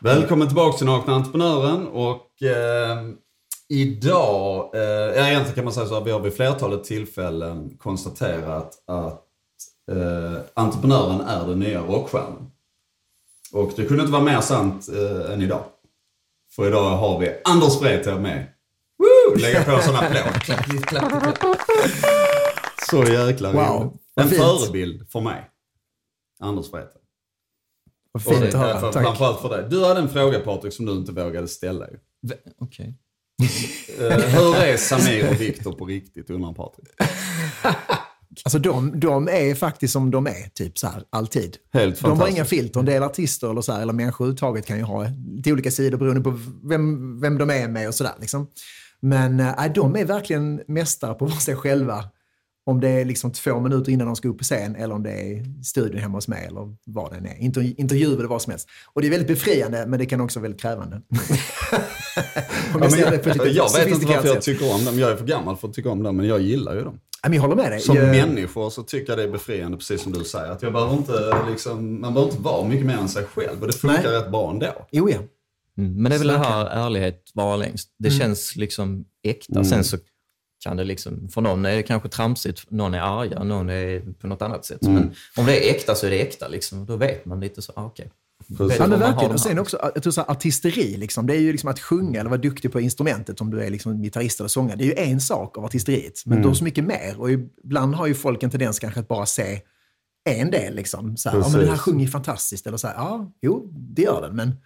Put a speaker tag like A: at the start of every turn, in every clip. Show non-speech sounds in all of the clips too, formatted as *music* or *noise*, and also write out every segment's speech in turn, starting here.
A: Välkommen tillbaka till Nakna Entreprenören och eh, idag, eh, ja, egentligen kan man säga så att vi har vid flertalet tillfällen konstaterat att eh, entreprenören är den nya rockstjärnan. Och det kunde inte vara mer sant eh, än idag. För idag har vi Anders Wrethov med. Woo! Lägga på sån applåd. *laughs* Så jäkla
B: Wow,
A: roligt. En
B: fint.
A: förebild för mig. Anders Wrethov.
B: Vad fint att höra.
A: för-
B: Tack.
A: Framförallt för dig. Du hade en fråga Patrik som du inte vågade ställa ju.
C: Okej.
A: Eh, hur är Samir och Viktor på riktigt undrar Patrik. *laughs*
B: Alltså de, de är faktiskt som de är, typ så här, alltid.
A: Helt
B: De har inga filter. En del artister eller, så här, eller människor överhuvudtaget kan ju ha lite olika sidor beroende på vem, vem de är med och sådär. Liksom. Men äh, de är verkligen mästare på att vara sig själva. Om det är liksom två minuter innan de ska upp på scen eller om det är studion hemma hos mig eller vad det är. Inter, intervjuer eller vad som helst. Och det är väldigt befriande men det kan också vara väldigt krävande. *laughs* Om
A: Ja, men jag,
B: lite
A: jag vet inte varför jag tycker om dem. Jag är för gammal för att tycka om dem, men jag gillar ju dem.
B: Ja, men jag håller med dig.
A: Som
B: Jag-
A: människor så tycker jag det är befriande, precis som du säger. Att jag behöver inte, liksom, man behöver inte vara mycket mer än sig själv. Och det funkar
B: Nej.
A: rätt bra ändå.
B: Jo, ja.
C: Mm. Men det är väl det här ärlighet vara längst. Det känns liksom äkta. Sen så kan det liksom, för någon är det kanske tramsigt, någon är arga, någon är på något annat sätt. Men om det är äkta så är det äkta. Liksom. Då vet man lite så, ah, okej.
A: Precis.
C: Vet
B: Ja, men verkligen. Och sen också, jag tror så här, artisteri, liksom, det är ju liksom att sjunga eller vara duktig på instrumentet om du är liksom gitarrist eller sångare. Det är ju en sak av artisteriet, men du har så mycket mer. Och ibland har ju folk en tendens kanske att bara se en del. Liksom. Så här, ja, men den här sjunger ju fantastiskt. Eller så här, ja, jo, det gör den, men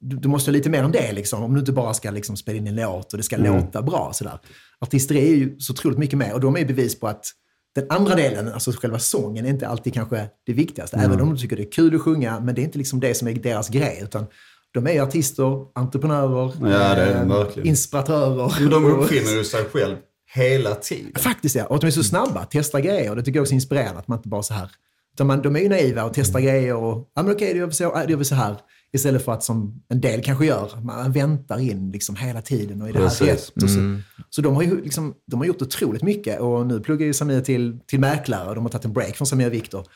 B: du, du måste ha lite mer än det. Liksom, om du inte bara ska liksom, spela in en låt och det ska låta bra. Så där. Artisteri är ju så otroligt mycket mer och de är bevis på att den andra delen, alltså själva sången, är inte alltid kanske det viktigaste. Även om de tycker det är kul att sjunga, men det är inte liksom det som är deras grej. Utan de är artister, entreprenörer,
A: Ja, det är
B: eh, inspiratörer.
A: Men de uppfinner ju sig själv hela tiden.
B: Faktiskt ja, och att de är så snabba, testar grejer. Det tycker jag också är inspirerande, att man inte bara så här... Utan man, de är ju naiva och testar grejer och, ja men okej, det gör vi så, ja, det gör vi så här. Istället för att som en del kanske gör, man väntar in liksom hela tiden och är det här rätt? Och så, så de har ju liksom, de har gjort otroligt mycket och nu pluggar ju Samir till, till mäklare och de har tagit en break från Samir och Viktor.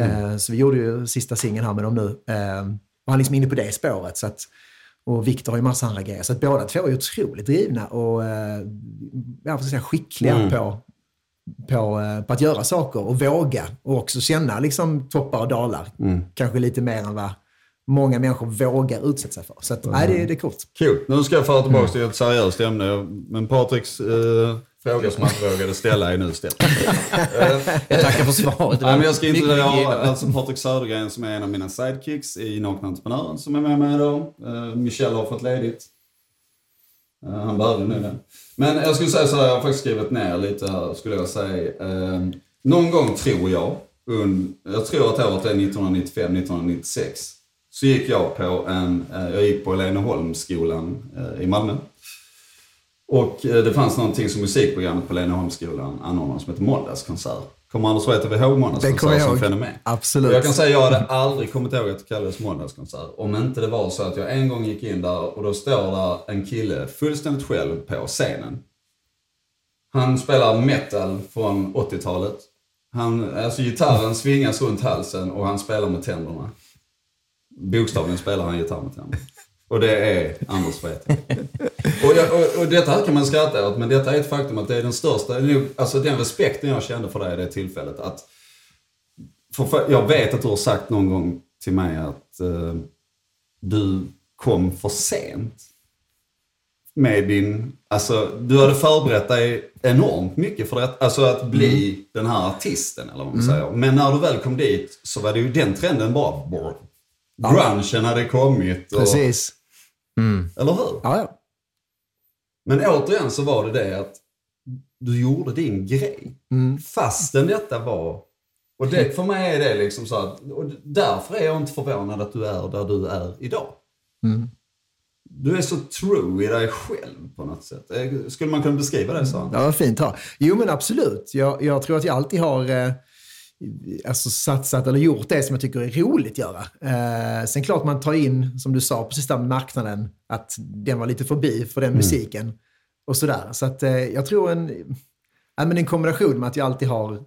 B: Eh, så vi gjorde ju sista singeln här med dem nu. Eh, och han är liksom inne på det spåret. Så att, och Viktor har ju massa andra grejer. Så att båda två är otroligt drivna och eh, jag säga, skickliga på, på, eh, på att göra saker och våga. Och också känna liksom toppar och dalar. Kanske lite mer än vad många människor vågar utsätta sig för. Så att, nej, det, det är coolt.
A: Kul. Nu ska jag föra tillbaka till ett seriöst ämne. Men Patriks eh, fråga som han vågade ställa är nu ställd. *laughs*
C: Jag tackar för svaret.
A: Nej, men jag ska inte
C: givande.
A: alltså Patrik Södergren som är en av mina sidekicks i Nakna Entreprenören som är med mig idag. Uh, Michel har fått ledigt. Eh, han behöver nu det. Men jag skulle säga så här, jag har faktiskt skrivit ner lite här, skulle jag säga. Eh, någon gång tror jag, un, jag tror att året är 1995-1996, så gick jag på en, eh, jag gick på Leneholmsskolan eh, i Malmö. Och eh, det fanns någonting som musikprogrammet på Leneholmsskolan anordnade som heter Måndagskonsert. Kommer Anders Wrethov ihåg Måndagskonsert som fenomen?
B: Absolut.
A: Jag kan säga jag hade aldrig kommit ihåg att det kallades måndagskonsert. Om inte det var så att jag en gång gick in där och då står där en kille fullständigt själv på scenen. Han spelar metal från 80-talet. Han, alltså gitarren svingas runt halsen och han spelar med tänderna. Bokstavligen spelar han gitarr med tänderna. Och det är Anders Wrethov. Och, jag, och, och detta kan man skratta åt, men detta är ett faktum att det är den största, alltså den respekten jag kände för dig i det tillfället. Att för, jag vet att du har sagt någon gång till mig att eh, du kom för sent. Med din, alltså du hade förberett dig enormt mycket för det, alltså att bli den här artisten eller vad man säger. Men när du väl kom dit så var det ju den trenden bara. Grungen hade kommit. Och,
B: Precis.
A: Eller hur?
B: Ja, ja.
A: Men återigen så var det det att du gjorde din grej. Fastän detta var... Och det, för mig är det liksom så att... Och därför är jag inte förvånad att du är där du är idag. Du är så true i dig själv på något sätt. Eh, Skulle man kunna beskriva det så?
B: Ja, vad fint. Ja. Jo, men absolut. Jag, jag tror att jag alltid har eh, alltså, satsat eller gjort det som jag tycker är roligt att göra. Eh, sen klart man tar in, som du sa, precis där marknaden, att den var lite förbi för den musiken. Och sådär. Så att eh, jag tror en, ja, men en kombination med att jag alltid har eh,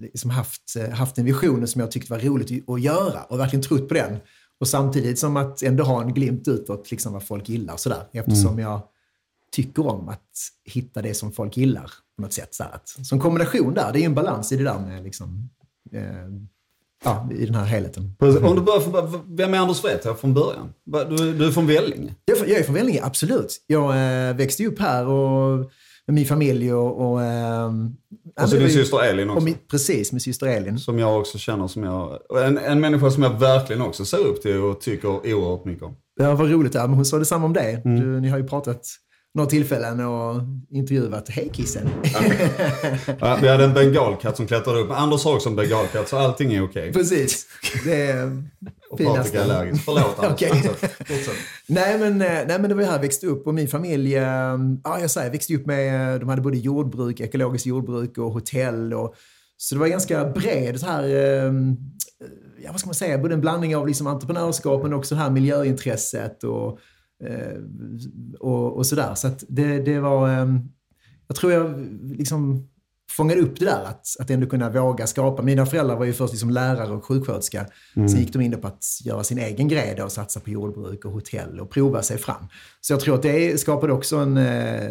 B: liksom haft, eh, haft en vision som jag tyckte var roligt att göra och verkligen trott på den. Och samtidigt som att ändå ha en glimt utåt, liksom vad folk gillar sådär. Eftersom
A: Mm.
B: jag tycker om att hitta det som folk gillar på något sätt. Så här, att, som kombination där, det är ju en balans i det där med liksom, eh, ja, i den här helheten.
A: Precis. Om du börjar vem är Anders Wrethov från början? Du, du är från Vellinge?
B: Jag, är från- jag är från Vellinge, absolut. Jag eh, växte upp här och, med min familj och... och ja,
A: Och så
B: men
A: din syster Elin också.
B: Min, precis, min syster Elin.
A: Som jag också känner som jag... En, en människa som jag verkligen också ser upp till och tycker oerhört mycket om.
B: Ja, vad roligt det är. Men hon sa detsamma om dig.
A: Mm.
B: Du, ni har ju pratat några tillfällen och intervjuat Hej kissen.
A: Ja, vi hade en bengalkatt som klättrade upp. Anders har också en bengalkatt så allting är okej.
B: Precis. Det är
A: Och Patrik är allergisk. Förlåt Anders. Fortsätt. Fortsätt.
B: Nej men, nej men det var ju här jag växte upp och min familj, eh, ja jag säger, växte upp med, eh, de hade både jordbruk, ekologiskt jordbruk och hotell. Och, så det var ganska bred så här, eh, ja vad ska man säga, både en blandning av liksom entreprenörskap men också det här miljöintresset och, och, och sådär. Så att det, det var, eh, jag tror jag liksom fångade upp det där att, att ändå kunna våga skapa. Mina föräldrar var ju först liksom lärare och sjuksköterska. Sen gick de in på att göra sin egen grej då, och satsa på jordbruk och hotell och prova sig fram. Så jag tror att det skapade också en, eh, eh,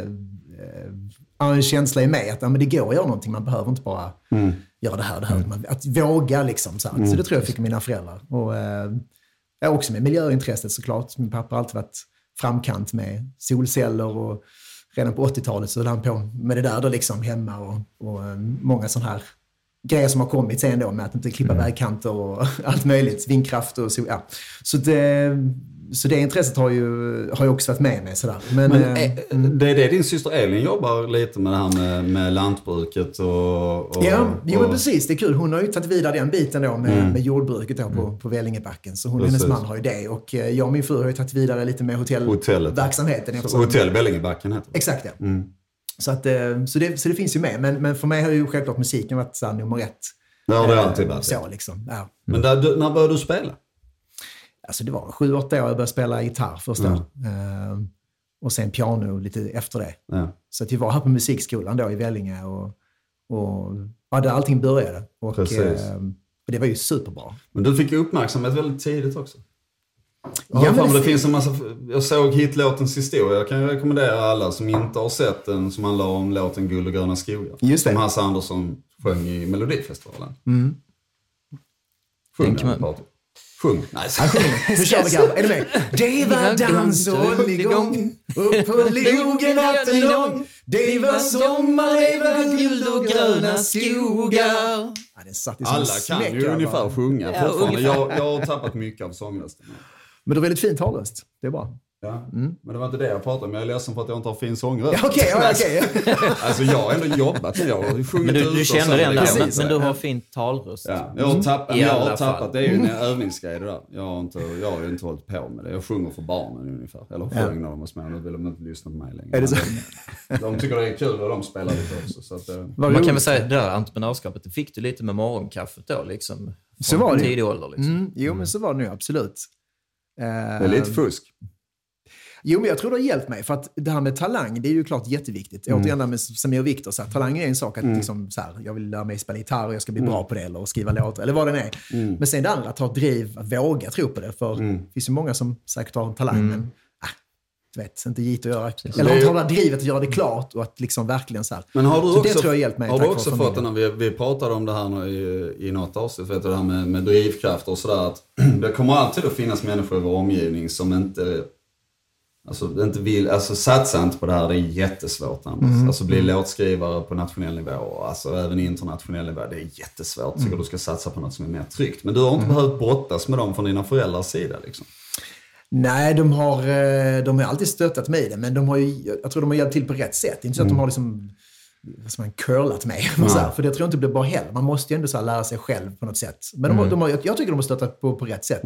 B: en känsla i mig att ja, men det går att göra någonting. Man behöver inte bara göra det här det här. Man, att våga liksom. Så, här. så det tror jag fick mina föräldrar. Och, eh, också med miljöintresset såklart. Min pappa har alltid varit framkant med solceller och redan på 80-talet så höll han på med det där då liksom hemma och, och eh, många sådana här grejer som har kommit sen då med att inte klippa vägkanter och *laughs* allt möjligt, vindkraft och så. Ja. Så, det, så det intresset har ju, har ju också varit med mig sådär. Men,
A: Men
B: eh,
A: eh, det är det din syster Elin jobbar lite med det här med, med lantbruket och... och
B: Ja, jo men
A: och-
B: precis. Det är kul. Hon har ju tagit vidare den biten då med, med jordbruket då på, på Vellingebacken. Så hon och hennes man har ju det. Och eh, jag och min fru har ju tagit vidare lite med hotellverksamheten.
A: Hotell Vellingebacken heter det.
B: Exakt ja. Så, att, eh, så, det, så det finns ju med. Men, men för mig har ju självklart musiken varit så nummer ett.
A: Det har det alltid varit.
B: Så liksom. Ja.
A: Men där, när började du spela?
B: Alltså det var sju, åtta år jag började spela gitarr först då.
A: Mm.
B: Och sen piano lite efter det.
A: Ja.
B: Så att vi var här på musikskolan då i Vellinge och, och ja, där allting började. Och,
A: Precis.
B: eh, och det var ju superbra.
A: Men du fick ju uppmärksamhet väldigt tidigt också.
B: Ja, men det
A: det
B: fin-
A: finns en massa, jag såg hitlåtens historia. Jag kan rekommendera alla som inte har sett den som handlar om låten Guld och gröna skogar.
B: Just det.
A: Som Hasse Andersson sjöng i Melodifestivalen.
B: Mm.
A: Sjung
C: Den man-.
A: Sjung. Nej,
B: Han sjunger. *laughs* Nu kör vi grabbar. Är du med? Det var dans och hålligång upp på logen natten lång. Det var sommar, det var guld och gröna skogar. Ja, den satt i
A: Alla kan
B: smäck,
A: ju ungefär sjunga
C: Ja,
A: fortfarande.
C: ungefär.
A: Jag, jag har tappat mycket av sångrösten.
B: Men du har väldigt fin talröst. Det är bra.
A: Ja. Men det var inte det jag pratade om. Jag är ledsen för att jag inte har fin sångröst.
B: Ja, Okej, ja, okej. *laughs*
A: Alltså jag har ändå jobbat med Jag har sjungit
C: Men du, du känner den
A: det
C: där, men, men du har fin talröst.
A: Ja, jag har tappat,
C: I
A: jag har tappat. Det är ju en övningsgrej det där. Jag har, inte, jag har ju inte hållit på med det. Jag sjunger för barnen ungefär. Eller sjöng när de var små. Nu vill de inte lyssna på mig längre.
B: Är det så?
A: De tycker det är kul och de spelar lite också. Så att, eh,
C: Man kan väl säga det där entreprenörskapet, det fick du lite med morgonkaffet då liksom.
B: Så var det
C: tidig ålder liksom.
B: Mm, jo, men så var det nu absolut. Eh,
A: det är lite fusk.
B: Jo, men jag tror det har hjälpt mig. För att det här med talang, det är ju klart jätteviktigt.
A: Mm.
B: Återigen det med Samir och Viktor, så här, talang är en sak. Att liksom, så här, jag vill lära mig spela gitarr och jag ska bli
A: Mm.
B: bra på det. Eller skriva låtar, eller vad det är. Men sen det andra, att ha driv, att våga tro på det. För
A: Mm.
B: det finns ju många som säkert har en talang, men ah, du vet, inte gitt att göra.
A: Det
B: Eller har det drivet att göra det klart och att liksom verkligen så här.
A: Men har du
B: så
A: också,
B: det tror jag har hjälpt mig.
A: har du också fått den här, vi, vi pratade om det här nu i, i något avsnitt, vet du, det här med, med drivkraft och sådär. Att *clears throat* det kommer alltid att finnas människor i vår omgivning som inte, alltså, inte vill, alltså satsa inte på det här, det är jättesvårt Anders.
B: Mm.
A: Alltså bli låtskrivare på nationell nivå, alltså även internationell nivå, det är jättesvårt.
B: Mm.
A: tycker du ska satsa på något som är mer tryggt. Men du har inte behövt brottas med dem från dina föräldrars sida liksom.
B: Nej, de har, eh, de har alltid stöttat mig i det, men de har ju, jag tror de har hjälpt till på rätt sätt. Det är inte så att de har liksom, ska man, curlat mig. *laughs* Så här, för det tror jag inte blir bra heller. Man måste ju ändå så lära sig själv på något sätt. Men de, har- de har, jag tycker de har stöttat på, på rätt sätt.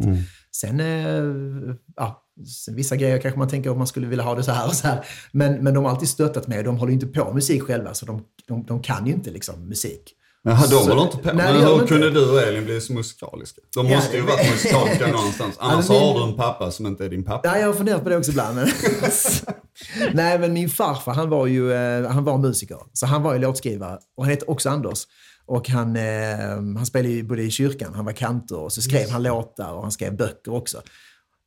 B: Sen, eh, ja, sen, vissa grejer kanske man tänker att man skulle vilja ha det så här och så här. Men, men de har alltid stöttat mig. De håller ju inte på med musik själva, så de, de, de kan ju inte liksom musik.
A: Jaha, de håller inte på.
B: Nej,
A: Men hur
B: inte.
A: kunde du och Elin bli så musikaliska? De
B: Ja,
A: måste ju varit musikaliska *laughs* någonstans. Annars
B: men-
A: har du en pappa som inte är din pappa.
B: Ja, jag har funderat på det också ibland. Men... *laughs* Nej, men min farfar han var ju eh, han var musiker. Så han var ju låtskrivare och han hette också Anders. Och han, eh, han spelade ju både i kyrkan, han var kantor och så skrev han låtar och han skrev böcker också.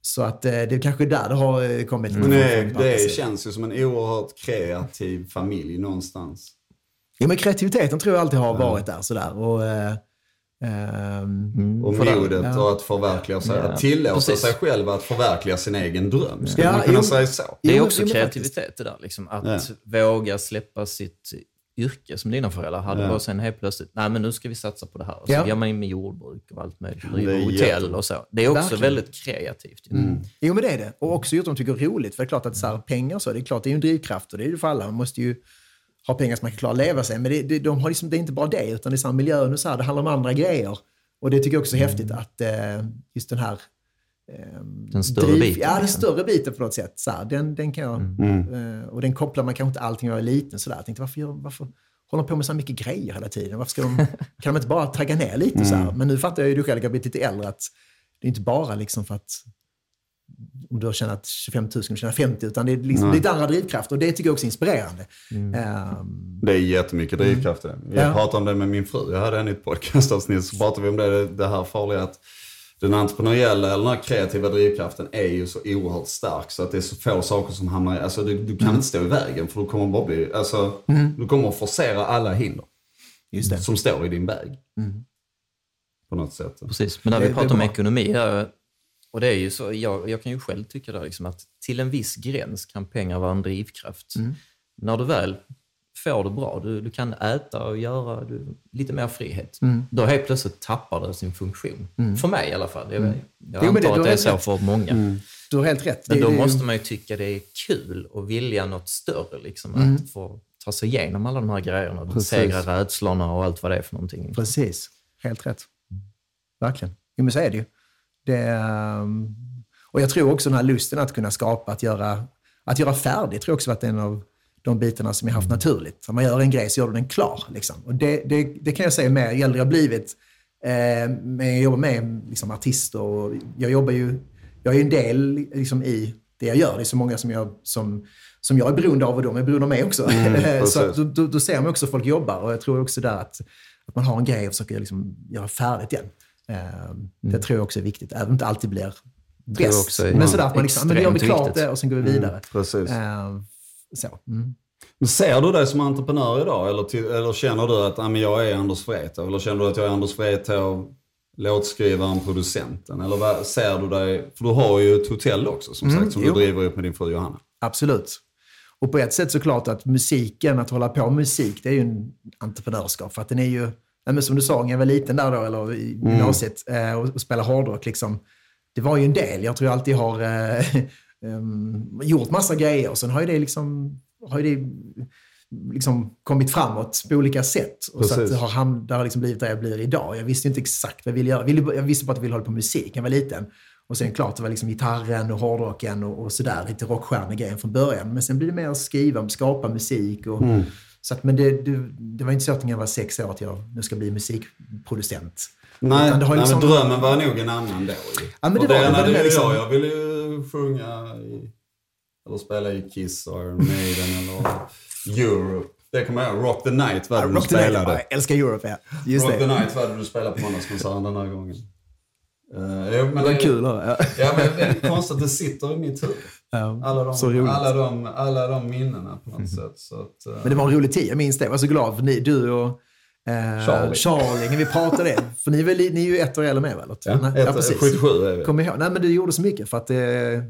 B: Så att eh, det är kanske där det har eh, kommit lite
A: Men
B: från pappas
A: det känns ju som en oerhört kreativ familj någonstans.
B: Ja, men kreativiteten tror jag alltid har varit där sådär. Och, eh, ehm,
A: Och
C: det-
A: modet
B: ja.
A: och att förverkliga sig.
C: Ja,
A: Att tillåta
C: precis.
A: sig själv att förverkliga sin egen dröm. Skulle
B: Ja,
A: man kunna
B: jo.
A: säga så?
C: Det är också
B: jo,
C: kreativitet det där. Liksom, att
A: Ja.
C: våga släppa sitt yrke som dina föräldrar hade
A: Ja.
C: och sen helt plötsligt, nej men nu ska vi satsa på det här. Och så
B: Ja.
C: ger man in med jordbruk och allt möjligt.
A: det
C: Driver
A: är
C: hotell och så. Det är också
B: Verkligen.
C: väldigt kreativt. ju.
A: Mm.
B: Jo, men det är det. Och också gjort de tycker är roligt. För det är klart att så här, pengar så, det är klart det är ju en drivkraft och det är ju för alla. Man måste ju ha pengar så man kan klara att leva sig. Men det, det, de har liksom, det är inte bara det, utan det är så här, miljön och så här, det handlar om andra grejer. Och det tycker jag också är häftigt att eh, just den här... ehm,
C: Den större biten,
B: Ja, den
C: liksom.
B: större biten på något sätt. Så här, den, den kan jag...
A: Mm.
B: eh, och den kopplar man kanske inte allting när jag är liten. Så där. Jag tänkte, varför, gör, varför håller de på med så här mycket grejer hela tiden? Varför ska de, *laughs* kan de inte bara tagga ner lite? Så här? Men nu fattar jag ju du själv, jag har blivit lite äldre, att det är inte bara liksom för att om du har tjänat 25 000 och tjänar 50 utan det är liksom lite andra drivkrafter och det tycker jag också är inspirerande. Ehm,
A: Det är jättemycket drivkraft i det. Jag
B: Ja.
A: pratade om det med min fru. Jag hade en i ett podcastavsnitt så pratade vi om det, det här farliga att den entreprenöriella eller den här kreativa drivkraften är ju så oerhört stark så att det är så få saker som hamnar i, alltså du, du kan inte stå i vägen för du kommer bara bli, alltså du kommer att forcera alla hinder
B: just det.
A: som står i din väg. På något sätt.
C: Precis, men när vi pratar om ekonomi här, och det är ju så, jag, jag kan ju själv tycka där liksom att till en viss gräns kan pengar vara en drivkraft.
B: Mm.
C: När du väl får det bra, du, du kan äta och göra du, lite mer frihet,
B: Mm.
C: då helt plötsligt tappar det sin funktion. För mig i alla fall. Jag, jag
B: Jo, det-
C: antar
B: har
C: att det är så
B: rätt.
C: för många.
B: Du har helt rätt.
C: Men
B: Det-
C: då
B: det-
C: måste man ju tycka det är kul och vilja något större. Liksom,
B: Mm.
C: Att få ta sig igenom alla de här grejerna. Besegra rädslorna och allt vad det är för någonting.
B: Precis, helt rätt. Verkligen. Jo, men så är det ju. Det, ehm, och jag tror också den här lusten att kunna skapa, att göra, att göra färdigt, tror jag också varit en av de bitarna som jag haft naturligt. Om man gör en grej så gör du den klar. Liksom. Och det, det, det kan jag säga med, ju äldre jag blivit, eh, men jag jobbar med liksom, artister och jag jobbar ju, jag är ju en del liksom, i det jag gör. Det är så många som jag, som, som jag är beroende av och de är beroende av mig också. *laughs* så att, då, då, ser man också folk jobbar och jag tror också där att, att man har en grej och försöker liksom göra färdigt igen. Eh, Det tror jag också är viktigt, även om det inte alltid blir bäst. Men sådär att man liksom, men gör vi
C: extremt
B: klart det och sen går vi vidare.
A: Precis.
B: Eh, så. Mm.
A: Men ser du dig som entreprenör idag eller, till, eller känner du att ah, men jag är Anders Wrethov? Eller känner du att jag är Anders Wrethov, låtskrivaren, producenten? Eller vad, ser du dig, för du har ju ett hotell också som sagt som
B: Mm, jo.
A: du driver upp med din fru Johanna.
B: Absolut. Och på ett sätt såklart att musiken, att hålla på med musik, det är ju en entreprenörskap. För att den är ju, nej men som du sa, när jag var liten där då, eller i gymnasiet, eh, och, och spelade hårdrock, liksom, det var ju en del. Jag tror jag alltid har *laughs* em, gjort massa grejer och sen har ju det liksom, har ju det liksom kommit framåt på olika sätt. Och så att det har, ham- det har liksom blivit där jag blir idag. Jag visste inte exakt vad jag ville göra. Jag visste bara att jag ville hålla på med musik när jag var liten. Och sen klart, det var liksom gitarren och hårdrocken och, och sådär, lite rockstjärnegrejen från början. Men sen blev det mer att skriva, skapa musik. Och, så att, men det, det, det var inte så att när jag var sex år att jag nu ska bli musikproducent.
A: Nej,
B: Utan det har
A: nej
B: liksom-
A: men drömmen var nog en annan då.
B: Ja, men det
A: Och
B: var det. Var det
A: ju
B: liksom-
A: jag. Jag ville ju sjunga i, eller spela i Kiss och Iron Maiden eller Europe. Det kommer jag ihåg. Rock the Night var det du
B: Rock the Night,
A: spelade.
B: jag älskar Europe, ja. Just
A: Rock the
B: det.
A: Night var det du spelade på måndagskonserten den här gången. Uh, jo, men
B: Det var kul. Ja.
A: Ja, men det är konstigt att det sitter i mitt huvud.
B: Ja,
A: Alla de, alla de, alla de minnena på något sätt. Så att, eh,
B: Men det var en rolig tid, jag minns det. Jag var så glad för ni, du och eh,
A: Charlie.
B: Charlie, när vi pratade det. *laughs* För ni väl, ni är ju ett år äldre med väl?
A: ja,
B: Nej,
A: ett, 77 är vi.
B: Kom ihåg. Nej, men du gjorde så mycket för att eh,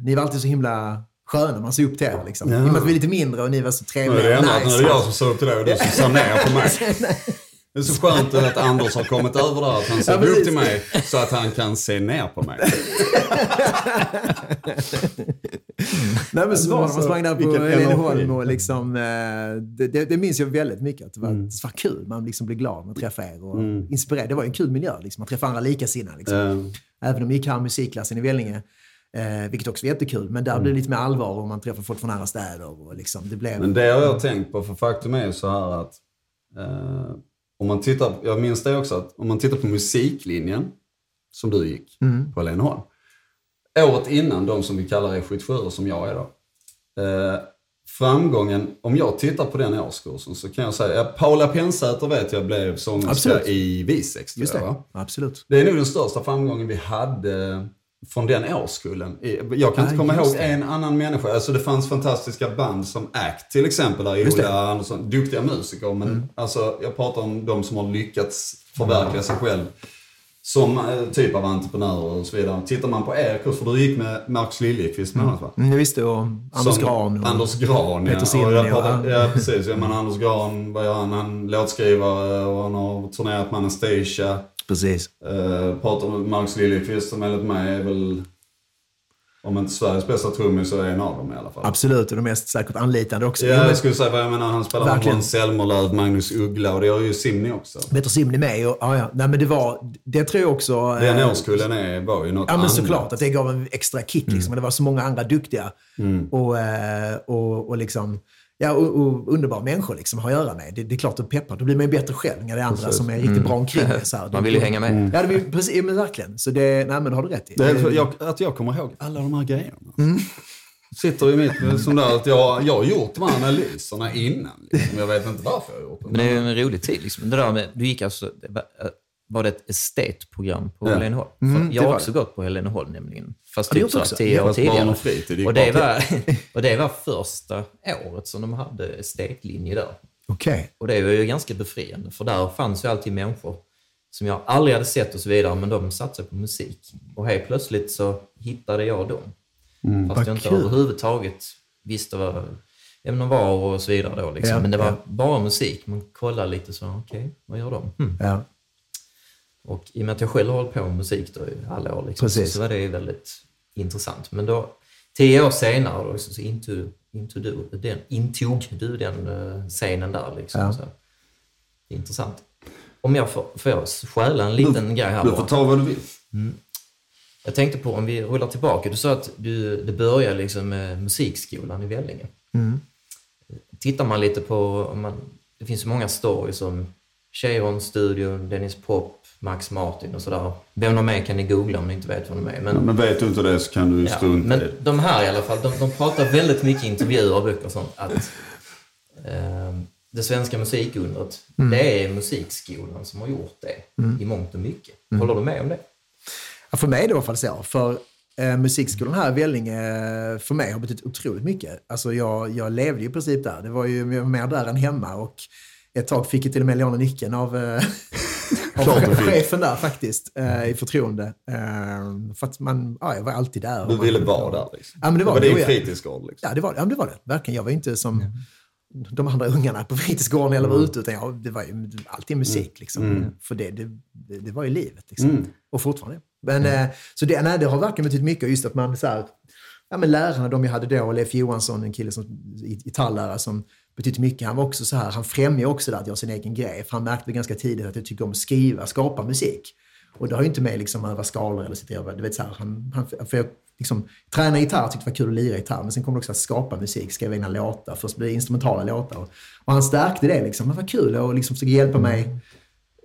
B: ni var alltid så himla sköna. Man såg upp till er. Liksom.
A: Ja.
B: I och med att vi är lite mindre och ni var så
A: Nu
B: trevliga.
A: är det att nu
B: nice.
A: är det jag som såg upp till dig och du som ser ner på mig. *laughs* Det är så skönt att Anders har kommit över där, att han ser
B: Ja,
A: upp till mig så att han kan se ner på mig. *laughs*
B: Nej, men sprang där på. Ängelholm och liksom, eh, det, det, det minns jag väldigt mycket. Att det var, det var kul. Man liksom blev glad när man träffade er och inspirerad. Det var ju en kul miljö. Liksom. Man träffade andra likasinnade. Liksom.
A: Eh,
B: Även om jag gick här musikklassen i Vellinge, eh, vilket också var jättekul. Men där blev det lite mer allvar och man träffar folk från andra städer. Och liksom, det blev...
A: Men det har jag tänkt på, för faktum är ju så här att eh, om man tittar, jag minns det också, att om man tittar på musiklinjen som du gick på Aleneholm. Året innan, de som vi kallar är 77 som jag är då. Eh, framgången, om jag tittar på den årskursen så kan jag säga, ja, Paula Pensäter vet jag blev sångerska i Visex.
B: Just det,
A: va?
B: absolut.
A: Det är nog den största framgången vi hade från den årskullen. Jag kan inte
B: Ja,
A: komma ihåg en annan människa. Alltså det fanns fantastiska band som Act till exempel, där. Ola Andersson, duktiga musiker. Men alltså, jag pratar om de som har lyckats förverkliga sig själv som eh, typ av entreprenörer och så vidare. Tittar man på er kurs, för du gick med Marcus Liljekvist bland annat va?
B: Mm, jag visste, och Anders
A: Som-
B: Gran. Och,
A: Anders Gran,
B: Peter
A: ja. Och jag
B: ja.
A: pratar, ja. precis. Jag menar, Anders Gran, vad gör han? Han låtskrivare och han har turnerat med Anastasia.
B: Precis.
A: Uh, pratar Marcus Liljekvist som enligt mig är väl, om inte Sveriges bästa trummis så är en av dem i alla fall.
B: Absolut, och de mest säkert anlitande också.
A: Ja, jag skulle säga vad jag menar. Han spelar med. Måns Zelmerlöw, Magnus Uggla och det gör ju Simni också.
B: Peter Simon är med. Och, ja, ja. Nej, men det, var, det tror jag också...
A: Den
B: eh,
A: årskullen är, var ju något
B: Ja, men
A: annat.
B: såklart. Att det gav en extra kick. Liksom. Och Det var så många andra duktiga och, eh, och, och, liksom, ja, och, och underbara människor liksom, att ha att göra med. Det, det är klart att peppar. Då blir man ju bättre själv när det är andra som är riktigt bra omkring så här. *laughs*
C: Man vill ju hänga med.
B: Ja, det precis, men verkligen. Så det, nej, men det har du rätt i.
A: Det är jag, att jag kommer ihåg alla de här grejerna.
B: Mm.
A: Sitter i mitt, som där att jag, jag har gjort de här analyserna innan. Liksom. Jag vet inte varför jag har gjort dem.
C: Men det är ju en rolig tid. Liksom. Det där med, du gick alltså, det var, det ett estetprogram på
A: Ja.
C: Heleneholm?
B: Mm, det
C: jag har också gått på Heleneholm nämligen. Fast typ så tio år
A: Fast
C: tidigare.
A: och fritid
C: Och det, var, och det var första året som de hade estetlinje där.
B: Okej.
C: Och det var ju ganska befriande, för där fanns ju alltid människor som jag aldrig hade sett och så vidare, men de satsade på musik. Och helt plötsligt så hittade jag dem. Fast
B: Vad
C: jag inte
B: kul.
C: överhuvudtaget visste vad ämnen var och så vidare. Då, liksom.
B: Ja,
C: men det var
B: ja.
C: bara musik. Man kollade lite så, okej, vad gör de? Hmm.
B: Ja.
C: Och i och med att jag själv har hållit på med musik då i alla år, liksom, så, så var det väldigt intressant. Men då, tio år senare, då, liksom, så intog, intog, du, den, intog du den eh, scenen där. Liksom,
B: Ja.
C: så. Det är intressant. Om jag får, får jag stjäla en liten grej här
A: Du
C: bara.
A: får ta vad du vill.
C: Jag tänkte på om vi rullar tillbaka. Du sa att du, det började liksom med musikskolan i Vellinge.
B: Mm.
C: Tittar man lite på, man, det finns så många stories om Cheiron-studion, Dennis Pop, Max Martin och sådär. Vem de är kan ni googla om ni inte vet vem de är. Men,
A: Men vet du inte det så kan du ju
C: ja,
A: strunta
C: men de här i alla fall, de, de pratar väldigt mycket i intervjuer och böcker och sånt att eh, det svenska musikundret,
B: Mm.
C: det är musikskolan som har gjort det i mångt och mycket.
B: Mm.
C: Håller du med om det?
B: Ja, för mig är det i alla fall så. För eh, musikskolan här i Vellinge, för mig har betytt otroligt mycket. Alltså jag, jag levde ju i princip där. Det var ju jag var mer där än hemma. Och ett tag fick jag till och med låna nyckeln av, eh, av *laughs*
A: Klart
B: chefen där faktiskt, eh, i förtroende. Eh, för att man, ja, jag var alltid där.
A: Du ville vara där liksom.
B: Ja, men det var
A: det.
B: det,
A: din fritidsgård liksom.
B: Ja, det var, ja, det var det. Verkligen. Jag var inte som de andra ungarna på fritidsgården eller var ute, utan jag, det var ju alltid musik. Liksom. För det, det, det, var ju livet. Liksom. Och fortfarande. Men, eh, så det, nej, det har verkligen betytt mycket. Just att man så här, ja, men lärarna, de jag hade då, Leif Johansson, en kille som gitarrlärare som betytt mycket. Han var också så här, han främjade också det att göra sin egen grej. För han märkte ganska tidigt att jag tycker om att skriva, skapa musik. Och det har ju inte med liksom öva skalor eller sitta du vet så här, han, han, för jag liksom, träna gitarr tyckte det var kul att lira gitarr, men sen kom det också att skapa musik, skriva egna låtar, först blev det instrumentala låtar. Och, och han stärkte det liksom, det var kul och liksom försökte hjälpa mig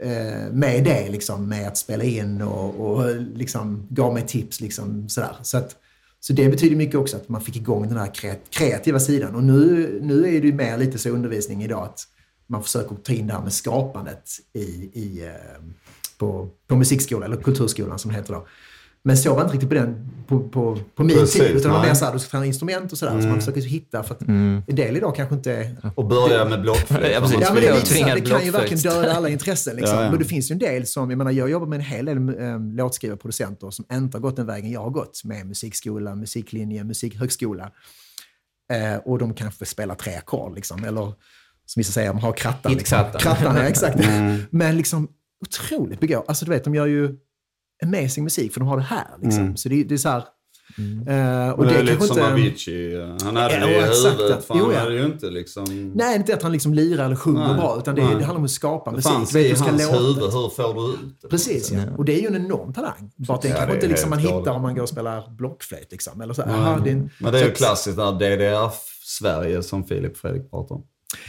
B: eh, med det, liksom, med att spela in och, och liksom, gav mig tips. Liksom, sådär. Så, att, så det betyder mycket också att man fick igång den här kreativa sidan. Och nu, nu är det ju mer lite så undervisning idag att man försöker ta in det här med skapandet i, i, eh, på, på musikskolan, eller kulturskolan som det heter då. Men så var inte riktigt på, den, på, på, på min
A: Precis,
B: tid. Utan det var mer så här, du ska träna instrument och sådär. Så man försöker hitta, för att en del idag kanske inte
A: Och börja med blockflöjt.
C: Ja, precis.
B: Ja, men det,
C: tvingad
B: det kan ju verkligen döda alla intressen. Liksom.
A: Ja, ja.
B: Men det finns ju en del som, jag menar, jag jobbar med en hel del äh, låtskrivarproducenter som inte har gått den vägen jag har gått med musikskola, musiklinje, musikhögskola. Eh, och de kanske spelar tre ackord, liksom. eller som vissa säger, de har krattan. Liksom. Krattan, ja, exakt. Men liksom otroligt begåvade. Alltså du vet, de gör ju amazing musik för de har det här. Liksom. Så det, det är så här... eh, och
A: Och det är
B: kanske
A: lite som
B: inte-
A: Avicii. Han hade
B: Ja,
A: det i
B: exakt.
A: huvudet. För
B: Jo,
A: han
B: ja.
A: hade ju inte liksom...
B: Nej, inte att han liksom lirar eller sjunger
A: Nej,
B: bra, utan det, det handlar om att skapa
A: Det
B: musik.
A: fanns
B: Du vet
A: i
B: det
A: hans
B: låta.
A: huvud. Hur får du ut det?
B: Precis, ja. Och det är ju en enorm talang. Bara att det
A: Ja,
B: kanske
A: det är
B: inte liksom man hittar om man går och spelar blockflöjt. Liksom. Eller så, aha, det är en,
A: Men det är ju klassiskt där DDR-Sverige som Filip och Fredrik pratar om.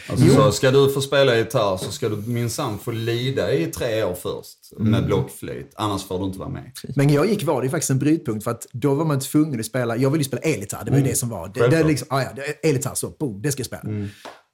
A: Alltså
B: Jo.
A: så, ska du få spela gitarr så ska du minsann få lida i tre år först
B: Mm.
A: med blockflöjt. Annars får du inte vara med.
B: Men jag gick var det faktiskt en brytpunkt för att då var man tvungen att spela, jag ville ju spela elgitarr, det var ju det som var. Det, det liksom, ah, ja, elgitarr så, boom, det ska jag spela.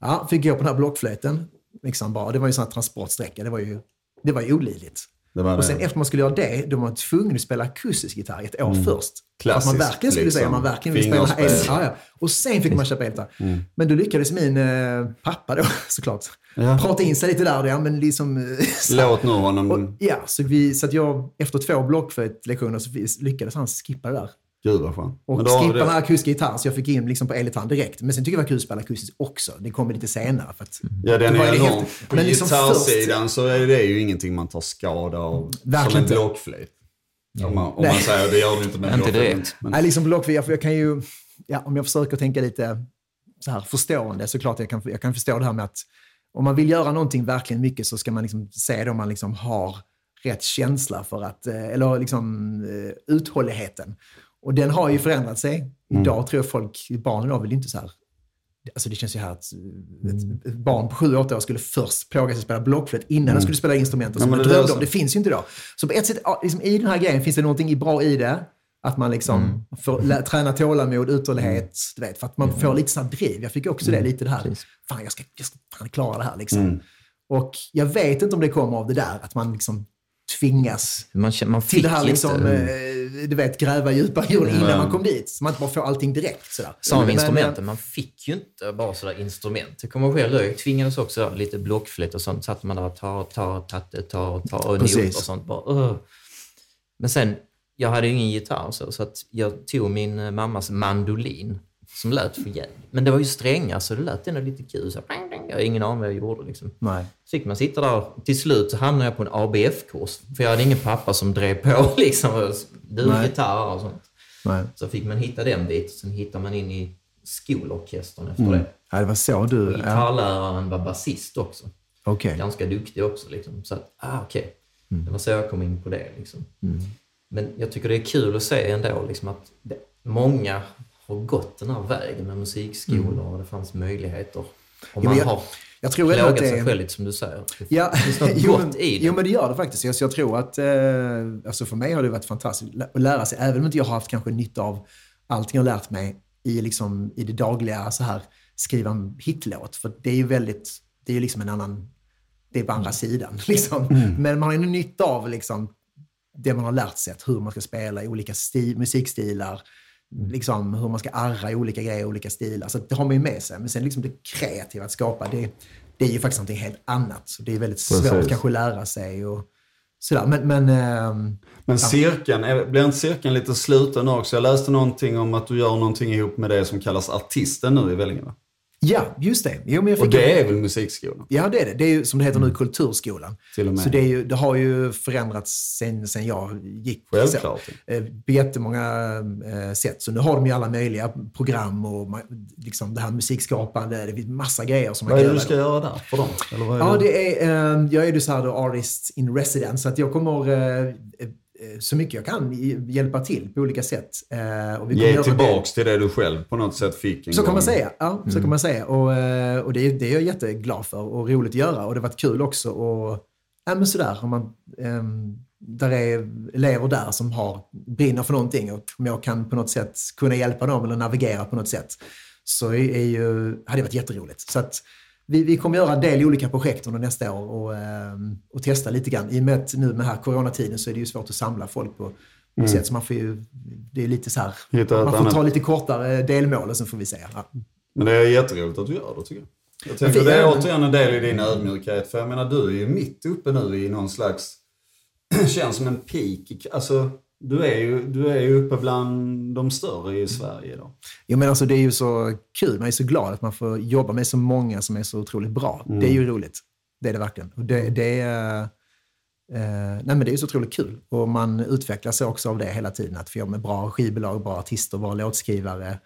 B: Ja, fick gå på den här blockflöjten, liksom bara, det var ju en sån här transportsträcka, det var ju, det var ju olidligt. Och sen efter man skulle göra det, då var man tvungen att spela akustisk gitarr ett år först. För att
A: Klassiskt,
B: man verkligen skulle säga,
A: liksom.
B: man verkligen vill spela elgitarr. Ja. Och sen fick man köpa elgitarr. Men då lyckades min eh, pappa då, *laughs* såklart,
A: Ja.
B: prata in sig lite där. och Ja, men liksom, eh, *laughs* så-
A: Låt nu honom...
B: och, ja, så, vi, så att jag efter två blockflöjtlektioner så lyckades han skippa det där.
A: Gud vad skönt.
B: Och
A: Men då
B: skippa
A: det-
B: den här akustiska gitarren, så jag fick in liksom på elgitarren direkt. Men sen tycker jag det var kul att spela akustiskt också. Det kommer lite senare. För att,
A: Ja, den är
B: det
A: enorm.
B: helt-
A: På
B: men liksom
A: gitarrsidan så är det ju ingenting man tar skada av.
B: Verkligen
A: som en
B: inte.
A: blockflöjt. Om man, om man säger det gör du inte med en
C: Inte
A: blockflöjt.
C: direkt.
A: Men,
B: Nej, liksom blockflöjt, jag kan ju, ja, om jag försöker tänka lite så här förstående, så klart jag kan, jag kan förstå det här med att om man vill göra någonting verkligen mycket så ska man liksom se det om man liksom har rätt känsla för att, eh, eller liksom eh, uthålligheten. Och den har ju förändrat sig. Idag tror jag folk, barn idag vill inte så här Alltså det känns ju här att ett ett barn på sju, åtta år skulle först plåga sig att spela blockflöjt innan den skulle spela instrumenten som
A: Ja, det är
B: drömde
A: så.
B: om. Det finns ju inte idag. Så på ett sätt, liksom, i den här grejen finns det någonting bra i det. Att man liksom får lä- träna tålamod, uthållighet, du vet, för att man får lite sån driv. Jag fick också det, lite det här, fan jag ska, jag ska fan klara det här liksom. Och jag vet inte om det kommer av det där, att man liksom tvingas
C: Man, man fick
B: till det här liksom,
C: inte...
B: eh, du vet, gräva djupa jord innan man kom dit. Så man inte bara får allting direkt. Sådär.
C: Sa om
B: Men,
C: instrumenten, man fick ju inte bara sådär instrument. Jag kommer själv, jag tvingades också lite blockflöjt och sånt. Satt man där och ta, ta, tatte, ta, ta och not
B: Precis.
C: och sånt. Bara, "Ugh." Men sen, jag hade ju ingen gitarr så, så att jag tog min eh, mammas mandolin som lät för jävligt. Men det var ju strängar så det lät ändå lite kul. Så, här. Jag har ingen aning vad jag gjorde liksom.
B: Nej.
C: Så fick man sitta där. Till slut så hamnade jag på en ABF-kurs. För jag hade ingen pappa som drev på *laughs* liksom. Du,
B: Nej.
C: gitarr och sånt.
B: Nej.
C: Så fick man hitta den bit. Sen hittar man in i skolorkestern efter
B: Mm.
C: det.
B: Ja, det var så du...
C: Och
B: Ja,
C: gitarrläraren var basist också.
B: Okej.
C: Ganska duktig också. Liksom. Så att, ah, okej.
B: Mm.
C: Det var så jag kom in på det. Liksom. Men jag tycker det är kul att se ändå liksom, att det, många har gått den här vägen med musikskolor och det fanns möjligheter. Och
B: Ja,
C: man
B: jag-
C: har
B: Jag tror ändå att
C: plågat
B: det
C: sig själv lite som du säger.
B: Ja,
C: Det finns något *laughs*
B: jo,
C: gott
B: men,
C: i det.
B: jo, men det gör det faktiskt. Jag, så jag tror att, eh, alltså för mig har det varit fantastiskt att lära sig, även om inte jag har haft kanske nytta av allting jag har lärt mig i, liksom, i det dagliga, så här, skriva en hitlåt. För det är ju väldigt, det är ju liksom en annan, det är på andra sidan. *laughs* Liksom. Men man har ju nytta av liksom, det man har lärt sig, hur man ska spela i olika sti- musikstilar, liksom, hur man ska arra i olika grejer, olika stilar. Så det har man ju med sig. Men sen liksom det kreativa att skapa, det, det är ju faktiskt någonting helt annat. Så det är väldigt svårt
A: Precis.
B: kanske att lära sig och sådär. Men, men ehm,
A: Men cirkeln, är- blir inte cirkeln lite sluten också? Jag läste någonting om att du gör någonting ihop med det som kallas Artisten nu i Vellinge va?
B: Ja, just det. Jo, men jag
A: Och
B: fick
A: det är väl musikskolan?
B: Ja, det är det. Det är ju som det heter nu, Kulturskolan.
A: Till och med.
B: Så det, ju, det har ju förändrats sen, sen jag gick.
A: Självklart.
B: Så, eh, på jättemånga eh, sätt. Så nu har de ju alla möjliga program och liksom det här musikskapande. Det finns massa grejer som man
A: Vad är
B: kan
A: det
B: göra.
A: du ska göra där för dem? Eller vad är
B: Ja,
A: det?
B: det är, eh, jag är ju så här då artist in residence, så att jag kommer så mycket jag kan hjälpa till på olika sätt. Eh, och vi
A: Ge tillbaks till det du själv på något sätt fick en
B: så
A: gång.
B: kan man säga. Ja, så kan man säga. Och, eh, och det, är, det är jag jätteglad för och roligt att göra. Och det har varit kul också. Och, ja, men sådär, om man, ehm, där är elever där som har, brinner för någonting och om jag kan på något sätt kunna hjälpa dem eller navigera på något sätt så är, är ju, hade det varit jätteroligt. Så att vi, vi kommer göra en del olika projekt under nästa år och, ehm, och testa lite grann. I och med att nu med här coronatiden så är det ju svårt att samla folk på sätt. Så man får ju, det är lite så här, man får
A: annat-
B: ta lite kortare delmål och sen får vi se. Ja.
A: Men det är jätteroligt att du gör det tycker jag. Jag tänker det är återigen en del i din ödmjukhet. För jag menar du är ju mitt uppe nu i någon slags, *clears throat* känns som en peak. Alltså du är ju, du är ju uppe bland de större i Sverige idag.
B: Jo, men alltså, det är ju så kul. Man är så glad att man får jobba med så många som är så otroligt bra. Det är ju roligt. Det är det verkligen. Och det, det, är, eh, nej, men det är ju så otroligt kul. Och man utvecklas också av det hela tiden. Att få jobba med bra skivbolag, bra artister, bra låtskrivare.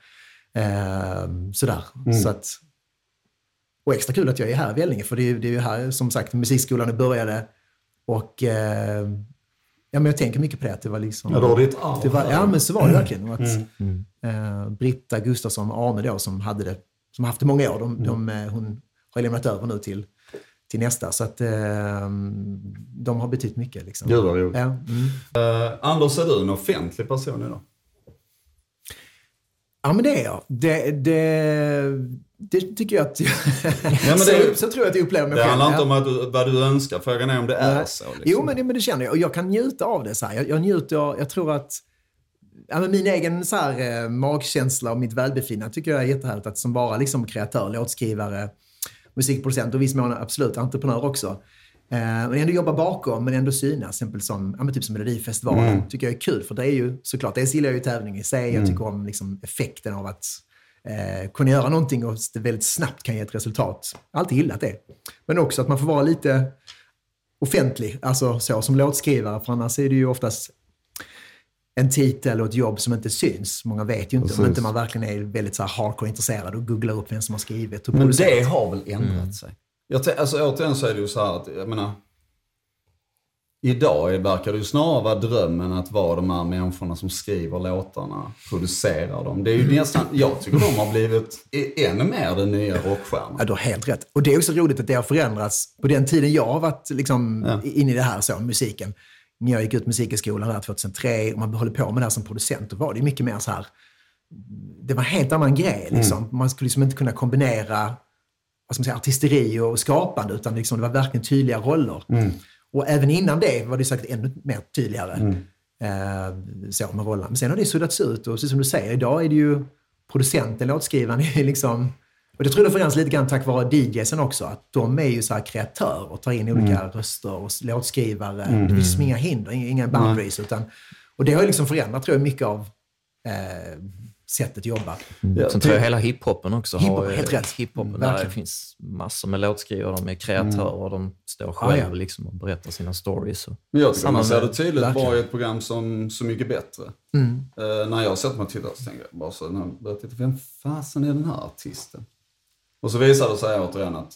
B: Eh, sådär. Så att, och extra kul att jag är här i Vellinge. För det är, det är ju här, som sagt, musikskolan började. Och eh, ja, men jag tänker mycket på det. Att det var liksom...
A: Ja, har ditt arv
B: det var. Ja, men så var det verkligen. Att, eh, Britta Gustafsson Arne då, som hade det, som haft det många år, de, de, eh, hon har lämnat över nu till, till nästa. Så att eh, de har betytt mycket. Liksom.
A: Gud vad roligt.
B: Ja, mm.
A: Eh, Anders, är du en offentlig person idag?
B: ja, men det är jag. Det, det, det tycker jag att...
A: men *laughs*
B: så,
A: det-
B: så tror jag att jag upplever mig
A: Det
B: själv.
A: handlar inte
B: ja.
A: om att du, vad du önskar, frågan är om det är
B: Nej.
A: så. Liksom.
B: Jo, men det, men det känner jag. Och jag kan njuta av det. Så här. Jag, jag njuter, jag tror att ja, men min egen så här, eh, magkänsla och mitt välbefinnande tycker jag är jättehärligt. Att som bara liksom kreatör, låtskrivare, musikproducent och viss mån absolut entreprenör också. Eh, men ändå jobba bakom, men ändå synas. Exempel som, ja, typ som Melodifestivalen. tycker jag är kul. För det är ju såklart, dels gillar jag ju tävling i sig. Jag tycker om liksom, effekten av att eh, kunna göra någonting och det väldigt snabbt kan ge ett resultat. Alltid gillat det. Men också att man får vara lite offentlig, alltså så som låtskrivare. För annars är det ju oftast en titel och ett jobb som inte syns. Många vet ju inte om
A: Precis.
B: inte man verkligen är väldigt så här hardcore intresserad och googlar upp vem som har skrivit och
A: Men
B: producerat.
A: det har väl ändrat sig? Jag alltså, återigen så är det ju så här att, jag menar, idag verkar det ju snarare vara drömmen att vara de här människorna som skriver låtarna, producerar dem. Det är ju nästan, jag tycker de har blivit ännu mer den nya rockstjärnan.
B: Ja, du har helt rätt. Och det är också roligt att det har förändrats. På den tiden jag har varit liksom,
A: Ja.
B: inne i det här, så, musiken. När jag gick ut musikhögskolan där 2003 och man höll på med det här som producent, då var det mycket mer så här. Det var en helt annan grej. Liksom. Man skulle liksom inte kunna kombinera vad ska man säga, artisteri och skapande, utan liksom, det var verkligen tydliga roller. Och även innan det var det säkert ännu mer tydligare. Eh, så med rollerna. Men sen har det suddats ut och precis som du säger, idag är det ju producenten, låtskrivaren, *laughs* är liksom och det tror jag förändras lite grann tack vare DJsen också. Att de är ju så här kreatörer och tar in olika röster och låtskrivare. Det finns inga hinder, inga, inga boundaries. Utan, och det har ju liksom förändrat tror jag mycket av eh, sättet att jobba.
A: Ja,
C: Sen tror jag hela hiphopen också
B: Hiphop,
C: har...
B: helt rätt.
C: Hiphopen, där det finns massor med låtskrivare, de är kreatörer, de står själva
B: Ja, ja.
C: liksom och berättar sina stories. Och
A: Men jag tycker man ser det tydligt
B: verkligen.
A: bara i ett program som Så mycket bättre. Eh, när jag sätter mig och tittar så tänker jag bara så, när jag börjar titta, vem fasen är den här artisten? Och så visar det sig återigen att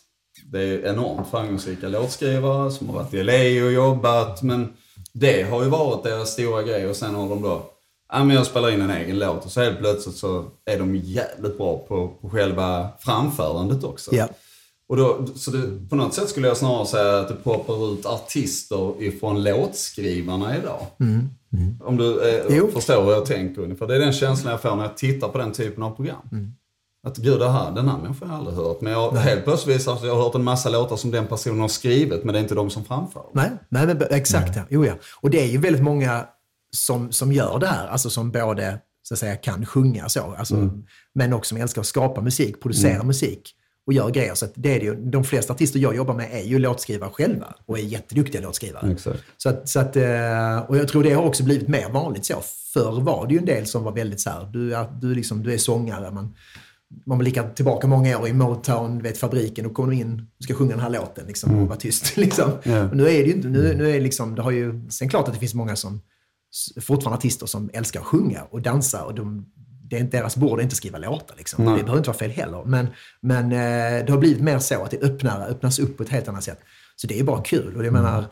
A: det är enormt framgångsrika låtskrivare som har varit i LA och jobbat, men det har ju varit deras stora grej och sen har de då, ja men jag spelar in en egen låt och så helt plötsligt så är de jävligt bra på, på själva framförandet också.
B: Ja.
A: Och då, så det, på något sätt skulle jag snarare säga att det poppar ut artister ifrån låtskrivarna idag. Om du eh, förstår hur jag tänker ungefär. Det är den känslan jag får när jag tittar på den typen av program. Att gud, det här, den här människan har jag aldrig hört. Men jag, helt plötsligt visar jag har hört en massa låtar som den personen har skrivit, men det är inte de som framför.
B: Nej, nej men exakt. Ja. Jo, ja. Och det är ju väldigt många som, som gör det här, alltså som både så att säga, kan sjunga så, alltså, men också som älskar att skapa musik, producera musik och gör grejer. Så det är det ju, de flesta artister jag jobbar med är ju låtskrivare själva och är jätteduktiga låtskrivare.
A: Exakt.
B: Så att, så att, eh, och jag tror det har också blivit mer vanligt så. Förr var det ju en del som var väldigt så här, du är, du liksom, du är sångare, man, man blickar tillbaka många år i Motown, du vet fabriken, och kommer du in och ska sjunga den här låten liksom, och vara tyst. *laughs* Liksom. Men nu är det ju inte, nu, nu är det liksom, det har ju, sen klart att det finns många som, fortfarande artister som älskar att sjunga och dansa och de, det är inte deras bord att inte skriva låtar. Liksom. Det behöver inte vara fel heller. Men, men eh, det har blivit mer så att det öppnar, öppnas upp på ett helt annat sätt. Så det är bara kul. Och jag menar,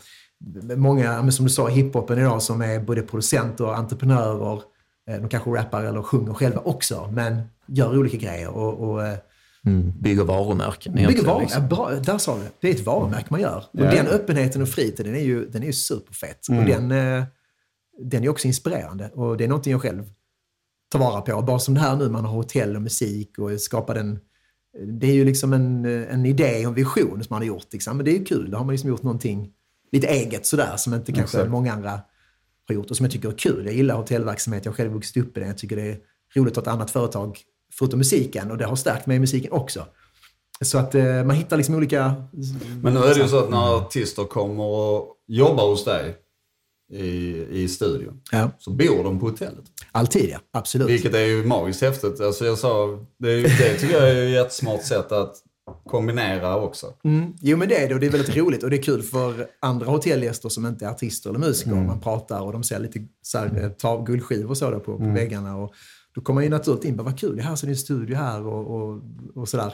B: många, som du sa, hiphopen idag som är både producenter och entreprenörer. eh, De kanske rappar eller sjunger själva också, men gör olika grejer. Och, och, eh,
C: mm, bygger varumärken
B: Bygger varor,
C: liksom.
B: bra, där sa du det. Är ett varumärke man gör. Och
A: Ja.
B: den öppenheten och fritiden är ju, den är ju superfett. Och den, den är också inspirerande. Och det är någonting jag själv tar vara på. Bara som det här nu, man har hotell och musik och skapar den. Det är ju liksom en, en idé och en vision som man har gjort. Liksom. Men det är ju kul. Då har man liksom gjort någonting lite eget sådär som inte kanske
A: Exakt.
B: många andra har gjort och som jag tycker är kul. Jag gillar hotellverksamhet. Jag har själv vuxit upp i det. Jag tycker det är roligt att ha ett annat företag förutom musiken och det har stärkt mig i musiken också. Så att eh, man hittar liksom olika...
A: Men nu är det ju så att när artister kommer och jobbar hos dig i, i studion,
B: Ja,
A: så bor de på hotellet.
B: alltid ja. Absolut.
A: Vilket är ju magiskt häftigt. Alltså jag sa, det, är det tycker jag är ett jättesmart sätt att kombinera också.
B: Mm. Jo men det är det och det är väldigt roligt och det är kul för andra hotellgäster som inte är artister eller musiker. Man pratar och de ser lite så här, eh, ta guldskivor och så på, på väggarna. Och då kommer man ju naturligt in, bara, vad kul, det här så är det en studio här och, och, och sådär.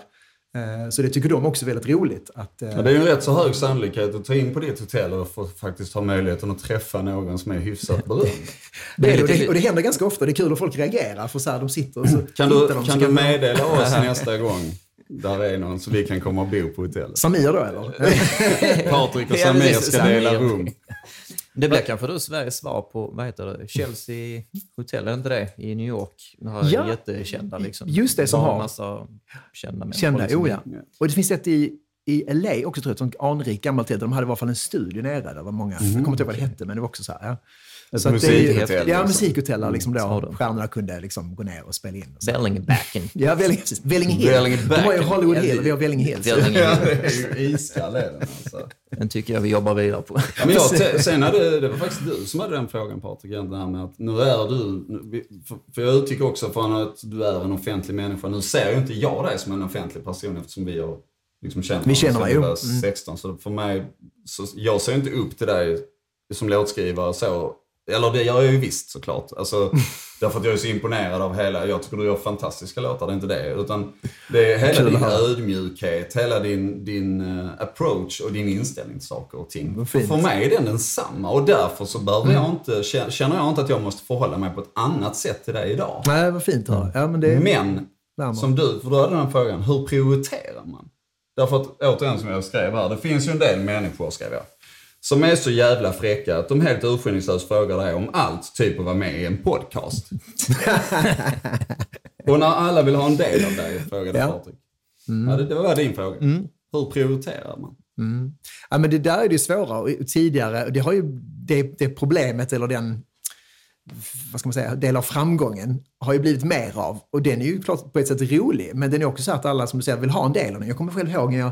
B: Eh, Så det tycker de också är väldigt roligt. Att, eh,
A: Ja, det är ju en rätt så hög sannolikhet att ta in på ditt hotell och få faktiskt ha möjligheten att träffa någon som är hyfsat berömd. *laughs*
B: det, är det, och, det, och det händer ganska ofta. Det är kul att folk reagerar för så här, de sitter och så
A: Kan du,
B: de,
A: kan du meddela oss *laughs* nästa gång där är någon så vi kan komma och bo på hotellet.
B: Samir då eller? *laughs*
A: Patrik och Samir ska dela rum.
C: Det blir kanske då Sveriges svar på, vad heter det, Chelsea Hotel, är inte det? I New York. Här
B: Ja.
C: jättekända liksom.
B: Just det, som har-
C: massa kända människor.
B: Kända,
C: liksom.
B: oh ja. Och det finns ett i, i LA också, tror jag, ett sånt anrikt gammalt. De hade i alla fall en studio nere där. Var många, jag kommer inte ihåg vad det hette, men det var också så här. Ja.
A: Ett
B: Så
A: musikhotell,
B: Ja,
A: liksom.
B: musikhotell där liksom då
C: de.
B: stjärnorna kunde liksom gå ner och spela in. Och. *laughs* Ja, Hill.
A: Vellinge
B: De har ju. Hollywood Hill och vi har Vellinge Hill.
A: Ja, det är ju iskall är den alltså.
C: Den tycker jag vi jobbar vidare på.
A: Ja, men jag, sen hade, det var faktiskt du som hade den frågan Patrik, det här med att nu är du, för, jag uttycker också från att du är en offentlig människa. Nu ser ju inte jag dig som en offentlig person eftersom vi har liksom känt
B: Vi känner
A: varandra
B: varandra,
A: sedan
B: jo.
A: vi var
B: Mm.
A: 16. Så för mig, så jag ser inte upp till dig som låtskrivare så. Eller det gör jag ju visst såklart. Alltså, *laughs* därför att jag är så imponerad av hela, jag tycker du gör fantastiska låtar, det är inte det. Utan det är hela din ödmjukhet, hela din, din eh, approach och din inställning till saker och ting. För mig är den densamma och därför så behöver jag inte, känner jag inte att jag måste förhålla mig på ett annat sätt till dig idag.
B: Nej, vad fint höra. Ja, men det,
A: Men, som du, för du hade den frågan, hur prioriterar man? Därför att, återigen som jag skrev här, det finns ju en del människor, skrev jag, som är så jävla fräcka att de helt urskillningslöst frågar dig om allt, typ att vara med i en podcast. *laughs* och när alla vill ha en del av dig, frågade
B: Ja.
A: Patrik. Ja, det, det var din fråga. Hur prioriterar man?
B: Ja, men det där är det svåra. Och tidigare, det har ju det, det problemet, eller den vad ska man säga, del av framgången har ju blivit mer av. Och den är ju klart på ett sätt rolig, men den är också så att alla som du säger vill ha en del av den. Jag kommer själv ihåg när jag,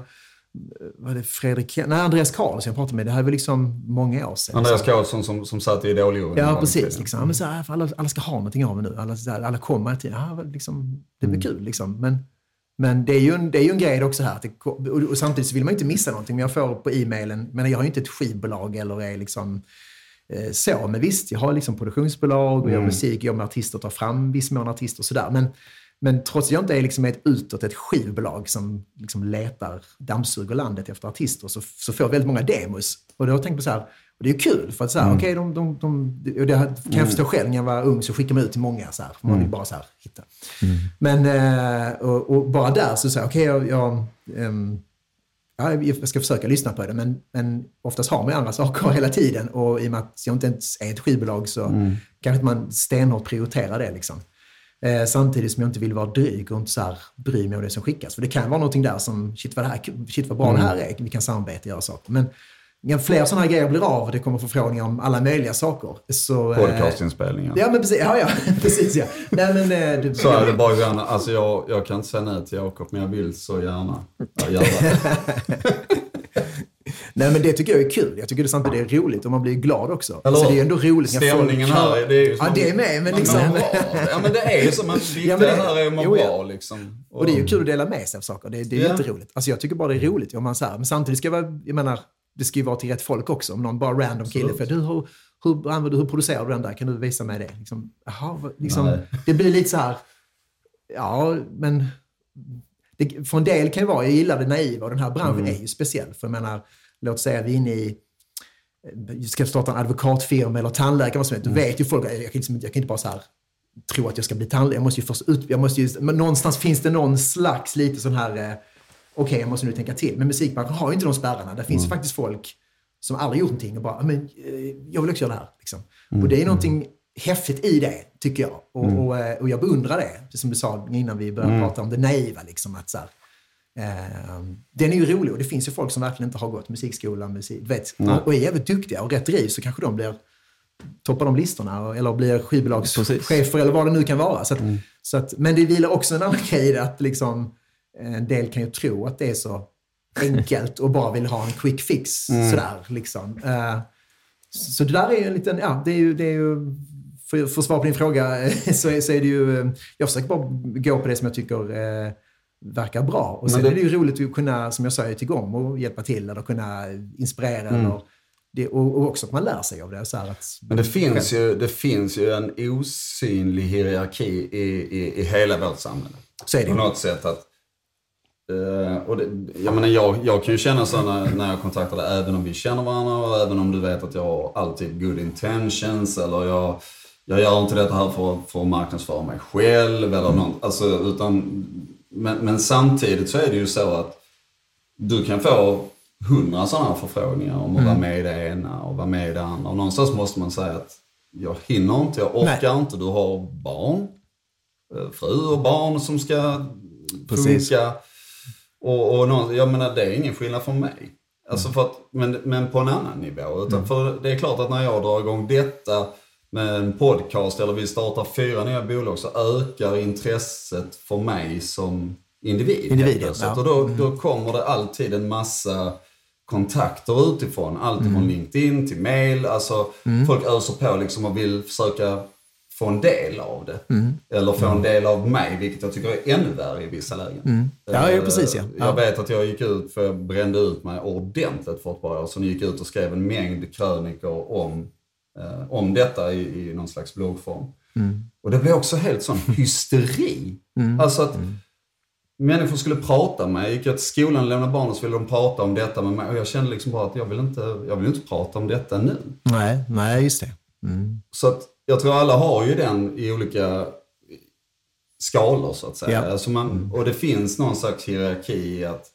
B: var det Fredrik, nej Andreas Karlsson jag pratade med, det här var liksom många år sedan.
A: Andreas Karlsson som, som satt i Idoljuryn.
B: Ja, precis. Liksom. Ja, men så här, alla, alla ska ha någonting av det nu. Alla, här, alla kommer till ja, liksom, Det blir kul. Liksom. Men, men det är ju en, det är ju en grej också här. Det, och, och samtidigt vill man ju inte missa någonting. Men jag får på e-mailen, men jag har ju inte ett skivbolag eller är liksom eh, så. Men visst, jag har liksom produktionsbolag och gör musik, jobbar med artister, tar fram viss mån artister och sådär. Men, men trots att jag inte är liksom ett utåt ett skivbolag som liksom letar, dammsuger landet efter artister, så, så får jag väldigt många demos. Och då har jag på så här, och det är ju kul, för att så här, okej, de, de, de, och det kan jag förstå själv när jag var ung, så skickade man ut till många så här, för man vill bara så här hitta. Men, eh, och, och bara där så säger jag, okej, jag, jag, ehm, ja, jag ska försöka lyssna på det, men, men oftast har man ju andra saker *laughs* hela tiden och i och med att jag inte ens är ett skivbolag så kanske inte man stenhårt prioriterar det. Liksom. Eh, samtidigt som jag inte vill vara dryg och inte så här bry mig om det som skickas. För det kan vara någonting där som, shit vad, det här, shit vad bra det här är, vi kan samarbeta och göra saker. Men när fler sådana här grejer blir av och det kommer förfrågningar om alla möjliga saker. Så, eh,
A: Podcastinspelningar.
B: Ja, men precis. Ja, ja, *laughs* precis ja. Nej, men, eh, du,
A: Så är det bara gärna. Alltså jag, jag kan inte säga nej till Jakob, men jag vill så gärna ja, göra det. *laughs*
B: Nej, men det tycker jag är kul. Jag tycker det samtidigt är roligt och man blir glad också.
A: Eller
B: så det är ändå roligt när
A: Stämningen
B: folk...
A: här, det är ju som
B: Ja, det är med, men
A: man
B: liksom...
A: bra. Ja, men det är ju som att *laughs* det
B: Ja, men det-
A: här är må
B: jo, ja.
A: bra liksom.
B: Och det är ju kul att dela med sig av saker. Det, det är
A: Ja.
B: jätteroligt. Alltså jag tycker bara det är roligt. Om man så här, men samtidigt ska jag vara, jag menar, det ska ju vara till rätt folk också. Om någon bara random kille, för du, hur, hur, använder hur producerar du den där? Kan du visa mig det? Liksom, vad- liksom, det blir lite så här, ja, men det, för en del kan ju vara, jag gillar det naiva och den här branschen
A: Mm.
B: är ju speciell. För jag menar, låt säga vi är inne i jag ska starta en advokatfirma eller tandläkare, vad som helst. Då vet ju folk, jag kan, liksom, jag kan inte bara så här tro att jag ska bli tandläkare. Jag måste ju först ut, jag måste ju, men någonstans finns det någon slags lite sån här, eh, okej jag måste nu tänka till. Men musikbranschen har ju inte de spärrarna. Där finns ju faktiskt folk som aldrig gjort någonting och bara, men eh, jag vill också göra det här. Liksom. Och det är någonting häftigt i det, tycker jag. Och, och, eh, och jag beundrar det, det som du sa innan vi började prata om det naiva. Liksom, att så här, eh, den är ju rolig och det finns ju folk som verkligen inte har gått musikskola musik, vet, och, och är jävligt duktiga och rätt drivs så kanske de blir toppar de listorna eller blir skivbolagschefer eller vad det nu kan vara. Så att, så att, men det vilar också en annan grej i det att liksom, en del kan ju tro att det är så enkelt och bara vill ha en quick fix. Sådär, liksom. Eh, så det där är ju en liten, ja, det är ju, det är ju för, för att svara på din fråga eh, *laughs* så är, så är det ju, eh, jag försöker bara gå på det som jag tycker eh, verkar bra. Och sen
A: det-
B: är det ju roligt att kunna, som jag sa, till igång och hjälpa till eller kunna inspirera. Eller, det, och, och också att man lär sig av det. Så att,
A: Men det finns, ju, det finns ju en osynlig hierarki i, i, i hela vårt samhälle.
B: Så är det
A: På något sätt att... eh, och det, jag, menar, jag, jag kan ju känna så när, när jag kontaktar dig, även om vi känner varandra och även om du vet att jag har alltid good intentions eller jag, jag gör inte detta här för, för att marknadsföra mig själv eller något. Alltså, utan men, men samtidigt så är det ju så att du kan få hundra sådana förfrågningar om att
B: Mm.
A: vara med i det ena och vara med i det andra. Och någonstans måste man säga att jag hinner inte, jag orkar
B: Nej.
A: inte. Du har barn, eh, fru och barn som ska
B: Precis.
A: funka. Och, och någon, jag menar, det är ingen skillnad för mig. Alltså för att, men, men på en annan nivå. Utan för det är klart att när jag drar igång detta med en podcast eller vi startar fyra nya bolag så ökar intresset för mig som individ.
B: Individ,
A: helt plötsligt.
B: ja.
A: Och då, då kommer det alltid en massa kontakter utifrån. Allt
B: Mm.
A: från LinkedIn till mail. Alltså, Folk öser på liksom och vill försöka få en del av det.
B: Mm.
A: Eller få en del av mig, vilket jag tycker är ännu värre i vissa lägen.
B: Mm. Ja, ja,
A: Eh,
B: precis, ja. Ja.
A: Jag vet att jag gick ut, för jag brände ut mig ordentligt för ett par år sedan. gick ut och skrev en mängd krönikor om, eh, om detta i, i någon slags bloggform.
B: Mm.
A: Och det blev också helt sån *laughs* hysteri. Alltså att människor skulle prata med mig. Gick jag till skolan och lämnade barnen så ville de prata om detta med mig. Och jag kände liksom bara att jag vill inte, jag vill inte prata om detta nu.
B: Nej, nej, just det. Mm.
A: Så att jag tror alla har ju den i olika skalor så att säga.
B: Ja.
A: Alltså man, och det finns någon slags hierarki i att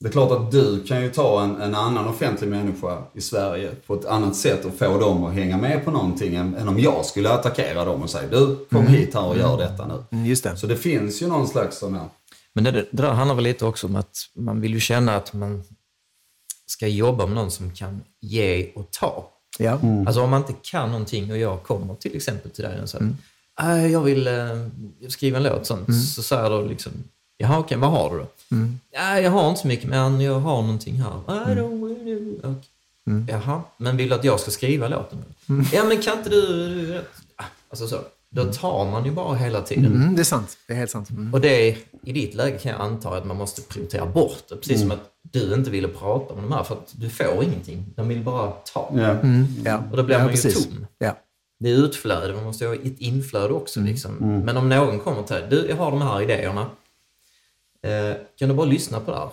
A: det är klart att du kan ju ta en, en annan offentlig människa i Sverige på ett annat sätt och få dem att hänga med på någonting än, än om jag skulle attackera dem och säga du kom hit här och gör detta nu.
B: Mm, Just det.
A: Så det finns ju någon slags sån här,
C: Men det, det där handlar väl lite också om att man vill ju känna att man ska jobba med någon som kan ge och ta.
B: Ja.
C: Alltså om man inte kan någonting och jag kommer till exempel till dig och säger "Äh, jag vill eh, skriva en låt sånt, så säger du liksom Jaha, okej, vad har du då? "Ja, jag har inte så mycket, men jag har någonting här. I don't wanna do- och, Jaha, men vill du att jag ska skriva låten? Ja, men kan inte du... du- Alltså så. Då tar man ju bara hela tiden.
B: Mm, det är sant. Det är helt sant. Mm.
C: Och det, i ditt läge kan jag anta att man måste prioritera bort det. Precis som att du inte ville prata om de här för att du får ingenting. De vill bara ta.
A: ja.
B: Mm, ja.
C: Och då blir
B: ja,
C: man ju
B: precis.
C: tom.
B: Ja.
C: Det är utflöde, man måste ha ett inflöde också.
B: Mm.
C: Liksom. Men om någon kommer till dig, du jag har de här idéerna. Eh, kan du bara lyssna på det här?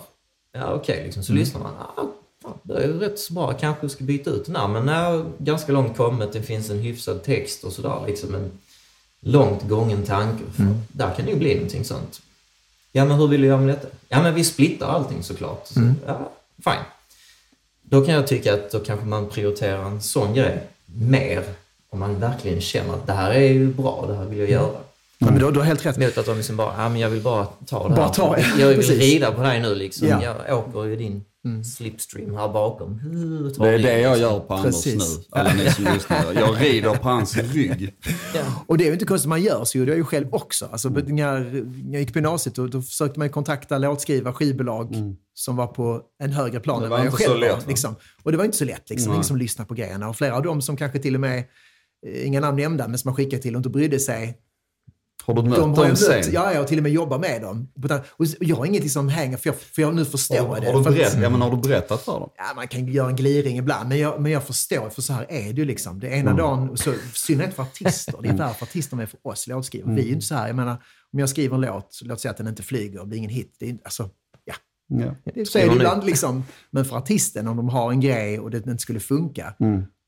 C: Ja okej, liksom. så
B: Mm.
C: lyssnar man. Ah, fan, det är rätt så bra, kanske ska byta ut den här. Men nej, ganska långt kommet, det finns en hyfsad text och sådär. Liksom en långt gången tanke.
B: Mm.
C: Där kan det ju bli någonting sånt. Ja men hur vill du göra med detta? Ja men vi splittar allting såklart. Så,
B: Mm.
C: Ja, fine. Då kan jag tycka att då kanske man prioriterar en sån grej mer om man verkligen känner att det här är ju bra, det här vill jag
B: Mm.
C: göra.
B: Ja, men då, du har helt rätt.
C: Mot att de liksom bara, ja men jag vill bara ta det
B: Bara
C: här.
B: ta, ja, *laughs*
C: jag vill
B: precis.
C: rida på dig nu liksom.
B: Ja. Mm.
C: Jag åker i din slipstream här bakom.
A: Det är det jag
C: liksom?
A: gör på Anders
B: Precis.
A: nu. Alla ni som lyssnar. Jag rider på hans rygg. *laughs*
C: Ja.
B: Och det är ju inte konstigt, man gör så gjorde jag ju själv också. Alltså, när jag gick på gymnasiet då, då försökte man kontakta låtskrivare, skivbolag som var på en högre plan
A: Det
B: än
A: var
B: vad jag
A: inte så
B: själv var.
A: lätt, va?
B: Liksom. Och det var inte så lätt, liksom. Ingen som lyssnade på grejerna. Och flera av dem som kanske till och med, eh, inga namn nämnda, men som man skickade till och inte brydde sig,
A: Har du mött
B: de har
A: dem
B: jag
A: sen?
B: ja, ja, och till och med jobbar med dem. Och jag har ingenting som hänger, för jag, för jag nu förstår
A: Har,
B: det.
A: har, du berätt, ja, men har du berättat för dem?
B: Ja, man kan göra en gliring ibland, men jag, men jag förstår, för så här är det ju liksom. Det ena dagen, så, synnerhet för artister, det är värre för artister än för oss låtskrivare. Vi är ju inte så här, jag menar, om jag skriver en låt, låt säga att den inte flyger och blir ingen hit, det är, alltså, ja,
A: Ja.
B: det, så är det ibland liksom. Men för artisten, om de har en grej och det inte skulle funka,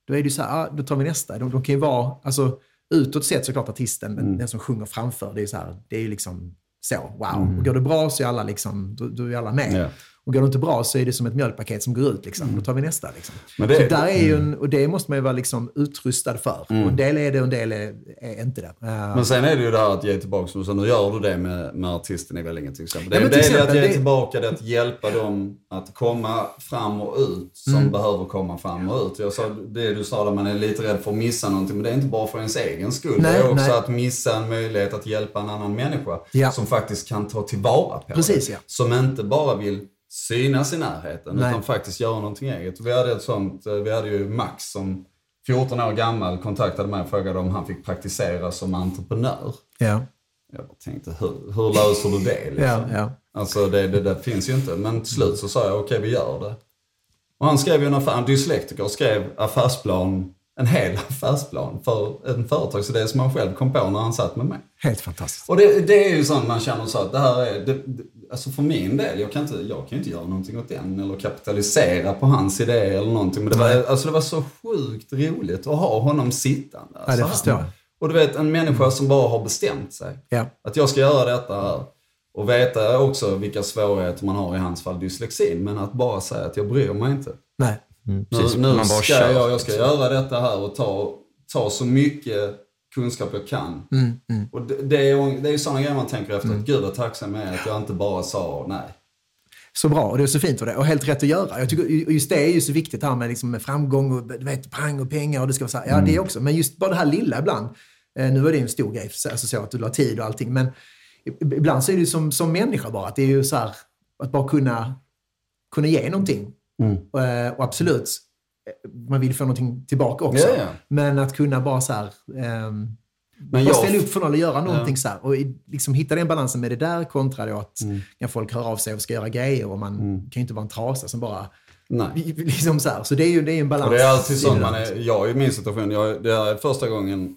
B: då är det ju så här, ah, då tar vi nästa. De, de kan ju vara, alltså utåt sett såklart artisten, den, den som sjunger framför, det är ju så här, det är ju liksom så, wow. Och går det bra så är alla liksom, då, då är alla med.
A: Ja.
B: Och går det inte bra så är det som ett mjölkpaket som går ut. Liksom. Då tar vi nästa. Liksom.
A: Det-
B: så där är ju en, och det måste man ju vara liksom utrustad för. Och en del är det och en del är, är inte det. Uh,
A: Men sen är det ju det här att ge tillbaka, du sa, nu gör du det med, med artisten i Vellinge till exempel. Det är
B: Ja,
A: en del i att
B: exempel,
A: ge
B: det-
A: tillbaka, det att hjälpa dem att komma fram och ut som
B: Mm.
A: behöver komma fram och ut. Jag sa det du sa där man är lite rädd för att missa någonting, men det är inte bara för ens egen skull.
B: Nej,
A: det är också
B: nej.
A: att missa en möjlighet att hjälpa en annan människa
B: Ja.
A: som faktiskt kan ta tillvara på
B: Precis,
A: det.
B: ja.
A: Som inte bara vill synas i närheten,
B: Nej.
A: utan faktiskt göra någonting eget. Vi hade ett sånt, eh, vi hade ju Max som 14 år gammal kontaktade mig och frågade om han fick praktisera som entreprenör.
B: ja.
A: Jag tänkte, hur, hur löser du det? Liksom?
B: Ja, ja.
A: Alltså det, det där finns ju inte. Men till slut så sa jag, okej vi gör det. Och han skrev ju en affär, en dyslektiker skrev affärsplan, en hel *laughs* affärsplan för en företagsidé som han själv kom på när han satt med mig.
B: Helt fantastiskt.
A: Och det, det är ju sånt man känner så att det här är, det, det, alltså för min del, jag kan, inte, jag kan inte göra någonting åt den eller kapitalisera på hans idé eller någonting. Men det var, alltså det var så sjukt roligt att ha honom sittande.
B: Ja, det
A: så här.
B: förstår jag.
A: Och du vet, en människa som bara har bestämt sig.
B: Ja.
A: Att jag ska göra detta här. Och veta också vilka svårigheter man har i hans fall, dyslexin. Men att bara säga att jag bryr mig inte.
B: Nej.
C: Mm,
A: Nu,
C: precis.
A: nu
C: Man bara
A: ska
C: kör,
A: jag, jag ska
C: liksom.
A: göra detta här och ta, ta så mycket kunskap jag kan.
B: Mm, mm.
A: Och det, det är ju det är ju sådana grejer man tänker efter. Att Gud vad tacksam jag är att jag inte bara sa nej.
B: Så bra och det är så fint och, det, och helt rätt att göra. Jag tycker, just det är ju så viktigt här med, liksom, med framgång och du vet, pang och pengar och det ska vara så här. Ja, det också. Men just bara det här lilla ibland. Eh, nu är det ju en stor grej, så- alltså så att du la tid och allting. Men ibland så är det som, som människa bara. Att det är ju så här, att bara kunna, kunna ge någonting. Och, eh, och absolut, man vill få någonting tillbaka också.
A: Ja, ja.
B: Men att kunna bara så här, ehm,
A: Men jag,
B: ställa upp för någon och göra någonting så här. Och liksom hitta den balansen med det där kontra då att
A: Mm.
B: när folk hör av sig och ska göra grejer och man kan ju inte vara en trasa som bara...
A: nej. *laughs*
B: Liksom så, här. så det är ju det är en balans.
A: Och det är alltid
B: i
A: så, man är, jag i min situation, jag, det är första gången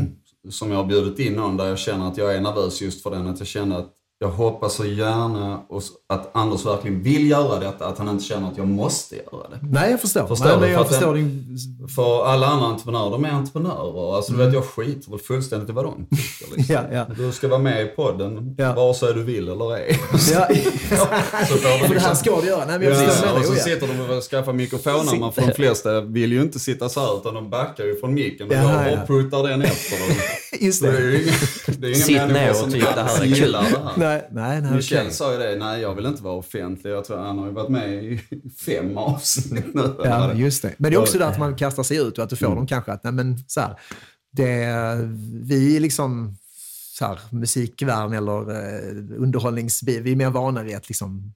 A: *clears throat* som jag har bjudit in någon där jag känner att jag är nervös just för den. Att jag känner att jag hoppas så gärna att Anders verkligen vill göra detta, att han inte känner att jag måste göra det.
B: Nej, jag förstår.
A: Förstår
B: Nej,
A: du? För
B: jag
A: att
B: förstår din...
A: För alla andra entreprenörer, de är entreprenörer. Alltså, du vet, jag skiter väl fullständigt i vad de tycker. *laughs* Liksom.
B: Ja, ja.
A: Du ska vara med i podden,
B: Ja.
A: vare sig du vill eller ej.
B: Ja, *laughs* *laughs*
A: Så
B: för det här
A: liksom-
B: ska du göra. Nej, men jag förstår
A: Ja, och så sitter de och skaffar mikrofoner, men för de flesta vill ju inte sitta så här utan de backar ju från micken och
B: Ja,
A: går
B: ja.
A: puttar den efter dem. *laughs*
B: Just
A: Det är
B: det.
A: ju inga, det är
C: Sitt ner och tyck det här är kul.
A: det.
B: Nej, nej, nej
A: Michel
B: okej.
A: sa ju det, nej jag vill inte vara offentlig. Jag tror han har ju varit med i *laughs* fem avsnitt nu.
B: Ja, just det. Men det är också där att man kastar sig ut och att du får
A: Mm.
B: dem kanske att, nej men så här, det, vi är liksom så här, musikvärlden eller eh, underhållningsbil, vi är mer vana vid att liksom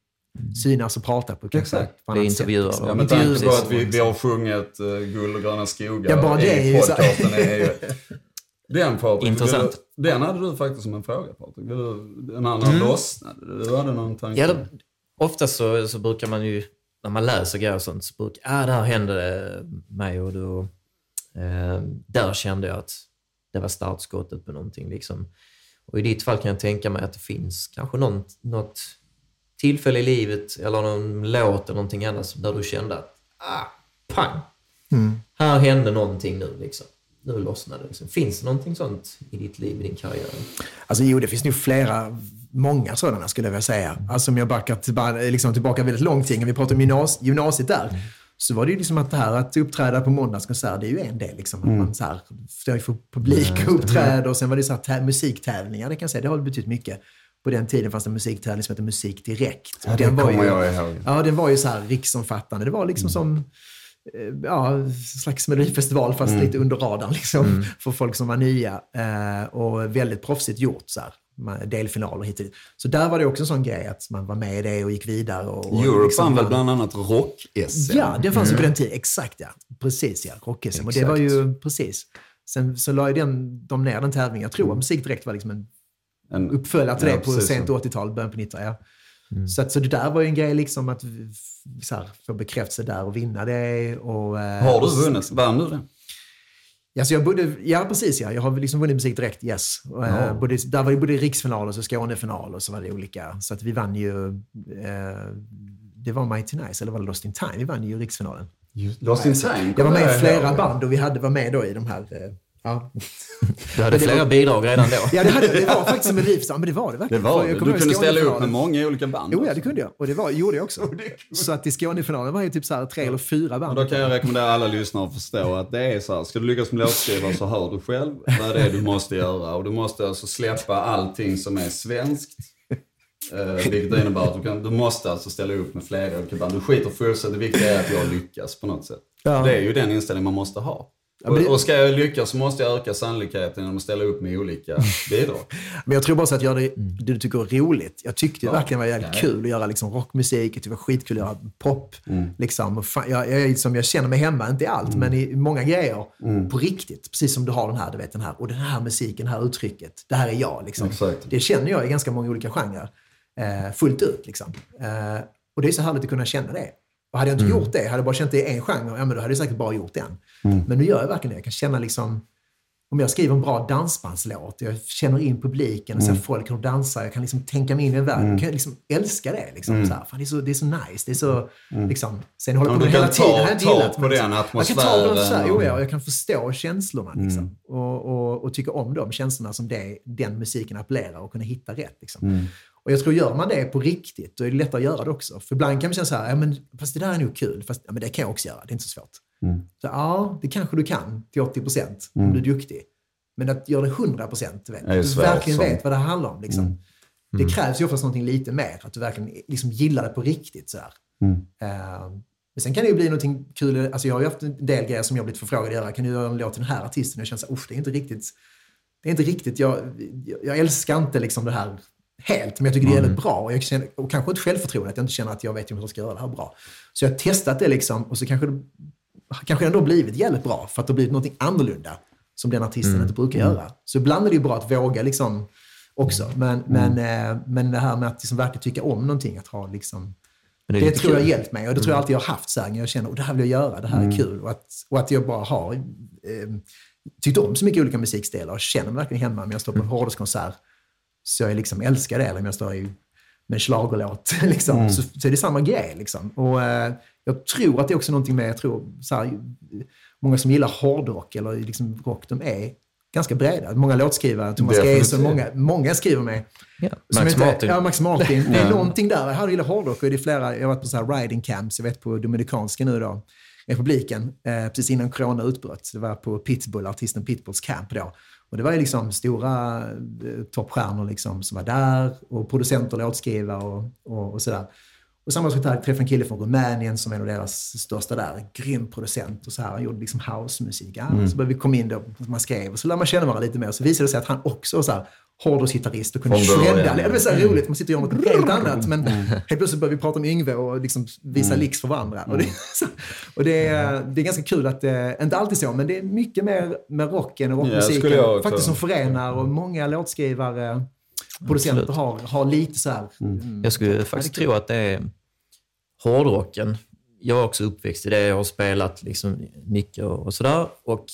B: synas och prata på, kanske
A: Exakt.
B: på
C: Det är
B: annat
C: intervjuer.
B: sätt.
A: Ja,
B: Liksom.
A: med tanke på att vi, vi har sjungit uh, Guld och gröna skogar
B: Ja, bara det är
A: i podcasten. Är ju, *laughs* den Patrik,
C: Intressant.
A: du- den hade du faktiskt som en fråga Patrik. Den andra lossnade. Du hade någon tanke?
C: Ja, det, ofta så, så brukar man ju, när man läser grejer och sånt, så brukar ah, där hände det mig och då, eh, där kände jag att det var startskottet på någonting. Liksom. Och i ditt fall kan jag tänka mig att det finns kanske någon, något tillfälle i livet eller någon låt eller någonting annat där du kände att, ah, pang! Här hände någonting nu liksom. Nu lossnade det. Liksom. Finns det någonting sånt i ditt liv, i din karriär?
B: Alltså jo, det finns nog flera, många sådana skulle jag vilja säga. Alltså om jag backar tillbaka, liksom tillbaka väldigt lång tid, när vi pratar om gymnas, gymnasiet där, så var det ju liksom att det här att uppträda på måndagskonsert, det är ju en del. Liksom, att man så här, står inför publik och uppträder och sen var det så här, tä- musiktävlingar, det kan jag säga, det har betytt mycket. På den tiden fanns det en musiktävling som hette Musik Direkt.
A: Ja, det
B: Den var ju-
A: jag ihåg.
B: Ja, den var ju så här riksomfattande. Det var liksom som eh, ja, en slags melodifestival fast lite under radarn liksom, för folk som var nya. Eh, och väldigt proffsigt gjort. Så här. Delfinaler hit och dit. Så där var det också en sån grej att man var med i det och gick vidare. Och, och
A: Europe
B: liksom
A: vann väl bland annat rock-SM?
B: Ja, det fanns ju på den tiden. Exakt ja. Precis ja. Rock-SM. Och det var ju precis. Sen så la ju den, de ner den tävlingen. Jag tror att Musik Direkt var liksom en
A: En,
B: uppföljare till
A: Ja,
B: det på sent
A: så.
B: 80-tal, början på 90 ja. Så, att, så det där var ju en grej liksom att så här, få bekräftelse där och vinna det. Och, eh,
A: har du vunnit? Vann du det?
B: Ja, så jag bodde, ja, precis. Ja. Jag har liksom vunnit musik direkt, yes. Eh,
A: Ja.
B: både, där var det både riksfinal och så Skånefinal och så var det olika. Så att vi vann ju... Eh, det var Mighty Nice, eller var det Lost in Time? Vi vann ju riksfinalen.
A: Lost in time?
B: Jag var med i flera band och vi hade, var med då i de här... Ja. *laughs*
C: Du hade
B: det
C: flera
B: var-
C: bidrag redan då.
B: ja, det, hade, det var *laughs* faktiskt som en riv. Ja, men det var det
A: Det
B: verkligen.
A: var
B: För jag
A: det.
B: kommer
A: Du kunde ställa upp med många olika band.
B: Jo, ja, det kunde jag. Och det var, gjorde jag också. *laughs* Så att i Skånefinalen var ju typ så här tre eller fyra
A: Och
B: band.
A: då kan jag rekommendera alla lyssnare att förstå att det är så här, ska du lyckas som låtskrivare så hör du själv vad det är du måste göra. Och du måste alltså släppa allting som är svenskt. Eh, vilket innebär att du, kan, du måste alltså ställa upp med flera olika band. Du skiter fullständigt, det viktiga är att jag lyckas på något sätt.
B: Ja.
A: Det är ju den inställning man måste ha.
B: Det-
A: Och, och ska jag lyckas så måste jag öka sannolikheten genom att ställa upp med olika *laughs* bidrag.
B: Men jag tror bara så att göra det, det du tycker är roligt. Jag tyckte det
A: Ja.
B: verkligen var jävligt
A: Ja.
B: kul att göra liksom rockmusik. Det var skitkul att göra pop.
A: Mm.
B: Liksom. Fan, jag, jag, liksom, jag känner mig hemma, inte i allt, men i många grejer.
A: Mm.
B: På riktigt. Precis som du har den här, du vet, den här. Och den här musiken, det här uttrycket. Det här är jag. Liksom.
A: Exakt.
B: Det känner jag i ganska många olika genrer. Eh, fullt ut. Liksom. Eh, och det är så härligt att kunna känna det. Och hade jag inte gjort det, hade jag bara känt det i en genre, ja, men då hade jag säkert bara gjort den. Men nu gör jag verkligen det. Jag kan känna liksom om jag skriver en bra dansbandslåt, jag känner in publiken och ser
A: Mm.
B: folk hur de dansar, jag kan liksom tänka mig in i en värld, jag kan liksom älska det. Liksom, så här, fan, det, är så, det är så nice. Det är så, liksom, sen håller jag
A: Mm. Ja,
B: på med hela tiden.
A: ta-
B: jag
A: ta
B: gillat,
A: på
B: men
A: den
B: Jag kan ta på det så här,
A: atmosfären
B: jo,
A: och- Mm.
B: ja, jag kan förstå känslorna liksom, och, och, och tycka om de känslorna som det, den musiken appellerar och kunna hitta rätt. Liksom.
A: Mm.
B: Och jag tror, gör man det på riktigt, då är det lättare att göra det också. För ibland kan man känna så här, ja, men, fast det där är nog kul, fast ja, men det kan jag också göra, det är inte så svårt.
A: Mm.
B: Så, ja, det kanske du kan till 80 procent om du är duktig. Men att göra det 100 procent, du verkligen
A: som-
B: vet vad det handlar om. Liksom.
A: Mm.
B: Det krävs ju oftast någonting lite mer, att du verkligen liksom, gillar det på riktigt.
A: Mm.
B: Eh, men sen kan det ju bli någonting kul. Alltså jag har ju haft en del grejer som jag blivit förfrågad att göra. Kan du göra en låt till den här artisten? Och jag känner så här, "Uff, det är inte riktigt, det är inte riktigt, jag, jag, jag älskar inte liksom det här helt, men jag tycker det är
A: Mm.
B: jävligt bra. Och, jag känner, och kanske ett självförtroende, att jag inte känner att jag vet hur jag ska göra det här bra. Så jag har testat det liksom, och så kanske det kanske ändå blivit jävligt bra, för att det har blivit någonting annorlunda som den artisten
A: Mm.
B: inte brukar göra. Så ibland är det ju bra att våga liksom också. Men,
A: Mm.
B: men, eh, men det här med att liksom verkligen tycka om någonting, att ha liksom
C: Men
B: det,
C: lite
B: tror jag har hjälpt mig och det tror jag alltid jag har haft så här, när jag känner att det här vill jag göra, det här
A: Mm.
B: är kul. Och att, och att jag bara har eh, tyckt om så mycket olika musikstilar och känner mig verkligen hemma. Om jag står på en hårdrockskonsert så jag liksom älskar det. Eller om jag står i, med en schlagerlåt *laughs* liksom, så, så är det samma grej. Liksom. Och, eh, jag tror att det är också någonting med, jag tror, så här, många som gillar hårdrock eller liksom rock, de är ganska breda. Många låtskrivare, Thomas
A: Definitivt.
B: Gesson, många, många skriver med
C: Ja, Max
B: inte-
C: Martin.
B: Ja, Max Martin. *laughs* Det är någonting där. Jag gillar hårdrock och det är flera, jag har varit på så här riding camps, jag vet på Dominikanska nu då, republiken, eh, precis innan corona utbröt. Det var på Pitbull, artisten Pitbulls camp då. Och det var ju liksom stora eh, toppstjärnor liksom som var där och producenter, låtskrivare och, och, och sådär. Och samma sak här, jag träffade en kille från Rumänien som är en av deras största där. Grym producent och så här. Han gjorde liksom housemusik. Ja, Så började vi komma in då, man skrev och så lärde man känna varandra lite mer. Så visade det sig att han också var så här hårdrocksgitarrist och kunde shredda. Det var så här roligt, man sitter och gör något helt annat. Men *laughs* helt plötsligt började vi prata om Yngve och liksom visa licks för varandra. Och, det, *laughs* så, och det, är, det är ganska kul att, eh, inte alltid så, men det är mycket mer med rocken och rockmusiken.
A: också-
B: faktiskt som förenar och många låtskrivare, producenter har, har lite så här.
C: Jag skulle faktiskt tro att det är hårdrocken. Jag är också uppväxt i det. Jag har spelat liksom mycket och, och sådär. Och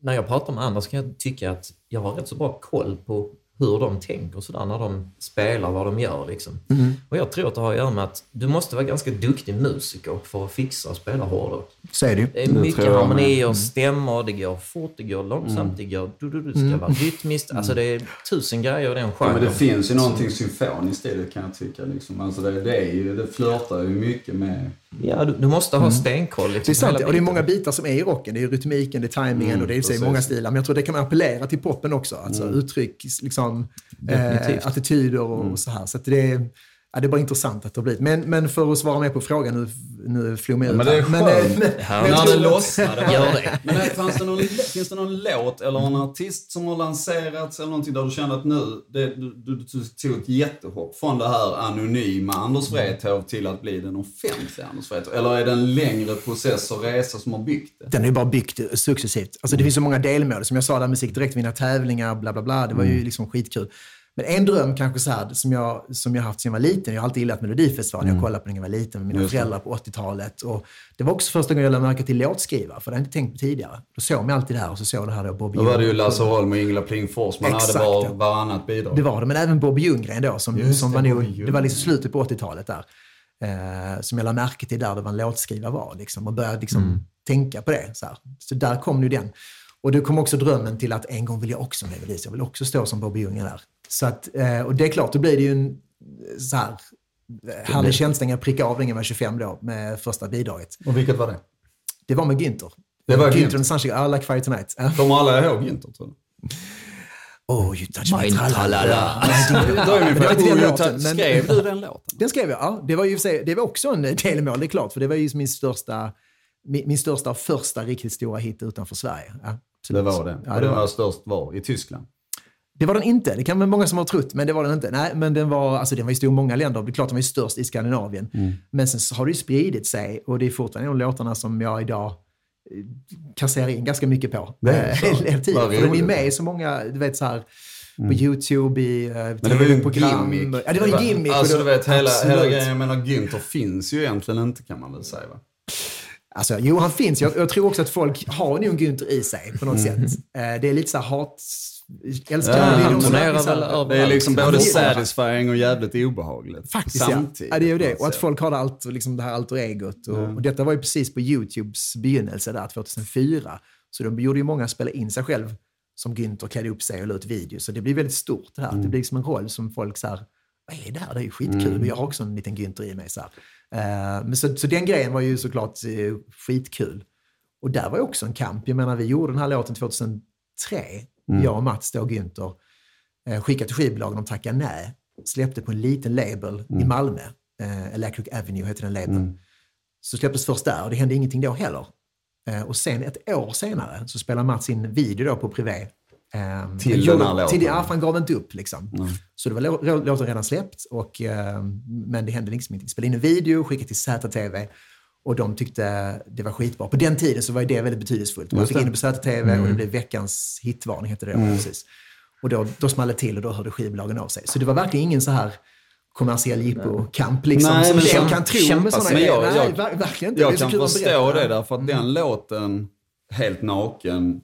C: när jag pratar med andra så kan jag tycka att jag har rätt så bra koll på hur de tänker och sådär när de spelar, vad de gör. Liksom. Och jag tror att det har att göra med att du måste vara ganska duktig musiker för att fixa och spela hårdrock.
B: Så är det ju.
C: Det är mycket harmonier, stämmor, det går fort, det går långsamt, det går... Du, du, du, det ska vara rytmiskt. Alltså det är tusen grejer i den
A: Ja,
C: genren.
A: men det finns ju någonting symfoniskt i det kan jag tycka. Liksom. Alltså det, det, är ju, det flörtar ju mycket med...
C: Ja, du, du måste ha stenkoll. Liksom,
B: Det är sant, och det är många bitar som är i rocken. Det är rytmiken, det är tajmingen och det är i sig många stilar. Men jag tror det kan man appellera till poppen också. Alltså uttryck, liksom,
C: Definitivt.
B: eh, attityder och, och så här. Så att det, är, ja, det är bara intressant att det har blivit. Men, men för att svara mer på frågan, nu, nu flog mig ut
A: Men det är skönt.
B: men,
C: Ja,
B: men jag
A: När det lossnade.
C: Gör det.
A: Men fanns det någon, finns det någon låt eller en artist som har lanserats eller någonting där du kände att nu, det, du, du, du tog ett jättehopp från det här anonyma Anders Wrethov till att bli den offentliga Anders Wrethov? Eller är det en längre process och resa som har byggt det?
B: Den är ju bara byggt successivt. Alltså, det finns så många delmål. Som jag sa, där musik direkt vinna tävlingar, bla bla bla. Det var ju liksom skitkul. Men en dröm kanske så här, som jag, som jag haft sedan jag var liten. Jag har alltid gillat Melodifestivalen. Jag kollade på den när jag var liten med mina föräldrar på 80-talet. Och det var också första gången jag lade märke till låtskrivare, för det hade jag inte tänkt på tidigare. Då såg man alltid det här och så såg det här då Bobby
A: Då var det ju. Lasse Holm och Ingela Pling Forsman hade
B: Exakt,
A: var,
B: ja.
A: varannat bidrag.
B: Det var det, men även Bobby Ljunggren då, som,
A: Just
B: som
A: det,
B: var nog, det var liksom slutet på 80-talet där. Eh, som jag lade märke till där det var en låtskrivare var. Liksom, och började liksom
A: Mm.
B: tänka på det. Så, här. så där kom nu den. Och det kom också drömmen till att en gång vill jag också med Elise. Jag vill också stå som Bobby Ljunggren där. Så att, eh, och det är klart, då blir det ju en eh, så här, härlig känsla när jag prickade av när jag var 25 då med första bidraget.
A: Och vilket var det?
B: Det var med Günther.
A: Det var
B: Günther and Sunshine, I like Fire Tonight. *laughs*
A: Kommer alla ihåg Günther tror du?
B: Oh, you touch my tralala. *laughs* *laughs*
A: Då
B: den men-
A: skrev du den låten?
B: Den skrev jag, ja. Det var ju det var också en delmål, det är klart. För det var ju min största, min, min största och första riktigt stora hit utanför Sverige. Ja,
A: Det var det.
B: Ja,
A: och den
B: var,
A: var störst var? I Tyskland?
B: det var den inte. Det kan vara många som har trott, men det var den inte. Nej, men den var, alltså, den var ju stor i många länder. Det är klart den var ju störst i Skandinavien.
A: Mm.
B: Men sen så har det ju spridit sig och det är fortfarande av låtarna som jag idag eh, kasserar in ganska mycket på.
A: Är
B: Eh, hela tiden. För den är med i så många, du vet så här, på YouTube, i uh,
A: Men det var ju en
B: program.
A: gimmick.
B: Ja, det var en gimmick. och
A: Alltså du vet, hela, hela grejen, jag menar Günther finns ju egentligen inte kan man väl säga va?
B: Alltså, jo, han finns. Jag, jag tror också att folk har nog Günther i sig på något sätt. Eh, det är lite så här hat... Älskar
A: Ja,
B: det är
A: han
C: turnerar väl överallt.
A: Det är liksom både satisfying och jävligt obehagligt.
B: Faktiskt
A: Samtidigt.
B: ja. ja. Det är ju det. Och att folk har det, allt, liksom det här alter egot. Och, och detta var ju precis på YouTubes begynnelse där 2004. Så de gjorde ju många spela in sig själv som Günther klädde upp sig och la ut videos. Så det blir väldigt stort det här.
A: Mm.
B: Det blir liksom en roll som folk så här, vad är det här? Det är ju skitkul. Och jag har också en liten Günther i mig. Så, här. Eh, men så, så den grejen var ju såklart eh, skitkul. Och där var ju också en kamp. Jag menar, vi gjorde den här låten 2003.
A: Mm.
B: Jag och Mats då, Günther. Eh, skickade till skivbolagen, de tackade nej. Släppte på en liten label
A: Mm.
B: i Malmö. Electric Avenue heter den labeln. Så släpptes först där och det hände ingenting då heller. Och sen ett år senare så spelade Mats in video då på Privé. Eh,
A: Till
B: gjorde-
A: den här låten?
B: Till, ja, för han gav inte upp liksom. Så det var lå- lå- låten redan släppt, och, eh, men det hände liksom ingenting. Spelade in en video, skickade till ZTV och de tyckte det var skitbra. På den tiden så var det väldigt betydelsefullt. Man fick in det på ZTV och det blev veckans hitvarning, hette det då. Precis. Och då, då small det till och då hörde skivbolagen av sig. Så det var verkligen ingen så här kommersiell jippo-kamp liksom,
A: Nej,
B: som
A: men kämpa-
B: kan tro med sådana
A: jag-
B: grejer.
A: jag-
B: Nej, ver- verkligen inte.
A: Jag kan förstå det därför att den låten, helt naken,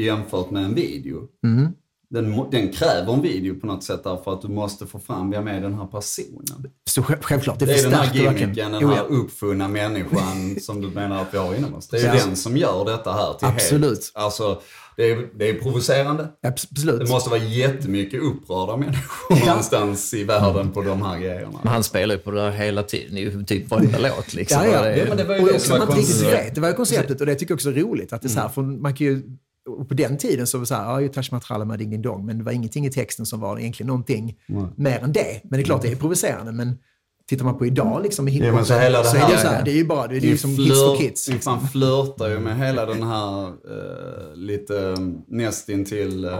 A: jämfört med en video.
B: Mm.
A: Den, den kräver en video på något sätt därför att du måste få fram vem är den här personen.
B: Så själv- självklart, det,
A: Det är den här gimmicken, den här
B: ja.
A: uppfunna människan *laughs* som du menar att vi har inom oss. Det är ju
B: Ja.
A: den som gör detta här till
B: Absolut.
A: helt... Alltså, det är, det är provocerande.
B: Absolut.
A: Det måste vara jättemycket upprörda människor
B: Ja.
A: någonstans i världen på de här grejerna.
C: Men han spelar ju på det där hela tiden i typ varenda låt. Liksom.
B: Ja, ja.
C: Det
A: Ja, men det var ju
B: och
A: det
B: också
A: som var
B: vet. Det var ju konceptet och det tycker jag också är roligt. Att det är så här, för man kan ju, och på den tiden så var det så här, ja, ju Taj Mahal med Ding Dong, men det var ingenting i texten som var egentligen någonting mer än det. Men det är klart, det är provocerande. Men tittar man på idag liksom, med
A: Ja,
B: hiphop,
A: så
B: så är det så här, det är ju bara, det är ju liksom hits for kids.
A: Fan flörtar ju med hela den här eh, lite nästintill uh,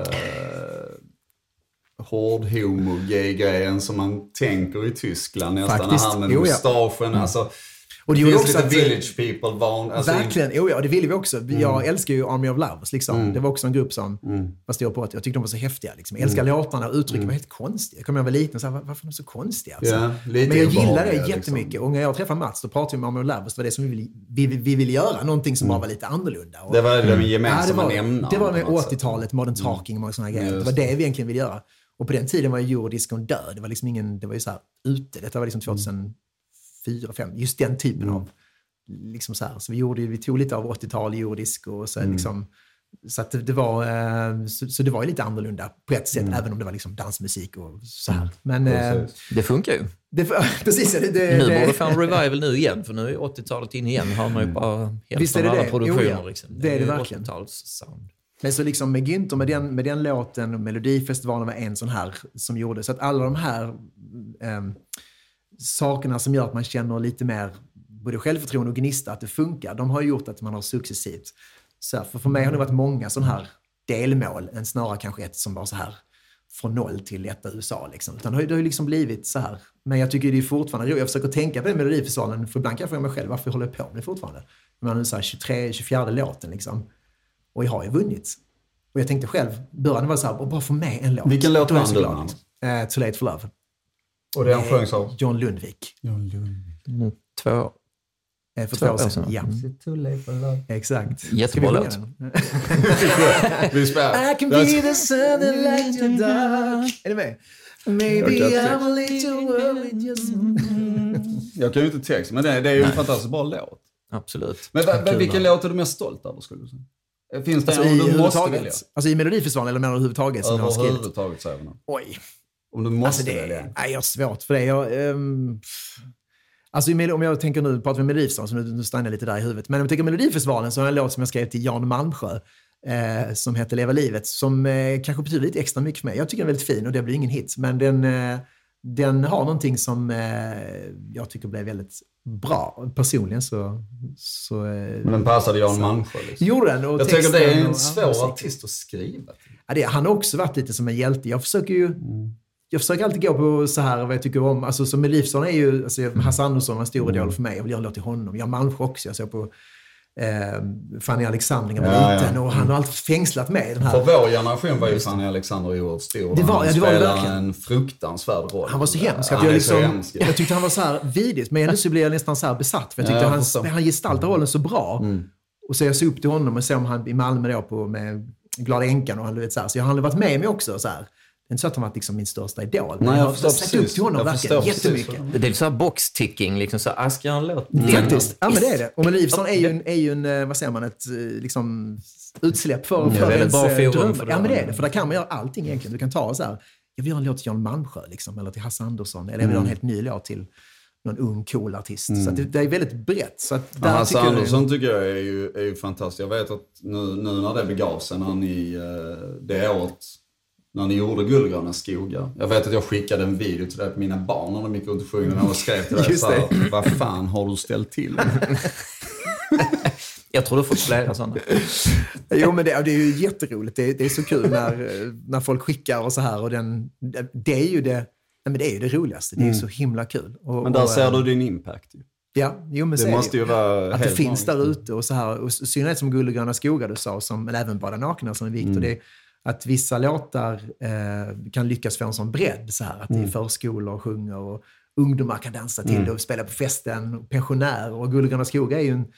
A: hårdhomo-gay-grejen som man tänker i Tyskland nästan.
B: Faktiskt.
A: Det här med
B: Jo, ja.
A: mustaschen. Alltså,
B: Och det
A: det finns
B: också
A: lite
B: att-
A: village people. Van, alltså,
B: Verkligen, jo, ja, det ville vi också.
A: Mm.
B: Jag älskar ju Army of Lovers. Liksom. Det var också en grupp som var stor på att jag tyckte de var så häftiga. Liksom. Jag älskar låtarna och uttrycken var helt konstiga. Jag kommer ihåg när jag var liten och sa, "Var- varför är de så konstiga? Alltså.
A: Lite
B: Men jag gillar det jättemycket. Och när jag träffade Mats, då pratade vi om Army of Lovers. Det var det som vi ville, vi, vi ville göra, någonting som bara var lite annorlunda. Och,
A: Det var den
B: Ja, det
A: gemensamma
B: var, det var med
A: på något sätt.
B: 80-talet, modern talking och många sådana grejer. Det var det vi egentligen ville göra. Och på den tiden var ju eurodiscon död. Det var liksom ingen, det var ju så här ute. Detta var liksom 2004, 2005. Just den typen av, liksom så här. Så vi gjorde, vi tog lite av 80-tal eurodisco och så liksom, så att det, det var, eh, så, så det var ju lite annorlunda på ett sätt, även om det var liksom dansmusik och så här. Men eh.
C: Det funkar ju.
B: det, *laughs* precis, det, det,
C: Nu
B: det,
C: borde få en revival nu igen, för nu är 80-talet in igen. Har man ju bara
B: Visst är
C: hälften
B: det
C: av alla
B: det?
C: produktioner.
B: Jo, ja.
C: liksom.
B: Det är det verkligen.
C: 80-talssound.
B: Men så liksom med Günther, med den, med den låten och Melodifestivalen var en sån här som gjorde. Så att alla de här ehm, sakerna som gör att man känner lite mer både självförtroende och gnista, att det funkar, de har gjort att man har successivt. Så här, för, för mig har det varit många sådana här delmål, än snarare kanske ett som var så här från noll till etta USA. Liksom. Utan det har ju det liksom blivit så här. Men jag tycker det är fortfarande roligt. Jag försöker tänka på den Melodifestivalen, för ibland kan jag fråga mig själv varför jag håller på med det fortfarande. Men nu så här 23, 24 låten liksom. Och jag har ju vunnit. Och jag tänkte själv, början var så här, bara få med en låt.
A: Vilken låt
B: är
A: vann du?
B: Eh, Too late for love.
A: Och den sjöngs av?
B: John Lundvik.
C: Mm, Två.
B: Eh, för
C: Två
B: två år sedan. Ja, exakt.
C: Jättebra låt. *laughs*
A: Vi spelar.
B: I can be the sun that lights your dark. Är ni med? Maybe I'm a little worried just...
A: Jag kan ju inte text, men det, det är ju en fantastiskt bra låt.
C: Absolut.
A: Men
C: Kul,
A: vilken låt är du mest stolt över skulle du säga? Finns det
B: Alltså, i
A: en du måste välja?
B: huvudtaget. Alltså i Melodifestivalen eller menar du överhuvudtaget?
A: Överhuvudtaget säger vi nog.
B: Oj.
A: Om du måste
B: Alltså det
A: välja
B: nej, jag har svårt för det. Jag, pff. alltså om jag tänker nu, pratar vi Melodifestivalen, så nu, nu stannar jag lite där i huvudet. Men om jag tänker Melodifestivalen så har jag en låt som jag skrev till Jan Malmsjö eh, som heter Leva livet, som eh, kanske betyder lite extra mycket för mig. Jag tycker den är väldigt fin och det blir ingen hit, men den, eh, den har någonting som eh, jag tycker blev väldigt bra. Personligen så... så eh,
A: Men den passade Jan Malmsjö liksom.
B: gjorde den. Och
A: Jag tycker det är en
B: och-
A: svår artist att skriva till.
B: Ja, det, han har också varit lite som en hjälte. Jag försöker ju...
A: Mm.
B: Jag försöker alltid gå på så här vad jag tycker om. Alltså som Melifsson är ju, alltså Hasse Andersson var en stor idol för mig. Jag vill göra låt till honom. Jan Malmsjö också. Jag såg på eh, Fanny Alexander när jag
A: Ja,
B: var
A: ja.
B: liten och han har alltid fängslat mig. Den
A: För
B: här.
A: vår generation var ju Fanny Alexander oerhört stor.
B: Det var-
A: han
B: ja, det var verkligen.
A: en fruktansvärd roll.
B: Han var så hemsk. Att jag, liksom,
A: hemsk.
B: jag tyckte han var så här vidrigt, men ändå så blev jag nästan så här besatt. För jag
A: Ja,
B: tyckte
A: jag
B: han.
A: Mm.
B: han gestaltar rollen så bra. Och så jag såg upp till honom och såg om han i Malmö då på, med Glada Änkan och han, du vet, så, här. så jag har aldrig varit med mig också. Så här. Det är inte så att han varit liksom min största idol. Men
A: Nej, jag
B: jag har sett upp
A: precis.
B: till honom
A: Jag
B: verkligen
A: precis
B: jättemycket.
A: vad
C: Det är så här box-ticking, liksom så här, ah, jag låt?
B: Faktiskt. Ja, men det är det. Och Melodifestivalen är ju en, är ju en eh, vad säger man, ett eh, liksom, utsläpp för,
C: Det är
B: för
C: väldigt
B: ens
C: bra
B: eh, drömmar.
C: för det.
B: Ja, men det är det. För där kan man göra allting egentligen. Du kan ta så här, jag vill göra en låt till Jan Malmsjö, liksom, eller till Hasse Andersson, eller jag vill göra en helt ny låt till någon ung cool artist. Så att det, det är väldigt brett. Så att
A: Ja,
B: där
A: Hasse
B: tycker jag-
A: Andersson tycker jag är ju, är ju fantastisk. Jag vet att nu, nu när det begav sig, när ni, det året, när ni gjorde Guldgröna skogar. Jag vet att jag skickade en video till dig på mina barn när de gick runt och sjöng och skrev till dig
B: Just
A: så här, vad fan har du ställt till med?" *laughs*
C: Jag tror du fått flera sådana.
B: Jo, men det, det är ju jätteroligt. Det, det är så kul när, när folk skickar och så här. Och den, det, är ju det, nej, men det är ju det roligaste. Det är så himla kul. Och,
A: Mm. Men där
B: och,
A: ser
B: eh,
A: du din impact ju.
B: Ja, jo, men
A: Det måste ju vara
B: Att det finns där ute och så här. Och i synnerhet som Guld och gröna skogar du sa, som, men även Bada nakna som är Viktor.
A: Mm.
B: Det att vissa låtar eh, kan lyckas få en sån bredd. Så här, att det
A: Mm.
B: är förskolor och sjunger och ungdomar kan dansa till det och spela på festen. Pensionärer. Och Guld och gröna skogar är ju en, tror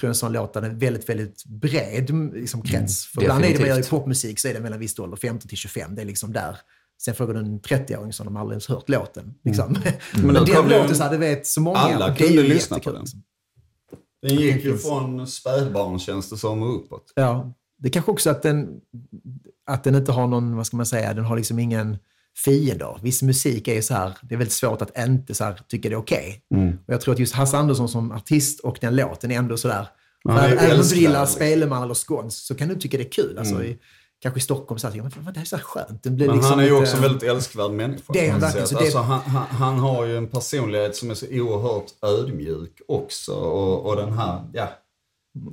B: jag, en sån låt där det är väldigt, väldigt bred liksom, krets. För ibland är det man gör i popmusik så är det mellan viss ålder, 15 till 25. Det är liksom där. Sen frågar du en 30-åring som de aldrig ens hört låten. Liksom. *laughs* Men,
A: Men då
B: den
A: det
B: låten så här, det vet så många.
A: Alla
B: det
A: kunde lyssna på den.
B: liksom.
A: Den gick ju från spädbarn känns det som och uppåt.
B: Ja, det kanske också att den, att den inte har någon, vad ska man säga, den har liksom ingen fiender. Viss musik är ju så här, det är väldigt svårt att inte så här, tycka det är okej. Och jag tror att just Hasse Andersson som artist och den låten är ändå sådär, även om du gillar
A: liksom.
B: Speleman eller skånsk så kan du tycka det är kul. Alltså, i, kanske i Stockholm så här, men fan, det här är så här skönt. Den blir
A: Men
B: liksom
A: han är ju också en väldigt älskvärd människa.
B: Det är han verkligen, så det-
A: Alltså, han, han, han har ju en personlighet som är så oerhört ödmjuk också. Och, och den här, ja.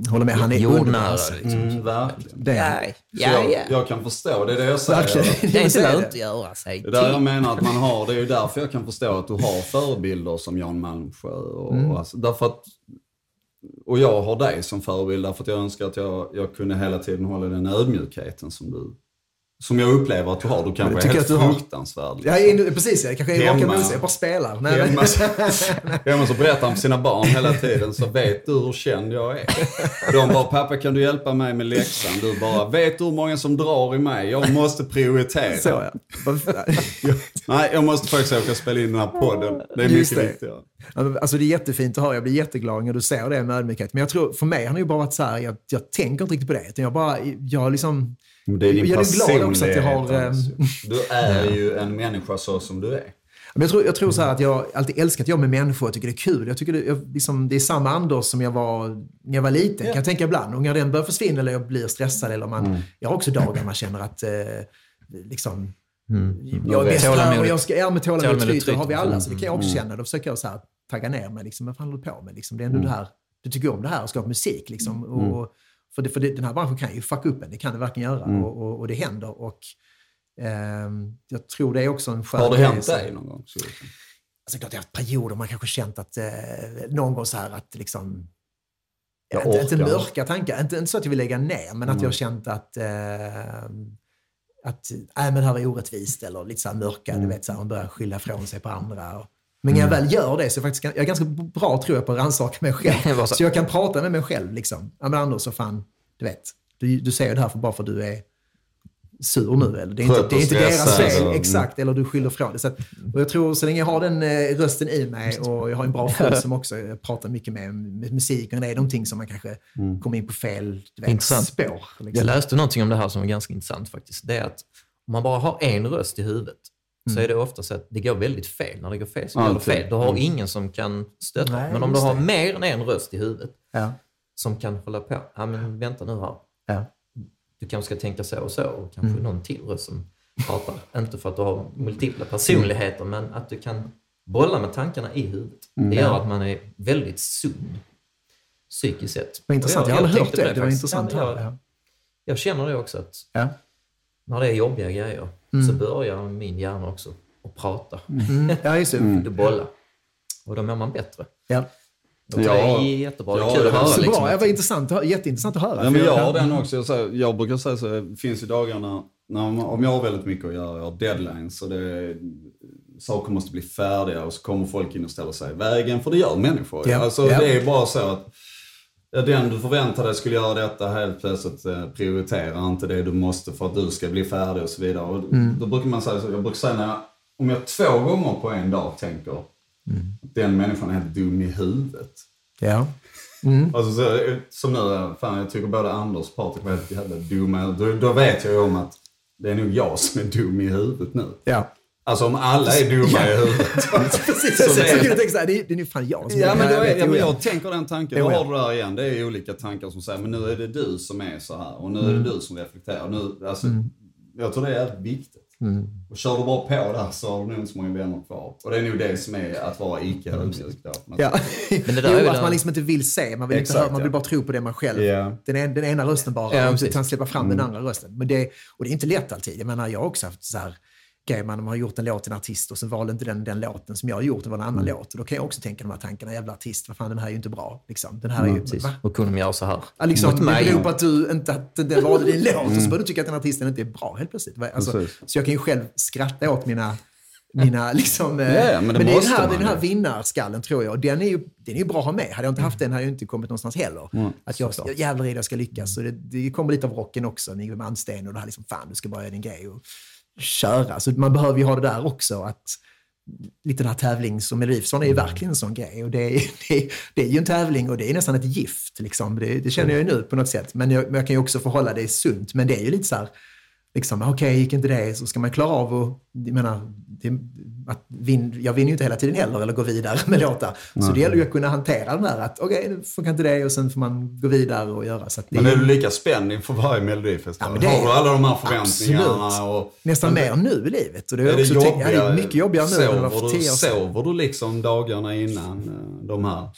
B: Håller med, han är
C: Jordnära,
B: alltså.
C: liksom.
A: Mm, verkligen.
B: Det är han.
C: Nej.
A: Så jag, jag kan förstå, det är det jag säger.
B: Verkligen.
C: Det är inte lönt göra sig
A: Det är där jag menar att man har, det är ju därför jag kan förstå att du har förebilder som Jan Malmsjö. Och,
B: Mm.
A: alltså, därför att, och jag har dig som förebild därför att jag önskar att jag, jag kunde hela tiden hålla den ödmjukheten som du, som jag upplever att du har. Du kanske är helt
B: jag att du har.
A: fruktansvärd.
B: Ja, in- precis. Jag kanske är raka. Jag bara spelar. Nej,
A: Hemma så, *laughs* hemma så berättar han för sina barn hela tiden, så vet du hur känd jag är. De bara, pappa kan du hjälpa mig med läxan? Du bara, vet du hur många som drar i mig? Jag måste prioritera.
B: Så ja.
A: Nej, jag måste faktiskt åka och spela in den här podden. Det är
B: Just
A: mycket
B: det.
A: viktigare.
B: Ja, Alltså det är jättefint att höra. Jag blir jätteglad när du säger det med ödmjukhet. Men jag tror, för mig har det ju bara varit så här, jag, jag tänker inte riktigt på det. Utan jag bara, jag liksom...
A: Men Det är din
B: Jag är glad också att jag har, ehm,
A: alltså. Du är ju en människa så som du är.
B: Men jag tror, jag tror så här att jag alltid älskat att jobba med människor. Jag tycker det är kul. Jag tycker det, jag, liksom, det är samma Anders som jag var när jag var liten. Kan jag tänka ibland. Och när den börjar försvinna eller jag blir stressad. Eller man,
A: Mm.
B: Jag har också dagar man känner att eh, liksom,
A: Jag
B: jag är
A: vet.
B: bäst här och jag ska, ja, med tålamod tryter
C: tryter.
B: har vi alla. Så det kan jag också
A: Mm.
B: känna. Då försöker jag så här, tagga ner mig. Liksom, vad fan håller du på med? Liksom, det är ändå
A: Mm.
B: det här, du tycker om det här och skapa musik. Liksom, och, för det, för det, den här branschen kan ju fucka upp en. Det kan det verkligen göra.
A: Mm.
B: Och, och, och det händer. Och, ehm, jag tror det är också en skön
A: Har det hänt dig någon gång? Så-
B: Alltså, klart, jag har haft perioder man kanske känt att eh, någon gång så här att liksom...
A: Jag
B: inte, inte mörka tankar, inte, inte så att jag vill lägga ner, men att jag har känt att, eh, att äh, men det här var orättvist eller lite så här mörka, du vet, så här, man börjar skylla ifrån sig på andra. Och, men när jag väl gör det så är jag faktiskt, jag är ganska bra tror jag på att rannsaka mig själv. *laughs*
C: Så-
B: jag kan prata med mig själv liksom. Ja men Anders, så fan, du vet, du, du säger det här för bara för att du är sur nu. Eller? Det är inte, det är inte
A: och
B: deras fel,
A: och-
B: exakt. Eller du skyller från det. Så att, och jag tror så länge jag har den eh, rösten i mig och jag har en bra fru som också jag pratar mycket med, med musiken. Det är någonting som man kanske kommer in på fel vet,
C: Intressant.
B: spår.
C: Jag
B: Liksom.
C: läste någonting om det här som var ganska intressant faktiskt. Det är att om man bara har en röst i huvudet så är det ofta så att det går väldigt fel. När det går fel så går det fel. Du har ingen som kan stötta.
B: Nej,
C: men om du har
B: det.
C: mer än en röst i huvudet
B: Ja.
C: som kan hålla på. Ja, men vänta nu här.
B: Ja.
C: Du kanske ska tänka så och så och kanske någon till röst som pratar. Inte för att du har multipla personligheter, men att du kan bolla med tankarna i huvudet. Det gör att man är väldigt sund psykiskt sett.
B: Vad intressant,
C: Och
B: jag har aldrig hört det.
C: på
B: Det var
C: faktiskt.
B: intressant.
C: Jag, jag känner det också att
B: Ja.
C: När det är jobbiga grejer
B: Mm.
C: så börjar min hjärna också att prata.
B: Mm. Ja, just det. *laughs*
C: Du bolla. Och då mår man bättre.
B: Ja.
C: Och det är
A: Ja.
C: jättebra. Det
A: Ja,
C: är kul
A: det
C: att
A: är
C: höra.
B: Så
C: Liksom.
B: bra, det var intressant, jätteintressant att höra.
A: Ja, men jag har den också. Jag, säger, jag brukar säga så, det finns ju dagar när, när om jag har väldigt mycket att göra, jag har deadlines och det, saker måste bli färdiga och så kommer folk in och ställer sig i vägen, för det gör människor.
B: Ja,
A: Alltså,
B: ja.
A: Det är bara så att ja, den du förväntar dig skulle göra detta helt plötsligt eh, prioriterar inte det du måste för att du ska bli färdig och så vidare. Och
B: Mm.
A: Då brukar man säga så, jag brukar säga när jag, om jag två gånger på en dag tänker
B: Mm.
A: att den människan är helt dum i huvudet.
B: Ja.
A: Alltså, så, som nu, fan jag tycker både Anders och Patrik var helt jävla dumma. Då, då vet jag ju om att det är nog jag som är dum i huvudet nu.
B: ja.
A: Alltså om alla är dumma i huvudet. *laughs*
B: Precis,
A: Så
B: så, så,
A: det är-
B: så, så här, det, är- är nog fan jag som
A: Ja men, då är, ja, men jag tänker den tanken, då har du där igen. Det är ju olika tankar som säger, men nu är det du som är så här och nu är det du som reflekterar. Nu, alltså, Jag tror det är viktigt. Och kör du bara på där så har du nog inte så många vänner kvar. Och det är nog det som är att vara icke ödmjuk då. på något
B: Ja. *laughs*
C: Men det där
B: jo,
C: är
B: att
C: en-
B: man liksom inte vill se, man vill, inte
A: Exakt,
B: höra, man
A: ja.
B: vill bara tro på det man själv.
A: Ja.
B: Den, en, den ena rösten bara,
C: Ja,
B: och inte
C: precis.
B: kan släppa fram
A: Mm.
B: den andra rösten. Men det, och det är inte lätt alltid. Jag menar, jag har också haft så här grejer, man har gjort en låt till en artist och så valde inte den, den låten som jag har gjort, det var en
A: Mm.
B: annan låt. Och då kan jag också tänka de här tankarna, jävla artist, vad fan den här är ju inte bra. Liksom. Den här är ju?
C: Och kunde de göra så här?
B: Ja, liksom,
C: Mot
B: det beror på att du inte att den valde din låt och så börjar du tycka att den artisten inte är bra helt plötsligt. Alltså,
A: Precis.
B: så jag kan ju själv skratta åt mina mina *laughs* liksom,
A: Ja, ja, men det
B: är den här,
A: man
B: den här vinnarskallen tror jag. Och den är ju, den är ju bra att ha med. Hade jag inte haft den hade jag inte kommit någonstans heller. att jag, jag jävlar i det jag ska lyckas. Så det, det kommer lite av rocken också, med Mansten och det här liksom, fan du ska bara göra din grej och köra. Så man behöver ju ha det där också. att Lite den här tävlings och Melodifestivalen är ju verkligen en sån grej. Och det, är, *laughs* det, är, det är ju en tävling och det är nästan ett gift. Liksom. Det, det känner jag ju nu på något sätt. Men jag, jag kan ju också förhålla det sunt. Men det är ju lite så här, liksom, okej, gick inte det, så ska man klara av och, jag menar, det, att vin, jag vinner ju inte hela tiden heller, eller går vidare med låtar. Så det gäller ju att kunna hantera den här, att okej, nu funkar inte det och sen får man gå vidare och göra. Så att det
A: Men
B: är
A: du lika spänd inför varje melodifestival?
B: Ja, det
A: har du alla de här förväntningarna?
B: Absolut.
A: Och,
B: nästan mer nu i livet. Och det är,
A: Är det,
B: tänkt- ja, det är mycket jobbigare nu än det var för
A: sover,
B: tio
A: du,
B: år sedan.
A: sover du liksom dagarna innan eh, de här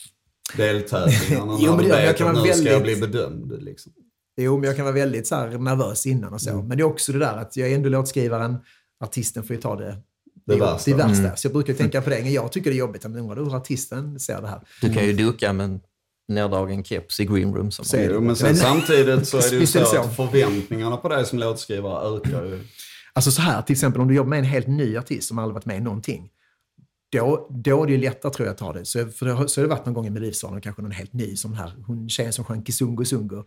A: deltävlingarna? *laughs*
B: Jo, men det jag. Jag kan vara
A: nu ska jag bli
B: väldigt-
A: bedömd. Liksom.
B: Jo, men jag kan vara väldigt så här, nervös innan och så.
A: Mm.
B: Men det är också det där att jag är ändå låtskrivaren, artisten får ju ta det
A: Det värsta.
B: Det värsta. Så jag brukar tänka på det. Jag tycker det är jobbigt, men undrar hur artisten ser det här.
C: Du kan ju duka med en neddragen keps i green room. Som
B: Så är det.
A: Jo, men sen samtidigt så är det ju
B: det så.
A: att förväntningarna på dig som låtskrivare ökar ju.
B: Alltså så här, till exempel om du jobbar med en helt ny artist som aldrig varit med i någonting. Då, då är det ju lättare tror jag att ta det. Så, för det har, så har det varit någon gång i Melodifestivalen, kanske någon helt ny som här, hon tjejen som sjöng Kisungo Sungo.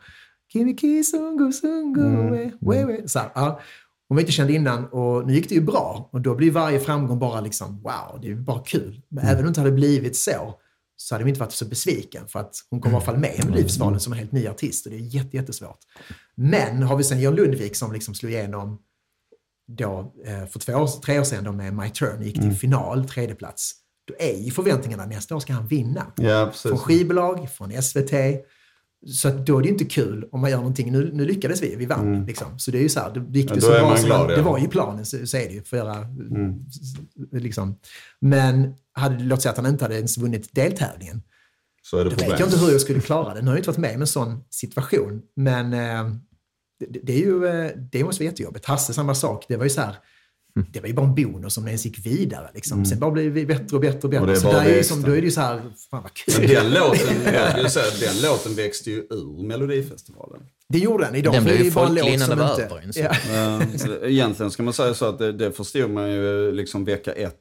B: Kimi Kisungo Sungo, we, we, we. Så här, ja. Hon var inte känd innan och nu gick det ju bra. Och då blir varje framgång bara liksom, wow, det är bara kul. Men även om det inte hade blivit så, så hade vi inte varit så besviken. För att hon kommer i alla fall med i Melodifestivalen som en helt ny artist och det är jätte, jättesvårt. Men har vi sen John Lundvik som liksom slog igenom då, eh, för två år, tre år sedan då med My Turn gick till final, tredje plats. Då är ju förväntningarna nästa år ska han vinna.
A: Ja, precis.
B: Från skivbolag, från SVT. Så att då är det inte kul om man gör någonting. Nu, nu lyckades vi, vi vann. Liksom. Så det är ju så här, det gick
A: Ja,
B: det så bra som
A: glad.
B: Det var ju planen, så, så är det ju. För göra, liksom. Men hade, låt säga att han inte hade ens vunnit deltävlingen.
A: Så är det
B: Då vet
A: problem.
B: jag inte hur jag skulle klara det. Nu har jag inte varit med om en sån situation. Men eh, det, det, är ju, eh, det måste vara jättejobbigt. Hasse, samma sak. Det var ju så här,
A: Mm.
B: Det var ju bara en bonus om den ens gick vidare. Liksom. Sen bara blev vi bättre och bättre och bättre.
A: Och det är
B: så
A: bara
B: där är som, då är det ju så här, fan vad kul.
A: Men den låten, *laughs* jag säga, den låten växte ju ur Melodifestivalen.
B: Det gjorde den. Idag
C: Den blev
B: det
C: ju folklig innan det var
B: inte...
C: över,
B: Ja.
A: Eh, *laughs* Egentligen ska man säga så att det, det förstod man ju liksom vecka ett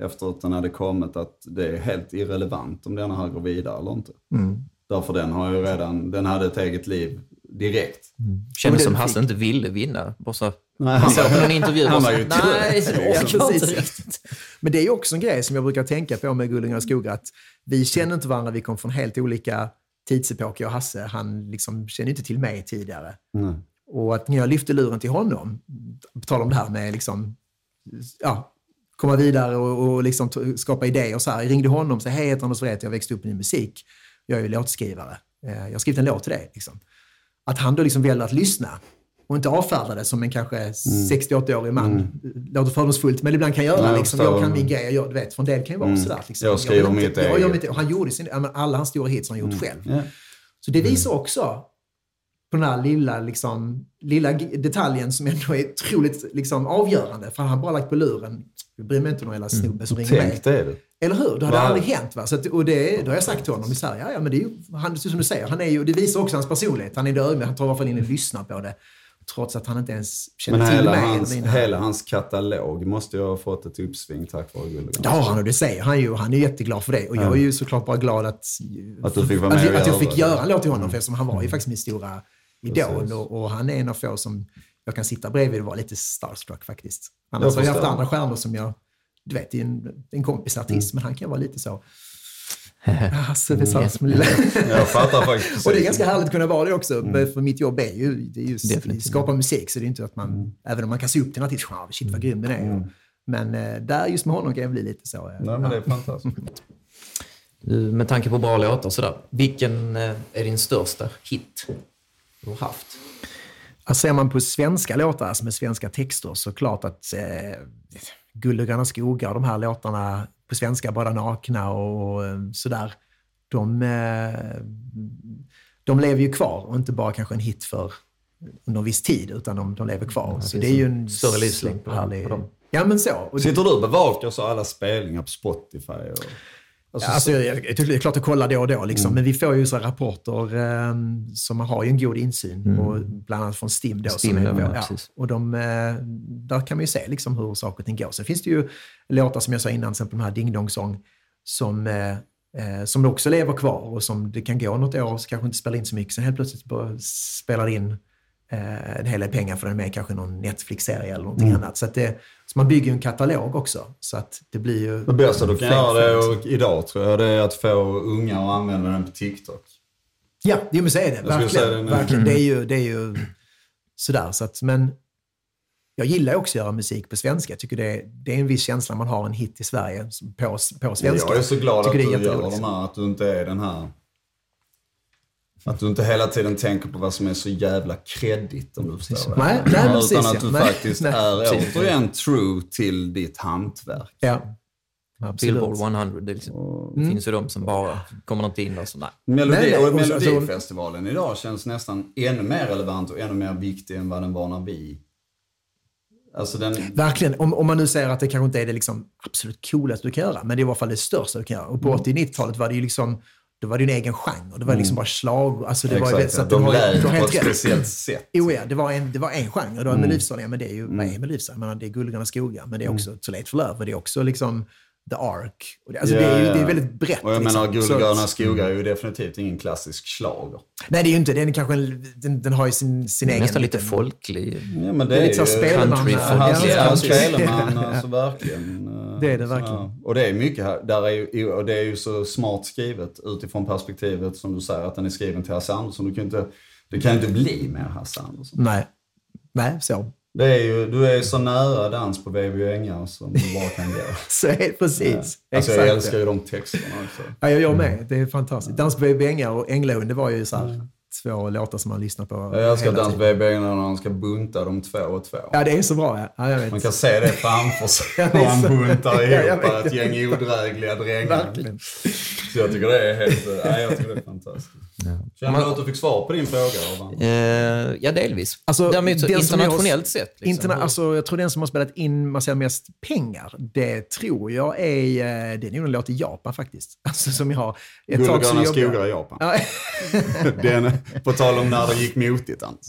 A: efter att den hade kommit att det är helt irrelevant om denna här går vidare eller inte.
B: Mm.
A: Därför den har ju redan, den hade ett eget liv direkt.
C: Kändes
B: det
C: som Hasse inte ville vinna. Bara så,
A: Nej,
C: han såg på någon intervju och så, nej,
A: liksom.
C: orkar inte
B: Precis.
C: riktigt.
B: Men det är också en grej som jag brukar tänka på med Gullingar och skogar. Att vi känner inte varandra, vi kom från helt olika tidsepoker. Jag och Hasse, han liksom kände inte till mig tidigare.
A: Nej.
B: Och att när jag lyfte luren till honom, på tal om det här med liksom, ja, komma vidare och, och liksom skapa idéer och så här. Jag ringde honom och sa, hej, jag heter Anders Wreth, jag växte upp med din musik. Jag är ju låtskrivare. Eh, Jag har skrivit en låt till dig. Liksom. Att han då liksom väljer att lyssna och inte avfärda det som en kanske 68-årig man. Låter fördomsfullt, men ibland kan göra.
A: Nej, jag
B: liksom, jag kan min grej, jag, du vet, för en del kan ju vara sådär. Liksom.
A: Jag skriver
B: vill
A: mitt
B: jag
A: eget.
B: mitt, och han gjorde sin, alla hans stora hits har han gjort själv.
A: Ja.
B: Så det visar också på den här lilla, liksom, lilla detaljen som ändå är otroligt liksom, avgörande. För han har bara lagt på luren. Jag bryr mig inte om någon jävla snubbe som ringer mig.
A: Tänk det du.
B: Eller hur? Det hade
A: Va?
B: aldrig hänt. Va? Så att, och det, då har jag sagt till honom i Sverige, ja, ja men det är ju, han, som du säger, han är ju, det visar också hans personlighet. Han är ödmjuk, han tar i alla fall in och lyssnar på det. Trots att han inte ens känner
A: Men
B: till
A: hela
B: mig.
A: hans,
B: mina-
A: hela hans katalog måste ju ha fått ett uppsving tack vare Gulligan.
B: Det har han och det säger han ju. Han är jätteglad för det. Och jag är ju såklart bara glad att,
A: Att du fick vara med
B: att, att jag fick göra en låt till honom. För eftersom han var ju faktiskt min stora idol. Och, och han är en av få som jag kan sitta bredvid och vara lite starstruck faktiskt. Annars har jag haft andra stjärnor som jag, du vet, det är en, en kompis artist,
A: Mm.
B: men han kan vara lite så. *laughs* Hasse Wesars med lilla...
A: Jag fattar faktiskt.
B: Och det är ganska härligt att kunna vara det också. För mitt jobb är ju, det är ju
C: Definitivt.
B: skapa musik. Så det är inte att man, även om man kan se upp till en artist, "Wow, shit vad grym den är. Men eh, där just med honom kan jag bli lite så. eh,
A: Nej, men det är fantastiskt.
C: Du, Med tanke på bra låtar och sådär, vilken eh, är din största hit du har haft?
B: Alltså, ser man på svenska låtar alltså med svenska texter så klart att eh, Guld och gröna skogar och de här låtarna på svenska, Bara nakna och eh, sådär, de, eh, de lever ju kvar och inte bara kanske en hit för under en viss tid, utan de, de lever kvar. så
C: finns
B: det är ju en
C: större livslängd på på dem.
B: Ja, men så. Och
A: Sitter du och bevakar så alla spelningar på Spotify? Och... Alltså,
B: Alltså, jag, jag, det är klart att kolla då och då, liksom. men vi får ju så rapporter eh, man har ju en god insyn. Och bland annat från STIM. Då,
C: STIM,
B: som är,
C: ja,
B: vår- och de, eh, där kan man ju se liksom, hur saker och ting går. Sen finns det ju låtar som jag sa innan, till exempel de här Ding Dong Song, som, eh, eh, som också lever kvar och som det kan gå något år så kanske inte spelar in så mycket. Sen helt plötsligt spelar in eh, en hel del pengar för den med kanske någon Netflix-serie eller någonting annat. Så, det, så man bygger ju en katalog också. Så att det blir ju...
A: Det bästa du kan göra idag tror jag det är att få unga att använda den på TikTok.
B: Ja, jo, men så är det.
A: skulle
B: Verkligen.
A: säga det nu.
B: verkligen. Det, är ju, det är ju sådär. Så att, men jag gillar också att göra musik på svenska. Jag tycker det är, det är en viss känsla man har en hit i Sverige på, på svenska.
A: Jag är så glad att du gör de här, att du inte är den här... Att du inte hela tiden tänker på vad som är så jävla kreddigt om du förstår
B: Nej,
A: det.
B: nej,
A: Utan
B: precis,
A: att du
B: Nej,
A: faktiskt
B: nej,
A: är
C: precis.
A: återigen true till ditt hantverk.
B: Ja, absolut.
C: Billboard 100, det, liksom, det finns ju de som bara kommer inte in och så nej.
A: Melodi,
B: Nej, nej,
A: och Melodifestivalen idag känns nästan ännu mer relevant och ännu mer viktig än vad den var när vi... Alltså den...
B: Verkligen. Om, om man nu säger att det kanske inte är det liksom absolut coolaste du kan göra, men det är i alla fall det största du kan göra. Och på
A: Mm.
B: 80 90-talet var det ju liksom då var det en egen genre. Det var liksom bara slag. Alltså det var
A: Exakt,
B: så att
A: de
B: du har-
A: lät på ett speciellt sätt.
B: Jo, ja, det var en, det var en genre. Det var
A: Mm.
B: Melodifestivalen, men det är ju, vad är Det är Guld och gröna skogar, men det är också Too late for love och det är också liksom The Ark. Alltså det, är ju, det är väldigt brett.
A: Och jag
B: liksom.
A: menar, Guld
B: Så
A: och
B: att-
A: gröna skogar är ju definitivt ingen klassisk schlager.
B: Nej, det är ju inte. Den, är kanske, en- den, den har ju sin, sin egen...
C: Nästan lite folklig.
A: Ja, men det,
B: Det är
A: är
B: lite så
C: country
A: hans
B: precis.
A: Speleman, *laughs* alltså verkligen. eh,
B: Det är det
A: så
B: verkligen.
A: här. Och det är mycket här, där är ju, och det är ju så smart skrivet utifrån perspektivet som du säger att den är skriven till Hasse Andersson. Du kan inte, det kan inte bli mer Hasse Andersson.
B: Nej. Nej, så.
A: Det är ju, du är så nära dans på Baby och Ängar som du bara kan gå. *laughs*
B: Så är precis.
A: Alltså
B: Exakt.
A: jag älskar ju de texterna också.
B: Ja, jag gör med. Det är fantastiskt. Dans på Baby Ängar och Änglahund, det var ju så här, två låtar som man lyssnar på
A: Jag älskar Dans på. Baby och när han ska bunta dem två och två.
B: Ja, det är så bra. Ja, ja.
A: Man kan se det framför sig *laughs*
B: Ja,
A: när
B: är
A: han buntar
B: Ja,
A: ihop
B: vet.
A: ett gäng odrägliga drängar.
B: Verkligen.
A: Så jag tycker det är helt, nej, jag tycker det är fantastiskt. Känner du att du fick svar på din fråga?
C: Eh, ja, delvis.
B: Alltså,
C: Däremot så internationellt sett. Liksom,
B: Interna- alltså, jag tror den som har spelat in man säger, mest pengar, det tror jag är, eh, det är nog en låt i Japan faktiskt. *laughs* Alltså som jag har. Ett
A: Guld och gröna skogar i Japan.
B: Ja, *laughs*
A: Den, på tal om när det gick motigt Anders.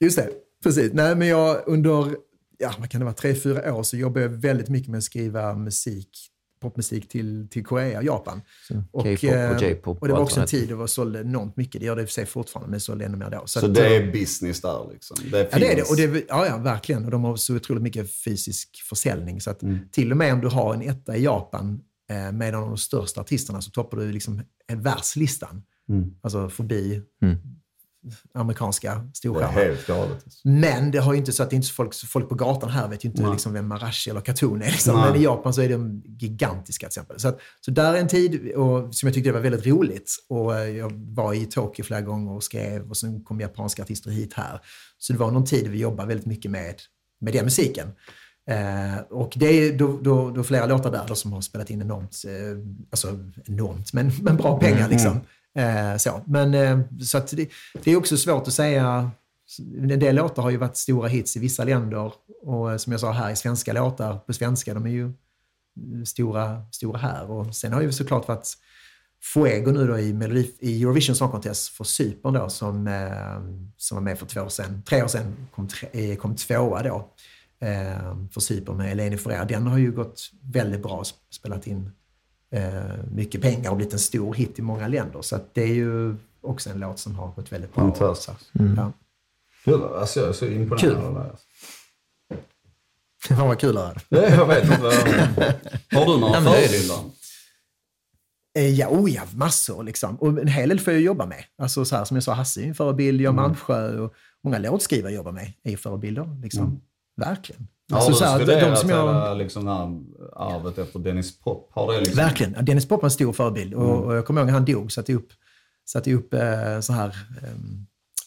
B: Just det, precis. Nej, men jag under, ja, vad kan det vara, tre, fyra år så jobbade jag väldigt mycket med att skriva musik, popmusik till, till Korea och Japan.
C: K-pop och
B: eh,
C: J-pop
B: Och det var
C: och
B: också en tid då jag sålde enormt mycket. Det gör det i och för sig fortfarande, men sålde ännu mer då.
A: Så
B: att,
A: det
B: eh,
A: är business där liksom. Det
B: Ja, det är det. Och det är, ja, ja, verkligen. Och de har så otroligt mycket fysisk försäljning. Så att
A: Mm.
B: till och med om du har en etta i Japan eh, med en av de största artisterna så toppar du liksom en världslistan.
A: Mm.
B: Alltså förbi
C: Mm.
B: Amerikanska
A: Det är
B: storstjärnor.
A: helt galet. alltså.
B: Men det har ju inte så att det är inte så folk, folk på gatan här vet ju inte
A: Nej.
B: liksom vem Marashi eller Katun är. Liksom. Men i Japan så är de gigantiska till exempel. Så, att, så där är en tid och, som jag tyckte var väldigt roligt. Och eh, jag var i Tokyo flera gånger och skrev och sen kom japanska artister hit här. Så det var någon tid vi jobbade väldigt mycket med, med den musiken. Eh, och det är då, då, då flera låtar där då som har spelat in enormt, eh, alltså enormt, men, men bra pengar liksom. Eh, så men, eh, så att det, det är också svårt att säga. En del låtar har ju varit stora hits i vissa länder och eh, som jag sa här i svenska låtar på svenska, de är ju mm, stora, stora här. Och sen har ju såklart varit Fuego nu då i, Melodi, i Eurovision Song Contest för Cypern då, som, eh, som var med för två år sedan. Tre år sedan kom, tre, eh, kom tvåa då eh, för Cypern med Eleni Ferrer. Den har ju gått väldigt bra, spelat in mycket pengar och blivit en stor hit i många länder. Så att det är ju också en låt som har gått väldigt bra.
A: Fantastiskt.
B: Mm. Ja.
A: Alltså jag är så imponerad
B: Kul.
A: av det här. *laughs*
B: Fan vad kul det är.
A: Ja, jag vet inte. Har du några
C: Nej, men det är det.
A: förebilder?
B: Eh, Ja, oh ja, massor liksom. Och en hel del får jag jobba med. Alltså så här, som jag sa, Hasse är en förebild, Jan
A: Mm.
B: Malmsjö och många låtskrivare jag jobbar med är förebilder. Liksom. Verkligen.
A: Har
B: Alltså,
A: du
B: så här, de-
A: studerat
B: de som jag-
A: hela liksom, det arvet efter Dennis Pop? Har det liksom...
B: Verkligen. Ja, Dennis Pop var en stor förebild. Och,
A: Mm.
B: och jag kommer ihåg när han dog, satte jag upp, satte upp eh, så här, um,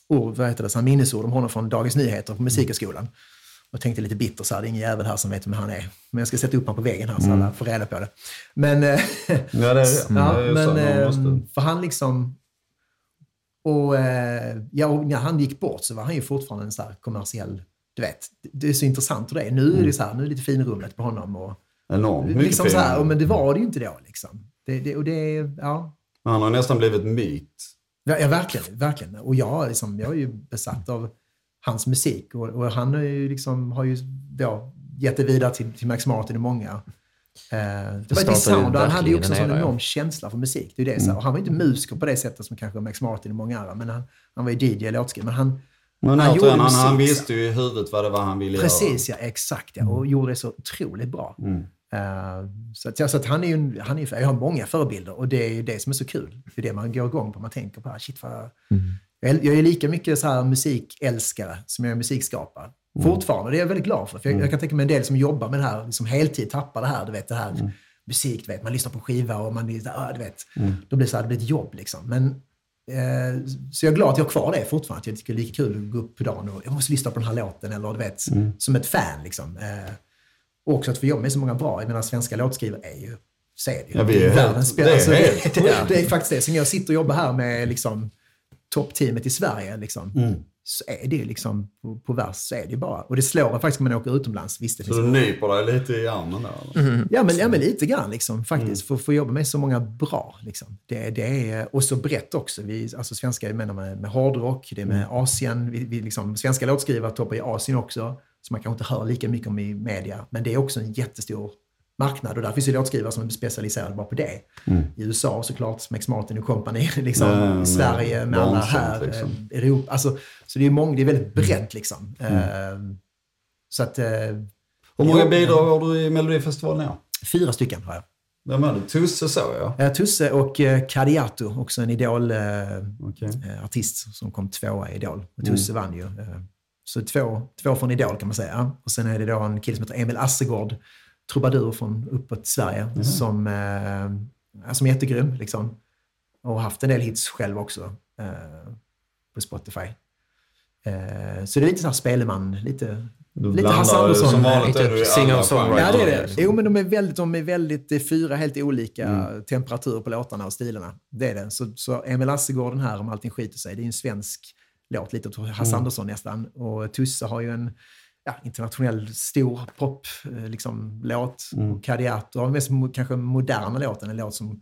B: ord, vad heter det, så här minnesord om honom från Dagens Nyheter på Musikhögskolan. Och tänkte lite bitter så här, det är ingen jävel här som vet vem han är. Men jag ska sätta upp honom på väggen här så
A: Mm.
B: alla får reda på det. Men, eh,
A: Ja, det är det. *laughs*
B: ja,
A: det så,
B: men eh,
A: måste...
B: för han liksom... Och, eh, ja, och när han gick bort så var han ju fortfarande en så här kommersiell... Du vet, det är så intressant hur det är. Nu är det så här, nu är det lite finrummet på honom. Och,
A: Enormt mycket
B: liksom så här, och, men det var det ju inte då. Liksom. Det, det, och det, ja,
A: Han har nästan blivit myt.
B: Ja, ja verkligen, verkligen. Och jag, liksom, jag är ju besatt av hans musik. Och, och han är ju liksom, har ju då, gett det vidare till, till Max Martin och många. Eh, det var ett sound och han hade ju också en sån
C: ja.
B: enorm känsla för musik. Det är det, så här. Och han var ju inte musiker på det sättet som kanske Max Martin och många andra. Men han, han var ju DJ och låtskrivare. Men han,
A: Men
B: Han
A: återigen, han, han visste ju i huvudet vad det var han ville
B: precis, ja, exakt. Ja, och gjorde det så otroligt bra.
A: göra. Mm.
B: Eh, så att, ja, så att han är ju, han är, jag har många förebilder och det är ju det som är så kul. Det är det man går igång på. Man tänker på, ah, shit vad... Jag, är, jag är lika mycket så här musikälskare som jag är musikskapare. Fortfarande, det är jag väldigt glad för. för jag, jag kan tänka mig en del som jobbar med det här, liksom heltid tappar det här, du vet det här musik, du vet, man lyssnar på skiva och man är ah, du vet, då blir det så här, det blir ett jobb liksom. Men, så jag är glad att jag har kvar det fortfarande, jag tycker det är lika kul att gå upp på dagen och jag måste lyssna på den här låten, eller du vet, som ett fan liksom. Eh, och också att få jobba med så många bra, jag menar svenska låtskrivare är ju, så är det ju.
A: Ja, vi är
B: världens
A: är
B: alltså, det, det, det är faktiskt det. Så när jag sitter och jobbar här med liksom, toppteamet i Sverige, liksom,
A: Mm.
B: Så är det liksom på, på vers så är det bara. Och det slår en faktiskt när man åker utomlands. Visst, det
A: Så du nyper dig lite i armen där? eller?
B: Ja, men, ja, men lite grann liksom, faktiskt.
A: Mm.
B: För att få jobba med så många bra. Liksom. Det, det är, och så brett också. Vi, alltså svenska, jag menar med, med hårdrock, det är med
A: Mm.
B: Asien. Vi, vi liksom, svenska låtskrivare toppar i Asien också. Som man kanske inte hör lika mycket om i media. Men det är också en jättestor marknad. Och där finns ju låtskrivare som är specialiserade bara på det. I USA såklart, Max Martin och company. *laughs* Liksom,
A: Mm.
B: Sverige med alla här.
A: liksom.
B: eh, Europa. Alltså, så det är, många, det är väldigt brett liksom.
A: Mm.
B: Eh, så att... eh,
A: Hur många bidrag har du i Melodifestivalen i år?
B: Fyra stycken har jag.
A: Vem är det? Tusse såg jag.
B: Tusse och Kadiatou, också en. Idol-artist som kom tvåa i Idol. Och Tusse vann ju. Så två, två från Idol kan man säga. Och sen är det då en kille som heter Emil Assegård, trubadur från uppåt Sverige, som, eh, som är jättegrym. Liksom. Och har haft en del hits själv också eh, på Spotify. Eh, så det är lite så här Speleman, lite,
A: Du
B: lite Hasse Andersson.
A: som vanligt är du i
C: singer-.
B: Ja, det är det.
A: liksom.
B: Jo, men de är väldigt, de är väldigt är fyra helt olika
A: Mm.
B: temperaturer på låtarna och stilarna. Det är det. Så, så Emil Assegård, den här, om allting skiter sig, det är en svensk låt, lite åt Hasse
A: Mm.
B: Andersson nästan. Och Tusse har ju en ja, internationell stor pop, eh, liksom, låt.
A: Mm.
B: Har den mest kanske moderna låten, en låt som,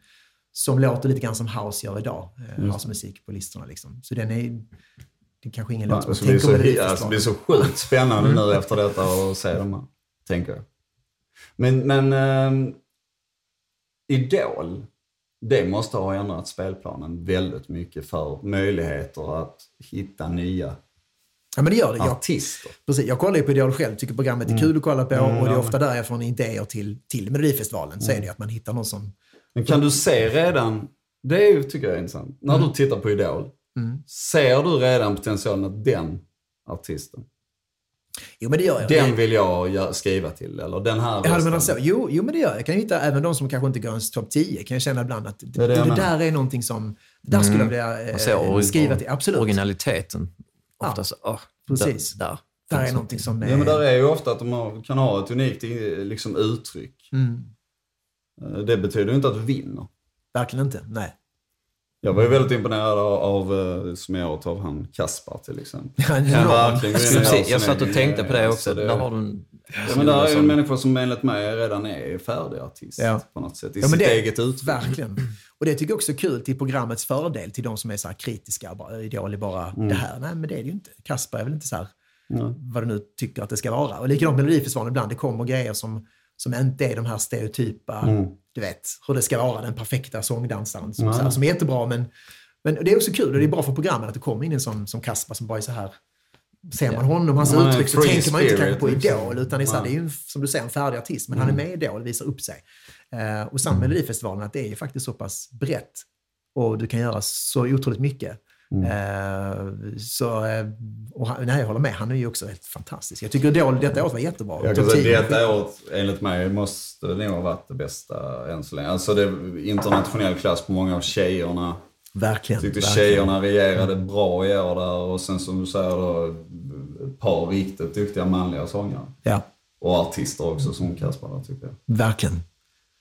B: som låter lite grann som house gör idag. Eh, housemusik på listorna. Liksom. Så den är, det är kanske ingen låt som
A: Alltså,
B: tänker
A: så,
B: på det
A: alltså, det blir så sjukt spännande
B: Mm.
A: nu efter detta att se dem här, tänker jag. *laughs* Men, men ehm, Idol, det måste ha ändrat spelplanen väldigt mycket för möjligheter att hitta nya
B: Ja, men det gör det. Jag,
A: artister.
B: Precis, jag kollar ju på Idol själv, tycker programmet är kul att kolla på
A: Mm,
B: och det är ofta där jag från idéer till, till Melodifestivalen så är det att man hittar någon som...
A: Men kan du se redan, det är ju, tycker jag är intressant, när
B: Mm.
A: du tittar på Idol, ser du redan potentialen att den artisten,
B: Jo, men det gör jag.
A: den vill jag skriva till, eller den här
B: Ja, du menar
A: rösten.
B: så. Jo, jo, men det gör jag. Jag kan hitta även de som kanske inte går ens topp 10. Kan jag känna ibland att det,
A: är det
B: det, där är någonting som... Det där skulle jag vilja eh, skriva till. Absolut.
C: Originaliteten.
B: Ja,
C: Ofta så, åh,
B: precis.
C: Där, där,
B: Där är någonting som är...
A: Ja, men där är ju ofta att de kan ha ett unikt i- liksom, uttryck.
B: mm,
A: Eh, Det betyder ju inte att du vinner.
B: verkligen inte. Nej.
A: Jag var ju väldigt imponerad av, av eh, som jag åt av han Kaspar till exempel.
B: Ja, ja.
C: jag satt och tänkte på det också. Där har du en...
A: Ja, men där är ju en
C: som-
A: människa som enligt mig redan är färdig artist
B: Ja.
A: på något sätt. I
B: Ja, men
A: sitt
B: det-
A: eget uttryck.
B: Verkligen. Och det tycker jag också är kul till programmets fördel, till de som är så här kritiska. Bara, Idol är bara
A: Mm.
B: det här. Nej, men det är det ju inte. Kasper är väl inte så här, vad du nu tycker att det ska vara. Och likadant Melodifestivalen, ibland det kommer grejer som, som inte är de här stereotypa,
A: Mm.
B: du vet, hur det ska vara, den perfekta sångdansaren. Som, så här, som är jättebra, men, men det är också kul och det är bra för programmet att det kommer in en sån som Kasper som bara är så här Ser man honom, hans
A: Han är
B: uttryck, så
A: free
B: tänker man inte kanske på
A: liksom.
B: Idol, utan det är, så här,
A: Nej.
B: det är ju som du säger en färdig artist, men han är med i Idol och visar upp sig. Eh, och samma med Melodifestivalen, att det är ju faktiskt så pass brett och du kan göra så otroligt mycket. Eh, så, eh, och han, nej, jag håller med, han är ju också helt fantastisk. Jag tycker Idol detta året var jättebra.
A: Jag kan säga
B: 10.
A: detta året, enligt mig, måste nog ha varit det bästa än så länge. Alltså det är internationell klass på många av tjejerna.
B: Verkligen.
A: Jag tyckte
B: verkligen.
A: tjejerna regerade bra i år där och sen som du säger då, ett par riktigt duktiga manliga sångare.
B: Ja,
A: Och artister också som Kaspar där, tycker jag.
B: verkligen.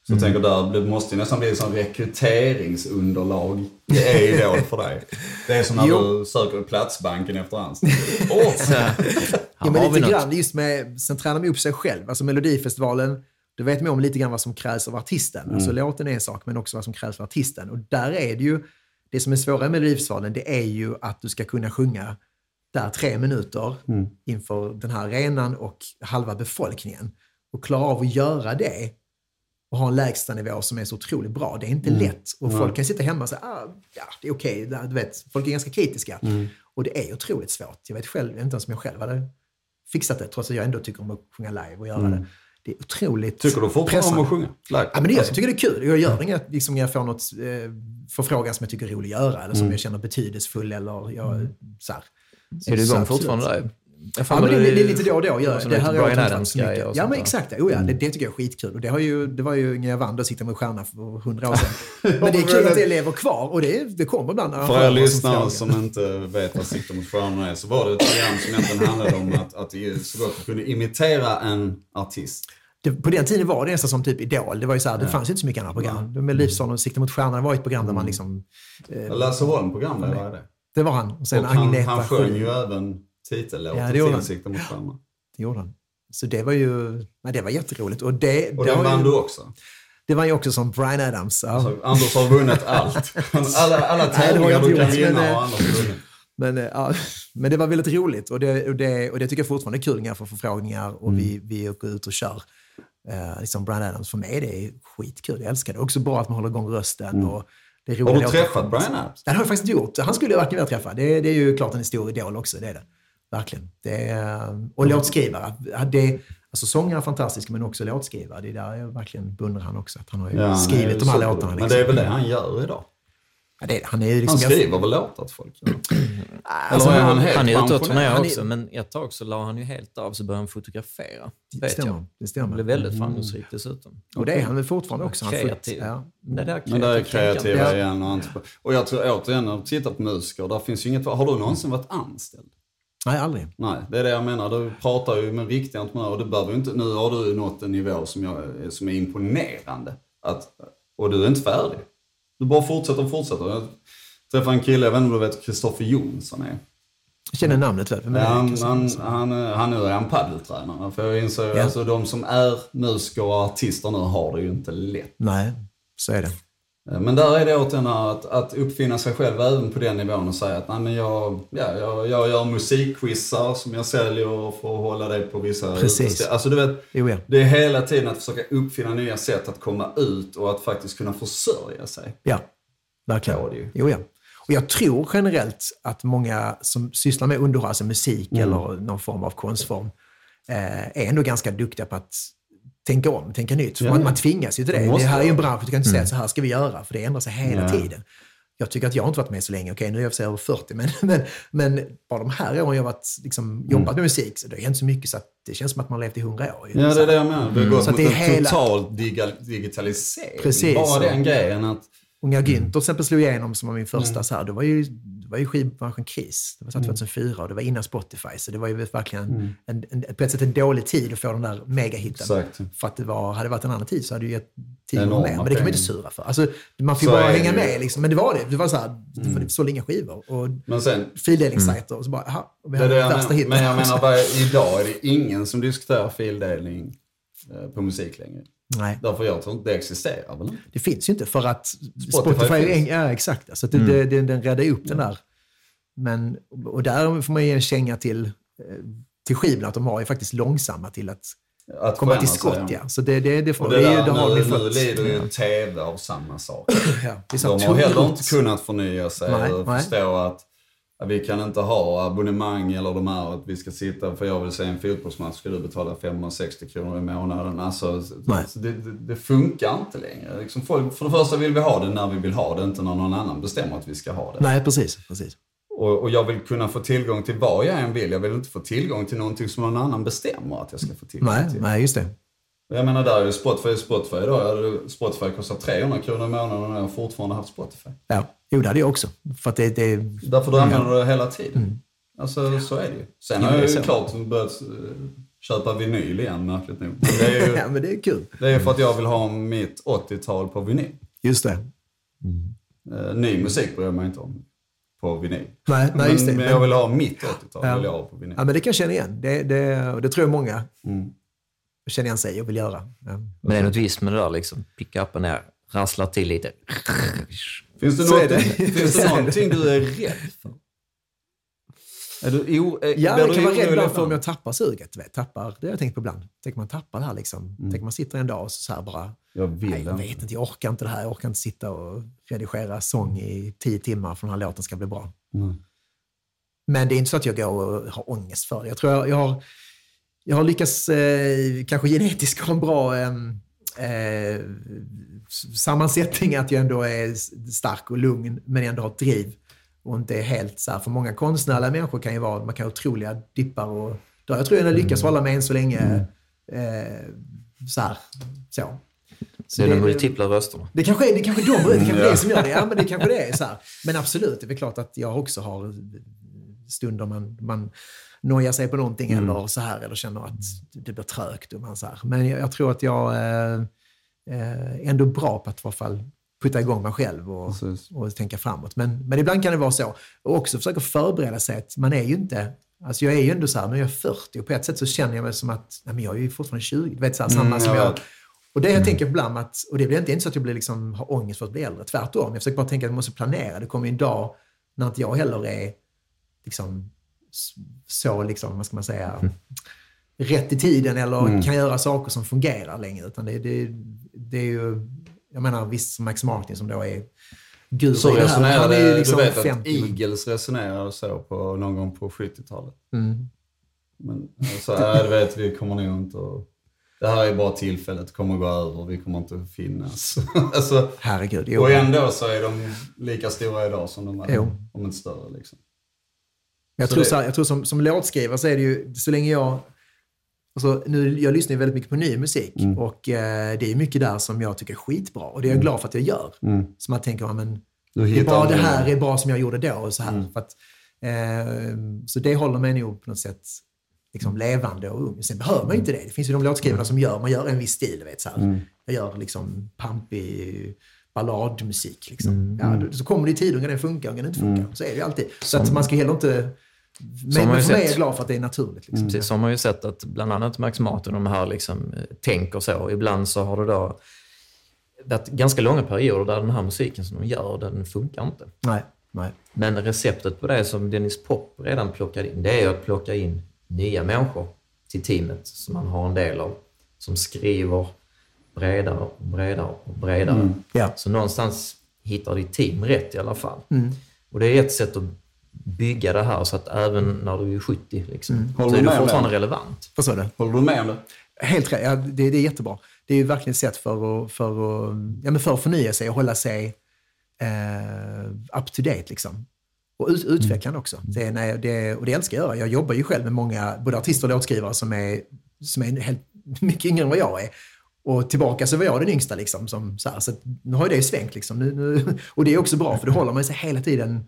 A: Så jag tänker där, det måste ju nästan bli en sån rekryteringsunderlag. Det är *laughs* Idol för dig. Det är som när
B: Jo.
A: du söker Platsbanken efter anställning. *laughs* Åh!
B: Ja, men lite grann just med, sen tränar man upp sig själv. Alltså Melodifestivalen, då vet man om lite grann vad som krävs av artisten. Alltså låten är en sak, men också vad som krävs av artisten. Och där är det ju, det som är svårare med Melodifestivalen, det är ju att du ska kunna sjunga där tre minuter inför den här arenan och halva befolkningen. Och klara av att göra det och ha en lägstanivå som är så otroligt bra. Det är inte lätt. Och folk kan sitta hemma och säga, ah, ja, det är okej. Det- Du vet, folk är ganska kritiska. Och det är otroligt svårt. Jag vet själv, inte ens om jag själv hade fixat det, trots att jag ändå tycker om att sjunga live och göra det. Det är otroligt
A: Tycker du fortfarande om att sjunga? Live?
B: Ja, men det gör, jag. jag tycker det är kul. Jag gör inget liksom, jag får något eh, förfrågan som jag tycker är rolig att göra eller som jag känner betydelsefull eller jag, så här.
C: Är du igång fortfarande där?
B: Ja, men det, det är lite då och då.
C: Lite
B: det här varit
C: Adams
B: mycket. Ja, men exakt. Oh, ja, det, det tycker jag är skitkul. Och det, har ju, det var ju när jag vann och siktade mot stjärna för hundra år sedan. *laughs* Men det är kul att det lever kvar och det, det kommer ibland
A: För er
B: som
A: lyssnare som inte vet vad Sikta mot stjärnorna är så var det ett program som egentligen handlade om att, att så gott kunde imitera en artist.
B: det, på den tiden var det nästan som typ Idol. Det, var ju så här, det fanns ju inte så mycket andra program. Ja. Melodifestivalen och Sikte mot stjärnorna var ju ett program där man liksom...
A: Lasse Holm programledare det.
B: Det var han. Och sen
A: Och han,
B: Agneta
A: han sjöng ju även titellåten
B: Ja, det gjorde
A: till
B: han.
A: Sikta mot stjärnorna.
B: Det gjorde han. Så det var ju... Nej, det var jätteroligt. Och det,
A: Och
B: det,
A: den vann
B: ju,
A: du också.
B: det var ju också som Bryan Adams. Ja.
A: Så Anders har vunnit *laughs* allt. Alla, alla tävlingar du kan vinna har Anders vunnit.
B: Men, eh, ja, *laughs* men det var väldigt roligt och det, och det, och det tycker jag fortfarande är kul när jag får förfrågningar och
A: Mm.
B: vi, vi åker ut och kör. Eh, liksom Bryan Adams, för mig är det skitkul. Jag älskar det. Också bra att man håller igång rösten. Och det är
A: Mm. Har du träffat Bryan Adams?
B: Det har jag faktiskt inte gjort. Han skulle jag verkligen vilja träffa. Det, det är ju klart en stor idol också. Det är det. Verkligen. Det är, och låtskrivare. Det, alltså sångare är fantastisk, men också låtskrivare. Det är där jag verkligen beundrar han också. Att han har ju
A: Ja, han
B: skrivit de här låtarna.
A: Men
B: Liksom.
A: det är väl det han gör idag?
B: ja, det, han är ju liksom,
A: Han skriver väl låtar till folk? Eller
B: Alltså,
A: är han helt
C: Han är ute och turnerar
B: Han är-
C: också, men ett tag så la han ju helt av så började han fotografera.
B: Det
C: Vet
B: stämmer.
C: jag.
B: Det
C: Han
B: stämmer.
C: blev väldigt framgångsrik dessutom.
B: Och det är han väl fortfarande också. Han får-
C: Kreativ.
B: ja.
C: Det där
A: Men det är kreativa igen. Och, och jag tror återigen, när du tittar på musiker, där finns ju inget... Har du någonsin varit anställd?
B: Nej, aldrig.
A: Nej, det är det jag menar. Du pratar ju med riktiga entreprenörer och du behöver ju inte... Nu har du nått en nivå som, jag, som är imponerande. Att, och du är inte färdig. Du bara fortsätter och fortsätter. Jag träffade en kille, jag vet inte om du vet Kristoffer Jonsson är.
B: Jag känner namnet väl. Vem är
A: han, han, han, han nu är han paddeltränare. För jag inser
B: Ja.
A: alltså de som är musiker och artister nu har det ju inte lätt.
B: Nej, så är det.
A: Men där är det återigen att, att uppfinna sig själv även på den nivån och säga att Nej, men jag, ja, jag, jag gör musikquizar som jag säljer för att hålla det på vissa
B: Precis.
A: Alltså du vet,
B: Jo, ja.
A: det är hela tiden att försöka uppfinna nya sätt att komma ut och att faktiskt kunna försörja sig.
B: Ja, verkligen.
A: Ja, det.
B: Jo, ja. Och jag tror generellt att många som sysslar med underhåll, alltså musik
A: Mm.
B: eller någon form av konstform, eh, är ändå ganska duktiga på att tänka om, tänka nytt.
A: Ja,
B: man, man tvingas ju till det. Det här är ju en bransch, du kan inte säga att så här ska vi göra, för det ändrar sig hela
A: Ja.
B: tiden. Jag tycker att jag har inte varit med så länge, okej nu är jag för sig över 40, men, men, men bara de här åren jag har varit, liksom, jobbat med musik, så det har hänt så mycket så att det känns som att man levt i 100 år.
A: Ja, det är
B: här.
A: det jag menar. Vi har gått mot
B: det
A: en
B: hela-
A: total digitalisering.
B: Precis.
A: Bara den grejen att
B: Och när Günther till exempel slog igenom som var min första
A: Mm.
B: så här, då var ju det var ju skivbranschen kris. Det var så 2004 och det var innan Spotify. Så det var ju verkligen en, en, på ett sätt en dålig tid att få den där megahitten.
A: Exakt.
B: För att det var, hade det varit en annan tid så hade det ju gett gånger mer. Men det kan man inte surra för. Alltså, man får ju bara hänga med liksom. Men det var det. Det var så här, mm. det sålde inga skivor. Och
A: Men sen,
B: fildelningssajter och så bara, aha, vi hade
A: det
B: värsta hitten.
A: men jag menar bara, *laughs* idag är det ingen som diskuterar fildelning eh, på musik längre.
B: Nej.
A: Därför jag tror inte det existerar väl?
B: Det finns ju inte för att
A: Spotify
B: Spotify, är
A: finns.
B: ja exakt. Alltså det, det, det, den räddar ju upp den där. Men, och där får man ge en känga till, eh, till skivorna, att de har ju faktiskt långsamma till att
A: Att
B: komma till skott.
A: sig,
B: Ja. Så det, det, det, får,
A: Och
B: det,
A: det
B: är ju-
A: där,
B: det har
A: nu,
B: vi
A: nu
B: fått.
A: lider ju TV av samma sak.
B: Ja, det
A: De har heller inte kunnat förnya sig
B: Nej,
A: och
B: nej.
A: förstå att ja, vi kan inte ha abonnemang eller de här att vi ska sitta, för jag vill se en fotbollsmatch, ska du betala 560 kronor i månaden. Alltså,
B: Nej.
A: så det, det, det funkar inte längre. Liksom folk, för det första vill vi ha det när vi vill ha det, inte när någon annan bestämmer att vi ska ha det.
B: Nej, precis. precis.
A: Och, och jag vill kunna få tillgång till vad jag än vill. Jag vill inte få tillgång till någonting som någon annan bestämmer att jag ska få tillgång
B: Nej,
A: till.
B: nej, just det.
A: Jag menar, där är ju Spotify Spotify idag. Spotify kostar 300 kronor i månaden och jag har fortfarande haft Spotify.
B: Ja, jo, det hade jag också. För att det, det,
A: Därför du använder det hela tiden. Alltså så är det ju. Sen
B: Jo,
A: har jag
B: är
A: ju
B: så.
A: klart börjat eh, köpa vinyl igen märkligt nog. Men det är ju *laughs*
B: ja, men det är kul.
A: det är för att jag vill ha mitt 80-tal på vinyl.
B: Just det.
A: Eh, Ny musik bryr jag mig inte om på vinyl.
B: Nej, nej just det.
A: Men, men jag vill ha mitt 80-tal
B: Ja.
A: vill jag ha på vinyl.
B: Ja, men det kan jag känna igen. Det, det, och det tror jag många
A: Mm.
B: känner igen sig och vill göra. Ja.
C: Men det är något visst med det där, liksom, picka upp och ner, rasslar till lite.
A: Finns det, något,
B: det.
A: finns det någonting du är rädd för? Är du o, är,
B: Ja,
A: blir
B: jag kan vara rädd
A: för
B: om jag tappar suget. Vet, tappar, det har jag tänkt på ibland. Tänk man tappar det här liksom. Tänk om man sitter en dag och så, så bara,
A: Jag vill
B: nej, jag vet inte, jag orkar inte det här. Jag orkar inte sitta och redigera sång i tio timmar för den här låten ska bli bra.
A: Mm.
B: Men det är inte så att jag går och har ångest för det. Jag tror jag, jag, har, jag har lyckats, eh, kanske genetiskt, ha en bra eh, eh, sammansättning. Att jag ändå är stark och lugn, men ändå har ett driv. Och inte är helt så här, för många konstnärliga människor kan ju vara, man kan ha otroliga dippar och då, Jag tror jag har lyckats hålla mig än så länge eh, så här. Så. Så
C: Det är de multipla rösterna.
B: det kanske är det kanske är de, det kanske *laughs* det som gör det. Ja, men det kanske det är så här. Men absolut, det är väl klart att jag också har stunder man, man nojar sig på någonting eller så här, eller känner att det blir trögt. Och man så här. Men jag, jag tror att jag eh, eh, är ändå bra på att i alla fall putta igång mig själv och,
A: Precis.
B: och tänka framåt. Men, men ibland kan det vara så. Och också försöka förbereda sig att man är ju inte Alltså jag är ju ändå så här, nu är jag 40 och på ett sätt så känner jag mig som att nej men jag är ju fortfarande 20. Du vet, så här, samma
A: Mm,
B: som
A: jag
B: jag, och det jag tänker ibland att, och det blir inte, inte så att jag blir liksom, har ångest för att bli äldre, tvärtom. Jag försöker bara tänka att jag måste planera. Det kommer ju en dag när inte jag heller är liksom, så, liksom, vad ska man säga, rätt i tiden eller kan göra saker som fungerar längre. Utan det, det, det är ju, jag menar visst som Max Martin som då är guru
A: Så
B: i det här. Han är ju
A: resonerade,
B: liksom
A: du vet
B: 50.
A: att Eagles resonerade så på, någon gång på 70-talet.
B: Mm.
A: Men alltså, ja, du vet, vi kommer nog inte att... Det här är bara tillfället, kommer att gå över, vi kommer inte att finnas. *laughs* alltså,
B: Herregud. Jo.
A: och ändå så är de lika stora idag som de är,
B: Jo.
A: om inte större. Liksom.
B: Jag
A: Så
B: tror,
A: det-
B: så här, jag tror som, som låtskrivare så är det ju, så länge jag... Alltså, nu, jag lyssnar ju väldigt mycket på ny musik
A: Mm.
B: och eh, det är mycket där som jag tycker är skitbra. Och det är jag glad för att jag gör.
A: Mm.
B: Så man tänker, ja, men, det är bra det här är bra som jag gjorde då. Och så här,
A: Mm.
B: att, eh, så det håller mig nog på något sätt liksom levande och ung. Sen behöver man ju inte det. Det finns ju de låtskrivarna som gör, man gör en viss stil. Vet, så här.
A: Mm.
B: Jag gör liksom pampig balladmusik. Liksom.
C: Mm.
B: Ja, då- så kommer det i tider när den funkar och när den inte funkar. Så är det ju alltid. Så att man ska heller inte... Men, men för mig är jag glad för att det är naturligt. Liksom.
C: Precis, som har ju sett att bland annat Max Martin och de här liksom, eh, tänker så. Ibland så har det då varit ganska långa perioder där den här musiken som de gör, den funkar inte.
B: Nej, nej.
C: Men receptet på det som Dennis Pop redan plockade in, det är ju att plocka in nya människor till teamet som man har en del av. Som skriver bredare och bredare och bredare.
B: Ja.
C: Så någonstans hittar ditt team rätt i alla fall.
B: Mm.
C: Och det är ett sätt att bygga det här så att även när du är 70 liksom,
B: Mm.
C: så är
A: du
C: fortfarande
A: det?
C: relevant.
B: Vad sa du?
A: Håller du med om det?
B: Helt rätt. Ja, det, det är jättebra. Det är ju verkligen ett sätt för att, för att, ja, men för att förnya sig och hålla sig eh, up to date. Liksom. Och ut, utvecklande också. Det, är, när jag- det, och det älskar jag göra. Jag jobbar ju själv med många, både artister och låtskrivare som är, som är helt, *laughs* mycket yngre än vad jag är. Och tillbaka så var jag den yngsta. Liksom, som, så här, så nu har ju det svängt. Liksom. Nu, nu, *laughs* och det är också bra, för då håller man sig hela tiden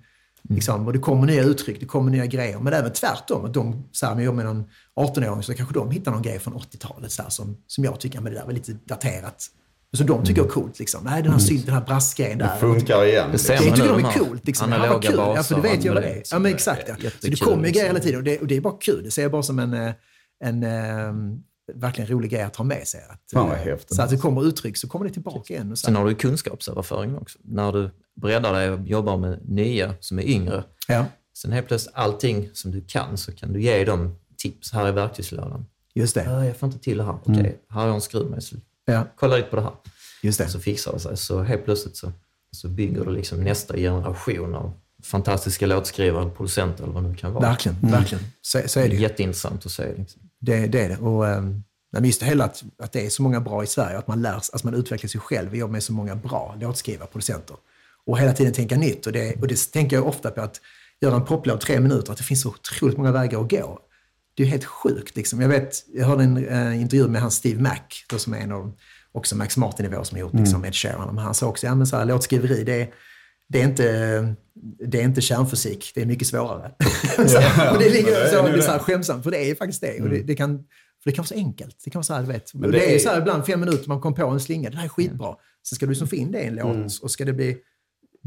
B: Liksom, och det kommer nya uttryck, det kommer nya grejer. Men även tvärtom. Att de, så här, om jag jobbar med någon 18-åring så kanske de hittar någon grej från 80-talet så här, som, som jag tycker, men det där var lite daterat. Så de tycker jag är coolt. Liksom. Nej, den här synt, den här brassgrejen där.
A: Det funkar igen.
C: Det
B: Det tycker de är coolt. Liksom. Ja,
C: analoga
B: vad kul. Ja,
C: baser
B: för det vet jag vad det är. Ja, men exakt. Ja. Så det kommer ju grejer
C: liksom.
B: hela tiden och det, och det är bara kul. Det ser jag bara som en, eh, en, en verkligen rolig grej att ha med sig. Att,
A: Fan, vad
B: eh,
A: häftigt.
B: så att det kommer uttryck så kommer det tillbaka igen. Och så.
C: Sen har du kunskapsöverföring också. När du breddar dig och jobbar med nya som är yngre.
B: Ja,
C: Sen helt plötsligt allting som du kan så kan du ge dem tips här i verktygslådan.
B: just det.
C: Ja, jag får inte till det här. Okej, här har jag en skruvmejsel.
B: Ja,
C: Kolla lite på det här.
B: just det.
C: Så fixar det sig. Så helt plötsligt så, så bygger du liksom nästa generation av fantastiska låtskrivare, producenter eller vad det nu kan vara.
B: Verkligen, verkligen. Så, så är
C: Det
B: ju.
C: jätteintressant att se. Liksom.
B: Det, det är det. Och, nej, men just det hela att, att det är så många bra i Sverige, att man lär sig, att man utvecklar sig själv och jobbar med så många bra låtskrivare, producenter. Och hela tiden tänka nytt. Och det, och det tänker jag ofta på att göra en poplåt tre minuter, att det finns så otroligt många vägar att gå. Det är helt sjukt. Liksom. Jag, vet, jag hörde en eh, intervju med han Steve Mac, då, som är en av också Max Martin-nivå som har gjort liksom, Ed Sheeran. Men han sa också, ja men så här, låtskriveri, det är, det är inte, det är inte kärnfysik, det är mycket svårare. *laughs* så, och det ligger så, det är så här skämtsamt, för det är faktiskt det. Och det, det kan, för det kan vara så enkelt. Det kan vara så här, du vet.
A: Men
B: det,
A: det
B: är
A: är-
B: så här ibland fem minuter, man kom på en slinga, det här är skitbra. Sen ska du liksom få in det i en låt och ska det bli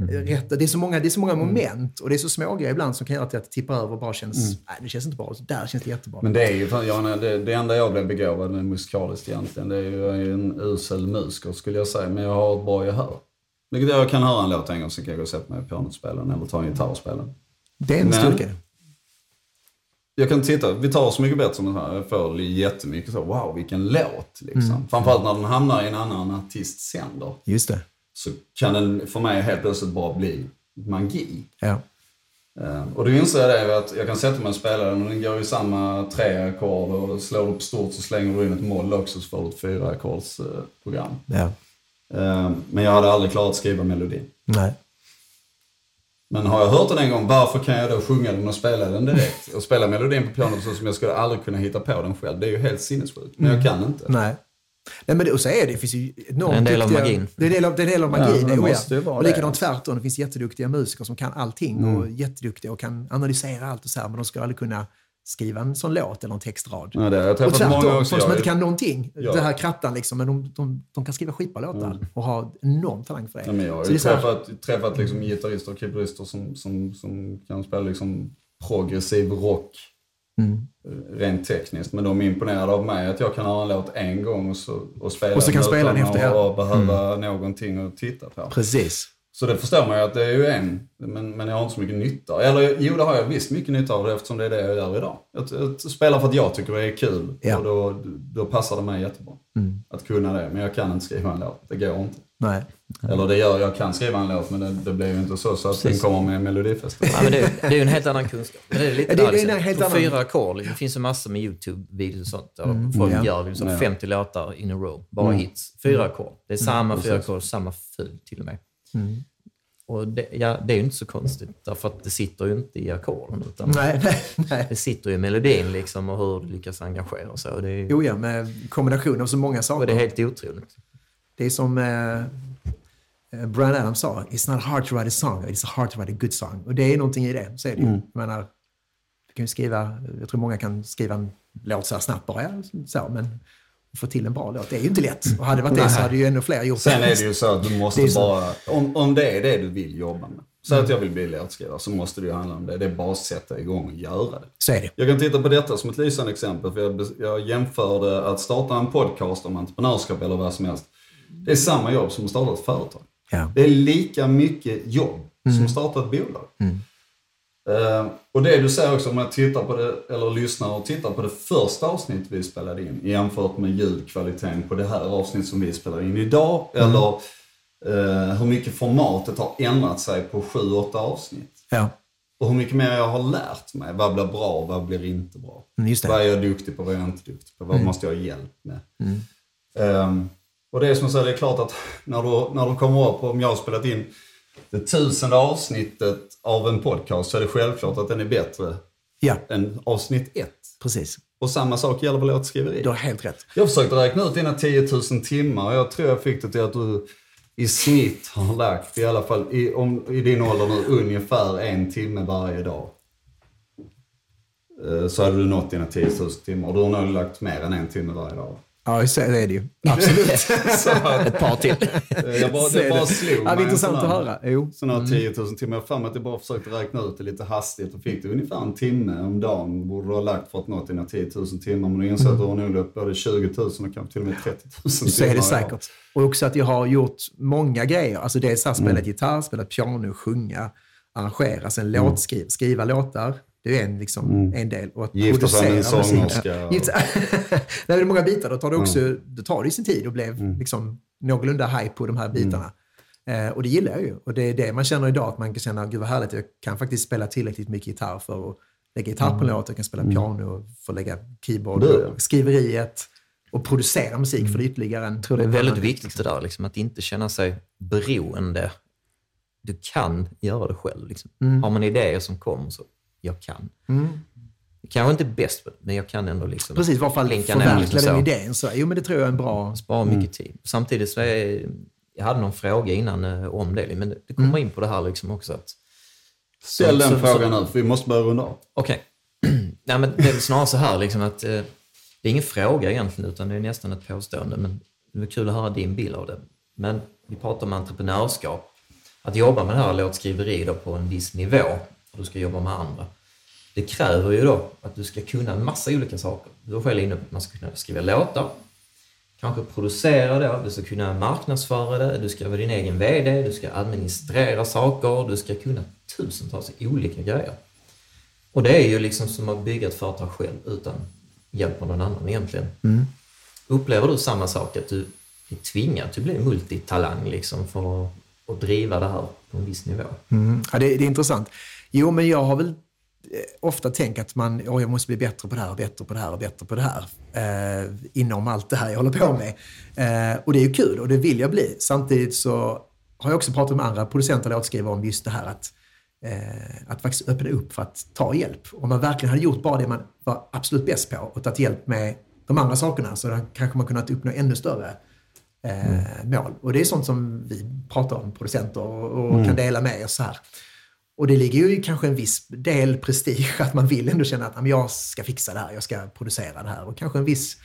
B: rätt. Det är, så många, det är så många moment och det är så små grejer ibland som kan göra att det tippar över och bara känns, nej det känns inte bra. Så där känns det jättebra.
A: Men det är ju, Janne, det, det enda jag blev begåvad med musikaliskt egentligen, det är ju en usel musiker skulle jag säga, men jag har ett bra gehör. Vilket jag kan höra en låt en gång, sen kan jag gå och sätta mig på den, eller ta en gitarr och den.
B: det är en
A: Men-
B: styrka.
A: Jag kan titta, vi tar Så mycket bättre som det här. Jag får jättemycket så, wow vilken låt liksom. Framförallt när den hamnar i en annan artists händer.
B: Just det.
A: Så kan den för mig helt plötsligt bara bli magi.
B: Ja.
A: Eh, Och då inser jag det att jag kan sätta mig och spela den och den går i samma tre ackord och slår du på stort så slänger du in ett moll också så får du ett fyra ackords eh, program.
B: ja.
A: Eh, Men jag hade aldrig klarat att skriva melodin.
B: Nej.
A: Men har jag hört den en gång, varför kan jag då sjunga den och spela den direkt? Och spela melodin på pianot så som jag skulle aldrig kunna hitta på den själv. Det är ju helt sinnessjukt. Men jag kan inte.
B: Nej. Nej, men det, och så är det. Det finns ju enormt
C: Det är en del av
B: duktiga-
C: magin.
B: Det är en del av, det är en del av
A: Ja,
B: magin.
A: det
B: det, ja.
A: måste ju vara
B: och
A: det.
B: likadant tvärtom. Det finns jätteduktiga musiker som kan allting och jätteduktiga och kan analysera allt och så här, men de skulle aldrig kunna skriva en sån låt eller en textrad.
A: Ja, det har jag
B: och
A: träffat många
B: tvärtom,
A: också.
B: folk som inte kan någonting.
A: Ja.
B: Det här krattan liksom, men de, de, de kan skriva skitbra låtar och ha enorm talang för det.
A: Ja, men jag har ju
B: så här-
A: träffat, träffat liksom gitarrister och keyboardister som, som, som kan spela liksom progressiv rock
B: Mm.
A: eh, rent tekniskt. Men de är imponerade av mig att jag kan höra en låt en gång och, så, och spela
B: Och så kan
A: den
B: spela den efter, ja. Mm.
A: behöva någonting att titta på.
B: Precis.
A: Så det förstår man ju att det är ju en, men, men jag har inte så mycket nytta. Eller jo, det har jag visst mycket nytta av det eftersom det är det jag gör idag. Jag, jag spelar för att jag tycker det är kul
B: Ja.
A: och då, då passar det mig jättebra.
B: Mm.
A: Att kunna det, men jag kan inte skriva en låt. Det går inte.
B: Nej.
A: Eller det gör jag, kan skriva en låt men det, det blir ju inte så, så att den kommer med Melodifestivalen.
C: Ja, men det, det är ju en helt annan kunskap. Men det är lite
B: Ja, det- det är
C: liksom.
B: en helt
C: På
B: annan-
C: Fyra ackord. Det finns ju massor med YouTube-videos och sånt. Där folk
B: ja.
C: gör liksom
A: Ja.
C: 50 låtar in a row. Bara hits. Fyra ackord. Det är samma fyra
A: Precis.
C: ackord, samma ful till och med. Och det, ja, det är ju inte så konstigt, därför att det sitter ju inte i ackorden. Utan
B: Nej, nej, nej.
C: det sitter ju i melodin liksom, och hur du lyckas engagera så. Och det är, ju-
B: Jo, ja, med kombination av så många saker.
C: och det är helt otroligt.
B: Det är som eh, eh, Brian Adams sa, it's not hard to write a song, it's hard to write a good song. Och det är någonting i det, så är det ju.
A: Mm.
B: Jag menar, du kan ju skriva, jag tror många kan skriva en låt så här snabbt bara, ja, så, men få till en bra låt, det är ju inte lätt. Och hade det varit det så hade ju ännu fler gjort
A: Sen är det ju så att du måste
B: Det
A: bara, om, om det är det du vill jobba med. Så att jag vill bli låtskrivare så måste det ju handla om det. Det är bara att sätta igång och göra det.
B: Så är det.
A: Jag kan titta på detta som ett lysande exempel. För jag, jag jämförde att starta en podcast om entreprenörskap eller vad som helst. Det är samma jobb som att starta ett företag.
B: Ja.
A: Det är lika mycket jobb som att starta ett bolag. Eh, och det du säger också om jag tittar på det, eller lyssnar och tittar på det första avsnittet vi spelade in jämfört med ljudkvaliteten på det här avsnittet som vi spelar in idag. Eller eh, hur mycket formatet har ändrat sig på sju, åtta avsnitt.
B: Ja,
A: Och hur mycket mer jag har lärt mig. Vad blir bra och vad blir inte bra?
B: Mm.
A: Vad är jag duktig på, vad är jag inte duktig på? Vad måste jag ha hjälp med? Ehm, och det är som jag säger, det är klart att *laughs* när du, när du kommer upp, om jag har spelat in det tusende avsnittet av en podcast så är det självklart att den är bättre
B: ja
A: än avsnitt ett.
B: precis.
A: Och samma sak gäller för låtskriveri.
B: Du har helt rätt.
A: Jag försökte räkna ut dina 10 000 timmar och jag tror jag fick det till att du i snitt har lagt, i alla fall i, om, i din ålder nu, ungefär en timme varje dag. Eh, Så hade du nått dina 10 000 timmar. Och du har nog lagt mer än en timme varje dag.
B: Ja, så är det ju. Absolut. *laughs*
C: Ett par till.
A: Jag bara,
B: Så
A: det
B: är
A: bara
B: det.
A: slog
B: Ja, det är
A: mig
B: intressant att
A: här-
B: höra. Jo.
A: Sådana här 10 000 timmar. Jag mig att jag bara försökte räkna ut det lite hastigt och fick det ungefär en timme om dagen borde du ha lagt för att nå dina 10 000 timmar. Men du inser att du har nog lagt både 20 000 och kanske till och med 30 000 timmar.
B: Så är det säkert. Och också att jag har gjort många grejer. Alltså dels har
A: Mm.
B: spelat gitarr, spelat piano, sjunga, arrangera, sen låt, skriva, skriva låtar. Det är en, liksom, en del. Och att
A: Mm. Gifta sig med en sångerska och- *laughs*
B: det är många bitar. Då tar det också då tar det sin tid och blev liksom, någorlunda hype på de här bitarna. Eh, och det gillar jag ju. Och det är det man känner idag, att man kan känna, gud vad härligt, jag kan faktiskt spela tillräckligt mycket gitarr för att lägga gitarr på en låt, jag kan spela piano för att lägga keyboard, och skriveriet och producera musik för det är ytterligare en...
C: Jag tror det är väldigt viktigt det där, liksom, att inte känna sig beroende. Du kan göra det själv. Liksom. Har man idéer som kommer så, jag kan. Jag kanske inte är bäst men jag kan ändå liksom
B: Precis, i varje fall förverkliga den
C: så.
B: idén. Så, jo, men det tror jag är en bra...
C: Spara mycket tid. Samtidigt så är jag hade någon fråga innan eh, om det, men det, kommer in på det här liksom också. Att,
A: Ställ
C: Så-
A: den
C: så-
A: frågan nu, för vi måste börja runda av.
C: Okej. *clears throat* Nej, men det är snarare så här liksom att eh, det är ingen fråga egentligen, utan det är nästan ett påstående. Men det är kul att höra din bild av det. Men vi pratar om entreprenörskap. Att jobba med det här låtskriveri då på en viss nivå, och du ska jobba med andra. Det kräver ju då att du ska kunna en massa olika saker. Du var själv inne på att man ska kunna skriva låtar, kanske producera det, du ska kunna marknadsföra det, du ska vara din egen VD, du ska administrera saker, du ska kunna tusentals olika grejer. Och det är ju liksom som att bygga ett företag själv utan hjälp av någon annan egentligen. Upplever du samma sak, att du är tvingad till att bli multitalang liksom för att, att driva det här på en viss nivå?
B: Mm. Ja, det, det är intressant. Jo, men jag har väl eh, ofta tänkt att man, oh, jag måste bli bättre på det här, bättre på det här och bättre på det här. Eh, inom allt det här jag håller på med. Eh, och det är ju kul och det vill jag bli. Samtidigt så har jag också pratat med andra producenter och låtskrivare om just det här att, eh, att faktiskt öppna upp för att ta hjälp. Om man verkligen hade gjort bara det man var absolut bäst på och tagit hjälp med de andra sakerna så kanske man kunnat uppnå ännu större eh, mål. Och det är sånt som vi pratar om, producenter, och, och kan dela med oss här. Och det ligger ju kanske en viss del prestige att man vill ändå känna att "Ja, men jag ska fixa det här, jag ska producera det här. Och kanske en viss,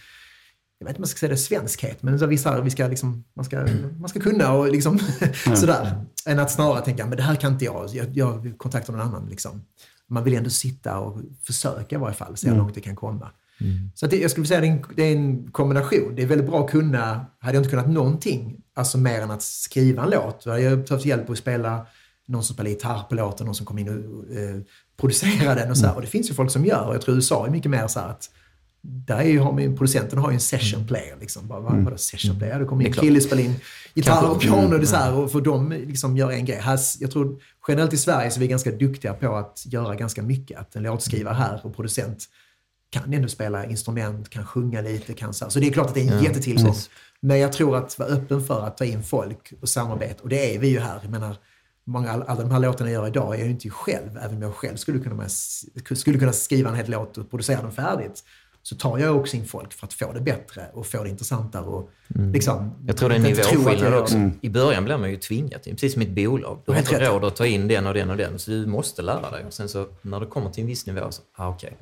B: jag vet inte om man ska säga det, svenskhet, men så vissa, vi ska liksom, man, ska, man ska kunna och liksom *laughs* sådär. Än att snarare tänka, men det här kan inte jag, jag, jag vill kontakta någon annan. Liksom. Man vill ändå sitta och försöka i varje fall, se hur långt det kan komma. Så att det, jag skulle säga att det är, en, det är en kombination. Det är väldigt bra att kunna, hade jag inte kunnat någonting, alltså mer än att skriva en låt, då hade jag behövt hjälp att spela någon som spelar gitarr på låten, någon som kommer in och eh, producerar den och så här. Och det finns ju folk som gör, och jag tror USA är mycket mer så att där är ju, har man, producenten har ju en session player. Liksom. Bara, vad, vadå session player? Det kommer in och spelar in gitarr och piano. Det så här, och för dem liksom gör en grej. Här, jag tror generellt i Sverige så är vi ganska duktiga på att göra ganska mycket. Att en låtskrivare här och producent kan ändå spela instrument, kan sjunga lite, kan så, här. så det är klart att det är en jättetillgång.
C: precis.
B: Men jag tror att vara öppen för att ta in folk och samarbete, och det är vi ju här. Jag menar, många, alla, de här låtarna jag gör idag är jag inte själv, även om jag själv skulle kunna, skulle kunna skriva en hel låt och producera den färdigt. Så tar jag också in folk för att få det bättre och få det intressantare. Och liksom,
C: Mm. Jag tror det är en nivåskillnad också.
B: det.
C: I början blir man ju tvingad precis som ett bolag. Du har inte
B: rätt.
C: råd att ta in den och den och den, så du måste lära dig. Och sen så när du kommer till en viss nivå så, ah, okej.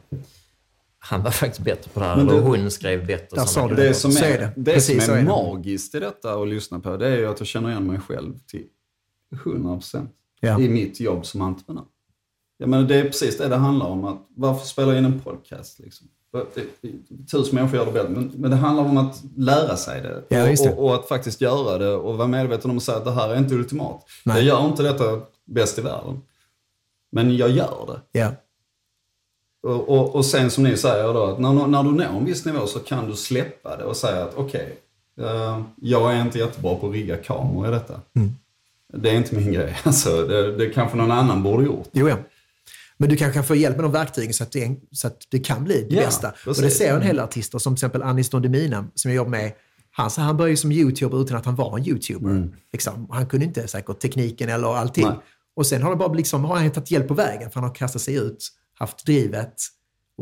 C: Han var faktiskt bättre på det här, eller hon skrev bättre.
B: Där sa du
C: grejer.
A: Det som är,
B: är det.
A: det.
B: Precis
A: som är,
B: är det.
A: magiskt i detta att lyssna på, det är ju att jag känner igen mig själv till 100%
B: Ja.
A: i mitt jobb som entreprenör. Jag menar, det är precis det det handlar om. Att, varför spela in en podcast? Liksom? Tusen människor gör det bättre, men, men det handlar om att lära sig det.
B: Ja, det.
A: och, och att faktiskt göra det och vara medveten om att säga att det här är inte ultimat.
B: Nej.
A: Jag gör inte detta bäst i världen. Men jag gör det.
B: Ja.
A: Och, och, och sen som ni säger då, att när, när du når en viss nivå så kan du släppa det och säga att okej, eh, jag är inte jättebra på att rigga kameror i detta. Det är inte min grej. *laughs* Alltså, det, det kanske någon annan borde gjort.
B: Jo, ja. Men du kanske kan få hjälp med de verktygen så att det, så att det kan bli det
A: Ja,
B: bästa. Och
A: precis.
B: det ser jag en hel del artister, som till exempel Anis Don Demina, som jag jobbar med. Han, så han började ju som YouTuber utan att han var en YouTuber. Liksom. Han kunde inte säkert tekniken eller allting.
A: Nej.
B: Och sen har, det bara liksom, har han tagit hjälp på vägen, för han har kastat sig ut, haft drivet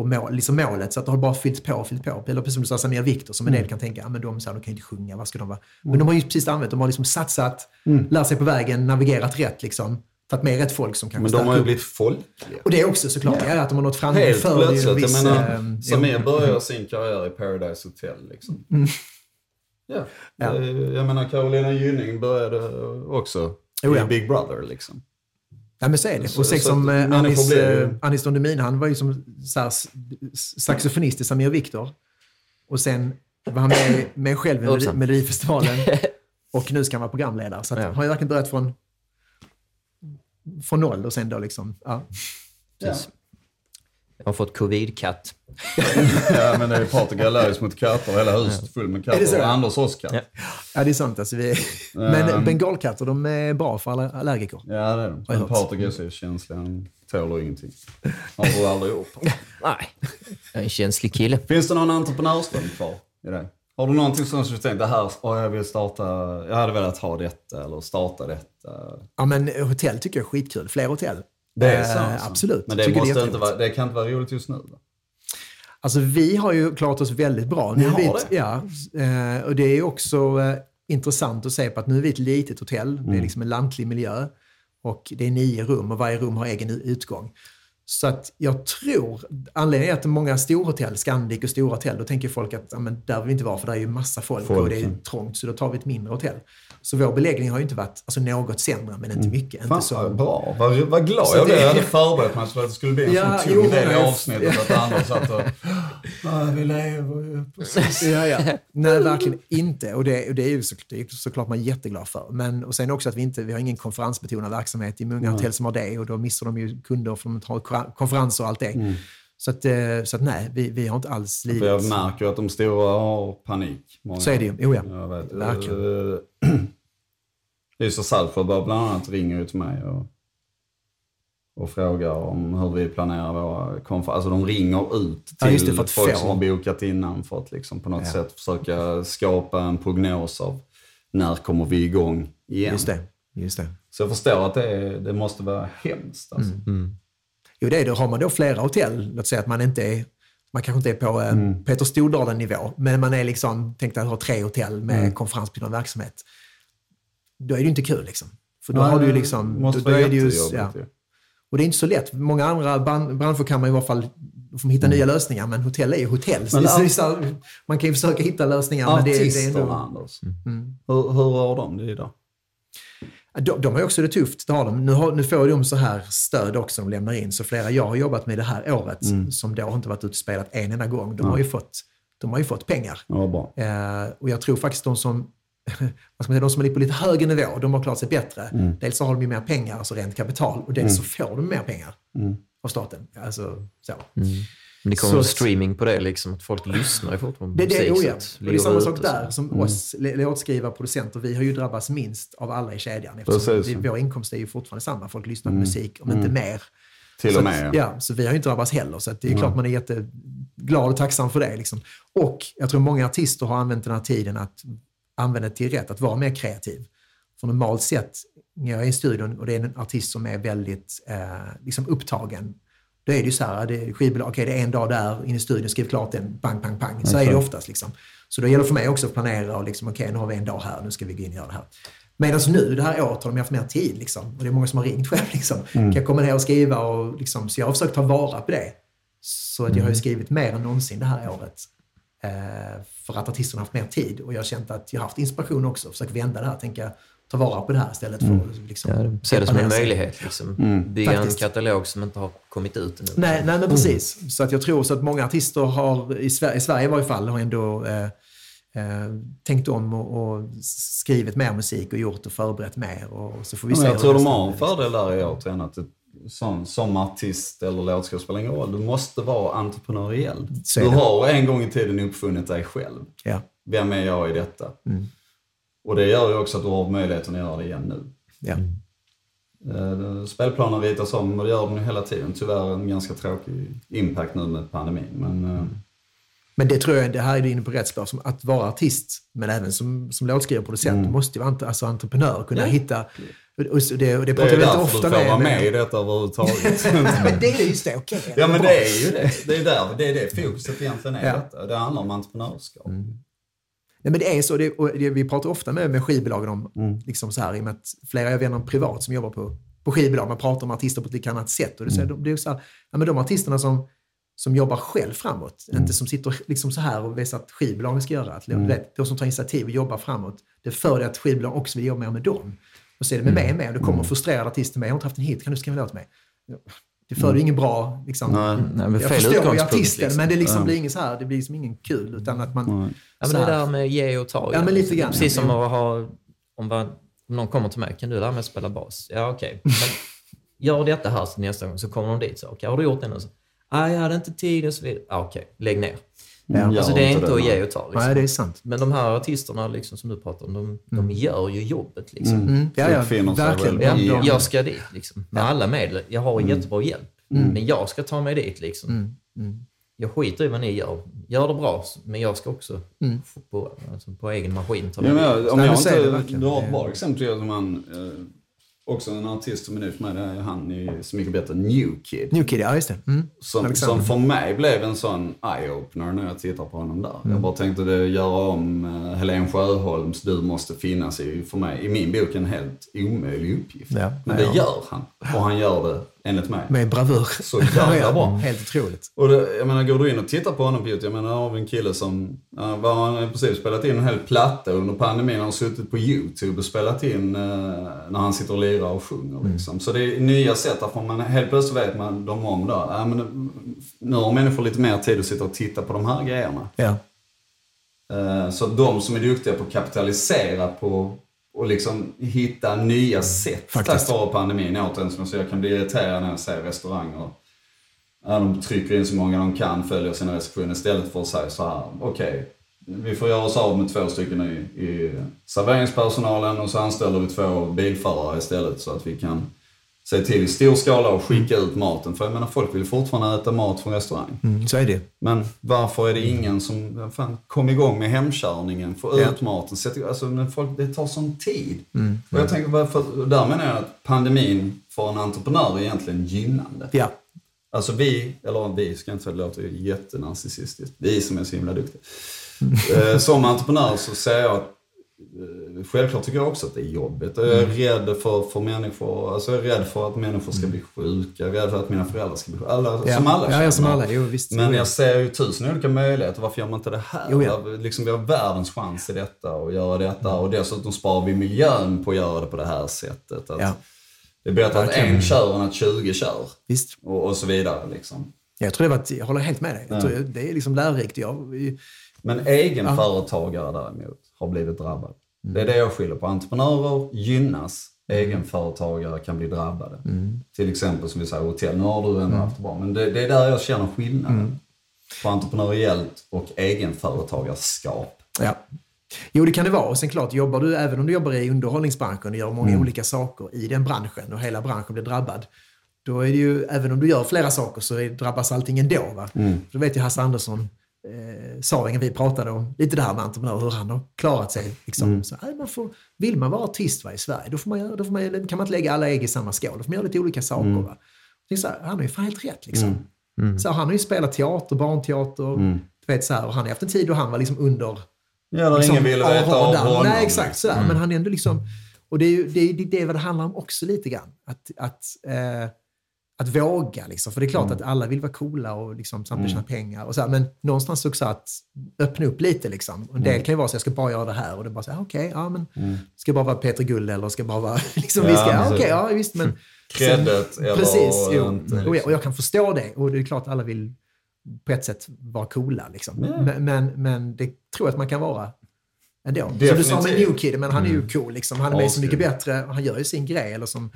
B: och mål, liksom målet. Så att det har bara fyllt på och fyllt på. Eller precis som du sa, Samir Viktor, som en del kan tänka, ja, men de, så här, de kan ju inte sjunga, vad ska de vara? Men de har ju precis använt, de har liksom satsat, lärt sig på vägen, navigerat rätt liksom. Tagit med rätt folk som kanske
A: Men de har ju
B: upp.
A: blivit folkliga.
B: Och det är också såklart, ja. att de har nått framgång
A: Helt
B: för
A: plötsligt.
B: viss...
A: jag menar,
B: eh,
A: Samir
B: jo.
A: börjar sin karriär i Paradise Hotel. Liksom. Ja.
B: Mm. Ja.
A: Det- Jag menar, Carolina Gynning började också
B: Oh,
A: i
B: ja.
A: Big Brother. Liksom.
B: Ja men så är det. Och sex som eh, Anis,
A: blir
B: eh, Anis Don Demina, han var ju som så här, saxofonist i Samir Viktor. Och sen var han med, med själv i. Melodifestivalen. *laughs* och nu ska han vara programledare. Så att
C: Ja.
B: han har ju verkligen börjat från, från noll och sen då liksom, ja.
C: Precis. Jag har fått covid-katt. *laughs*
A: ja, men det är Patrik allergisk mot katter. Hela huset fullt med
B: Är det så?
A: katter. Och Anders också katt.
C: Ja.
A: Ja.
B: ja, det är sant. Alltså, vi, men bengalkatter, de är bra för alla allergiker.
A: det är de. Men. Patrik är så känslig. Han tåler ingenting. Har du aldrig gjort. *laughs*
C: Nej, jag är en känslig kille.
A: Finns det någon entreprenörsdröm kvar i dig? Har du någonting som du tänkt, det här, åh, jag vill starta, jag hade velat ha detta eller starta detta.
B: Ja, men hotell tycker jag är skitkul. Fler hotell.
A: Det är?
B: Eh,
A: alltså.
B: Absolut.
A: Men det,
B: Tycker
A: måste
B: är
A: inte vara, det kan inte vara roligt just nu? Då?
B: Alltså vi har ju klarat oss väldigt bra. Nu
A: Ni
B: vi
A: har det?
B: Ja, eh, och det är också eh, intressant att se på att nu är vi ett litet hotell. Det
A: Mm.
B: är liksom en lantlig miljö. Och det är nio rum och varje rum har egen utgång. Så att jag tror, anledningen är att många storhotell, Scandic och stora hotell, då tänker folk att ja, men där vill vi inte vara för där är ju massa folk,
A: Folk,
B: och det är trångt, så då tar vi ett mindre hotell. Så vår beläggning har ju inte varit alltså, något sämre, men inte mycket.
A: Mm. Fan,
B: Inte så,
A: bra. Vad, vad glad
B: Så
A: jag blev.
B: det-
A: Jag hade förberett mig för att det skulle bli en
B: Ja,
A: sån tung del i avsnittet. Att Anders satt och... Ja, vi lever ju *laughs* precis.
B: Ja, ja. Nej, verkligen inte. Och det, och det är ju så, det är såklart man är jätteglad för. Men, och sen också att vi inte vi har ingen konferensbetonad verksamhet. i många hotell som har det och då missar de ju kunder för de har konferenser och allt det. Så, att, eh, så att nej, vi, vi har inte alls lidit.
A: Jag märker att de stora har panik. Många.
B: Så är det ju. Jo, ja.
A: Jag vet.
B: Verkligen.
A: Eh, *clears throat* Lisa Salford bland annat ringer ju till mig och, och frågar om hur vi planerar våra konferenser. Alltså de ringer ut till
B: Ja, det,
A: folk
B: få-
A: som har bokat innan för att liksom på något
B: Ja.
A: sätt försöka skapa en prognos av när kommer vi igång igen.
B: Just det. Just det.
A: Så jag förstår att det, det måste vara hemskt. Alltså.
B: Mm. Jo, det är det. Har man då flera hotell, låt säga att man inte är man kanske inte är på eh,
A: Mm.
B: Peter Stordalen-nivå, men man är liksom, tänkt att ha tre hotell med
A: Mm.
B: konferensbetonad verksamhet. Då är det ju inte kul liksom. För då
A: Nej,
B: har du ju liksom...
A: måste
B: då, då är det ju, ja. Och det är inte så lätt. Många andra bran- branscher kan man i alla fall får hitta nya lösningar, men hotell är ju hotell. Så
A: Men
B: så här, man kan ju försöka hitta lösningar, men det, det är
A: Artisterna,
B: ändå...
A: Anders.
B: Mm.
A: Hur, hur har de det idag?
B: De, de har också det tufft, det har de. Nu, har, nu får de så här stöd också de lämnar in. Så flera jag har jobbat med det här året,
A: Mm.
B: som då har inte varit ute och spelat en enda gång, de, har, ju fått, de har ju fått pengar.
A: Ja, bra.
B: Eh, och jag tror faktiskt de som, *laughs* vad ska man säga, de som är på lite högre nivå, de har klarat sig bättre.
A: Mm.
B: Dels så har de ju mer pengar, alltså rent kapital, och dels så får de mer pengar
A: Mm.
B: av staten. Alltså, så.
C: Men det kommer
B: Så-
C: streaming på det, liksom, att folk lyssnar ju fortfarande
B: Det,
C: på
B: det,
C: musik.
B: oh ja.
C: att
B: Och det är samma sak där. Som oss l- låtskrivare, producenter, vi har ju drabbats minst av alla i kedjan. Eftersom vi, vår inkomst är ju fortfarande samma. Folk lyssnar på musik, om inte mer.
A: Till
B: så
A: och
B: att-
A: med. ja.
B: Ja, så vi har ju inte drabbats heller. Så att det är klart man är jätteglad och tacksam för det. Liksom. Och jag tror många artister har använt den här tiden att använda det till rätt, att vara mer kreativ. För normalt sett, när jag är i studion och det är en artist som är väldigt eh, liksom upptagen, då är det ju så här, det skivbolag, okej det är en dag där, in i studion, skriv klart den, pang, pang, pang. Så är det oftast. Liksom. Så då gäller det för mig också att planera och liksom, okej nu har vi en dag här, nu ska vi gå in och göra det här. Medan nu, det här året, har de haft mer tid. Liksom. Och det är många som har ringt själv. Liksom. Kan jag komma ner och skriva? Och, liksom, så jag har försökt ta vara på det. Så att jag har ju skrivit mer än någonsin det här året. Eh, för att artisterna har haft mer tid. Och jag har känt att jag har haft inspiration också. Försökt vända det här. Tänka, ta vara på det här istället för att liksom,
C: Ja, se det som en möjlighet. Liksom. Bygga
B: Faktiskt.
C: en katalog som inte har kommit ut ännu.
B: Nej, nej men precis. Så att jag tror så att många artister har, i Sverige, i Sverige i varje fall, har ändå eh, eh, tänkt om och, och skrivit mer musik och gjort och förberett mer. Och så får vi se
A: jag tror de har en fördel där i återigen att som, som artist eller låtskrivare spelar ingen roll. Du måste vara entreprenöriell. Du har en gång i tiden uppfunnit dig själv.
B: Ja,
A: Vem är jag i detta?
B: Mm.
A: Och det gör ju också att du har möjligheten att göra det igen nu.
B: ja.
A: Eh, Spelplanen ritas om och det gör de ju hela tiden. Tyvärr en ganska tråkig impact nu med pandemin. Men, eh,
B: Men det tror jag, det här är du inne på rätt spår, som att vara artist, men även som, som låtskrivare och producent,
A: Mm.
B: du måste ju vara alltså, entreprenör, kunna hitta... Och, och det, och det
A: Det
B: pratar
A: är
B: vi
A: därför
B: ofta
A: du får
B: med...
A: vara med
B: med
A: i detta överhuvudtaget. *laughs*
B: men det är just det, okej.
A: ja men det är ju det. Det är där, det är det fokuset egentligen är
B: Ja.
A: detta. Det handlar om entreprenörskap.
B: Nej, men det är så, det, det, vi pratar ofta med, med skivbolagen om,
A: Mm.
B: liksom så här, i och med att flera jag vänner privat som jobbar på, på skivbolag, man pratar om artister på ett lite annat sätt. Och det,
A: Mm.
B: mm. det är så här, ja, men de artisterna som, som jobbar själv framåt,
A: Mm.
B: inte som sitter liksom så här och visar att skivbolagen ska göra. Att, du vet, de som tar initiativ och jobbar framåt, det för det att skivbolag också vill jobba mer med dem. Och så är det med mig med. Och det
A: Mm.
B: kommer frustrerade artister med, jag har inte haft en hit, kan du skriva en låt med? Det för ju ingen bra... Liksom,
A: Nej.
C: Nej, men
B: jag förstår ju artisten,
C: liksom.
B: men det liksom
A: Ja.
B: blir ingen så här, det blir liksom ingen kul. Utan att man...
C: Ja, men
B: så
C: det där med ge och ta.
B: Ja, men lite grann.
C: Precis som att ha... Om, bara, om någon kommer till mig, kan du lära mig att spela bas? Ja, okej. *laughs* Men gör detta här så nästa gång, så kommer de dit. Så, okej, har du gjort det nu? Så, ah, jag hade inte tid och så vidare. Ah, okej, lägg ner.
B: Ja.
C: Alltså, det är inte
A: det,
C: att ge och ta. Liksom.
B: Nej, det är sant.
C: Men de här artisterna liksom, som du pratar om, de, de gör ju jobbet. Liksom.
B: Mm. Ja, ja,
A: sig
B: verkligen.
C: Ja, jag ska dit liksom, med alla medel. Jag har jättebra hjälp, men jag ska ta mig dit. Liksom.
B: Mm. Mm.
C: Jag skiter i vad ni gör. Gör det bra, men jag ska också
B: Mm.
C: få på, alltså, på egen maskin ta
A: Ja,
C: mig
A: men
C: dit.
A: jag, om jag
B: det
A: inte
B: verkligen.
A: drar ett bra exempel som han, eh, också en artist som är ny för mig, det är han i Så mycket bättre, New Kid.
B: New Kid, ja just det. Mm.
A: Som,
B: Alexander.
A: som för mig blev en sån eye-opener när jag tittar på honom där.
B: Mm.
A: Jag bara tänkte det göra om uh, Helen Sjöholms Du måste finnas i, för mig, i min bok en helt omöjlig uppgift.
B: Ja,
A: Men det gör han. Och han gör det, enligt mig,
B: Med bravur.
A: så *laughs* jävla bra.
B: Helt otroligt.
A: Och det, jag menar, går du in och tittar på honom på YouTube, jag menar, har vi en kille som, vad har han i princip spelat in en hel platta under pandemin. Han har suttit på YouTube och spelat in eh, när han sitter och lirar och sjunger liksom. Så det är nya sätt, därför man helt plötsligt vet man dem om då. Ja, men, nu har människor lite mer tid att sitta och titta på de här grejerna.
B: Ja.
A: Eh, Så de som är duktiga på att kapitalisera på och liksom hitta nya sätt
B: Faktiskt.
A: tack vare pandemin. Återigen, som jag kan bli irriterad när jag ser restauranger. Ja, de trycker in så många de kan, följer sina restriktioner istället för att säga så här, okej, vi får göra oss av med två stycken i, i serveringspersonalen och så anställer vi två bilförare istället så att vi kan se till i stor skala och skicka ut maten. För jag menar, folk vill fortfarande äta mat från restaurang.
B: Mm, så är det.
A: Men varför är det ingen som, fan, kom igång med hemkörningen, få
B: Ja.
A: ut maten, sätt, alltså, men folk, det tar sån tid.
B: Mm.
A: Och jag tänker bara, för, där menar jag att pandemin för en entreprenör är egentligen gynnande.
B: Ja.
A: Alltså vi, eller vi ska inte säga det låter ju jättenarcissistiskt, vi som är så himla duktiga. Eh, Som entreprenör så ser jag att Självklart tycker jag också att det är jobbigt. Jag är rädd för, för människor, alltså jag är rädd för att människor ska bli sjuka, jag är rädd för att mina föräldrar ska bli sjuka. Alla,
B: Ja.
A: Som alla
B: Ja, ja, som alla. Jo, visst.
A: Men jag ser ju tusen olika möjligheter. Varför gör man inte det här?
B: Jo, ja.
A: liksom, vi har världens chans i detta och göra detta. Och dessutom sparar vi miljön på att göra det på det här sättet. Att
B: Ja.
A: Det är bättre att en kör än att 20 kör.
B: Visst.
A: Och, och så vidare. Liksom.
B: Jag tror det var, ett- jag håller helt med dig. Jag
A: Ja.
B: tror det är liksom lärorikt. Jag,
A: Men egenföretagare däremot har blivit drabbad. Det är det jag skiljer på. Entreprenörer gynnas. Egenföretagare kan bli drabbade. Till exempel som vi säger hotell. Nu har du ändå haft det bra. Men det, det är där jag känner skillnaden. På entreprenöriellt och egenföretagarskap.
B: ja. Jo, det kan det vara. Och sen klart, jobbar du, även om du jobbar i underhållningsbranschen och gör många olika saker i den branschen och hela branschen blir drabbad, då är det ju, även om du gör flera saker så är, drabbas allting ändå. Va? Då vet ju Hasse Andersson, eh, Saringen, vi pratade om lite det här med entreprenörer, hur han har klarat sig. Liksom. Så, nej, man får, vill man vara artist va, i Sverige, då, får man, göra- då får man, kan man inte lägga alla ägg i samma skål. Då får man göra lite olika saker. Va? Det är så här, han har ju fan helt rätt. Liksom. Så han har ju spelat teater, barnteater. Du vet, så här, och han har haft en tid då han var liksom under
A: Ja, där
B: liksom,
A: ingen ville veta av honom.
B: Nej, exakt sådär. Men han är ändå liksom... Och det är ju det, är, det är vad det handlar om också lite grann. Att, att, eh, att våga liksom. För det är klart att alla vill vara coola och liksom samtidigt tjäna pengar. Och så här, men någonstans också att öppna upp lite liksom. Och en del kan ju vara så jag ska bara göra det här. Och det bara så här, okej, ja men. Ska bara vara Peter Guld eller ska jag bara vara... *laughs* Liksom,
A: Ja,
B: vi ska, ja,
A: precis.
B: okej, ja visst men... *laughs*
A: Credit eller
B: Precis, jo.
A: inte,
B: och, jag, och jag kan förstå det. Och det är klart att alla vill på ett sätt vara coola. Liksom. Men, men, men det tror jag att man kan vara ändå. Som du sa med
A: Definitivt.
B: New Kid, men han är ju cool. Liksom. Han är med Så mycket bättre och han gör ju sin grej. Eller som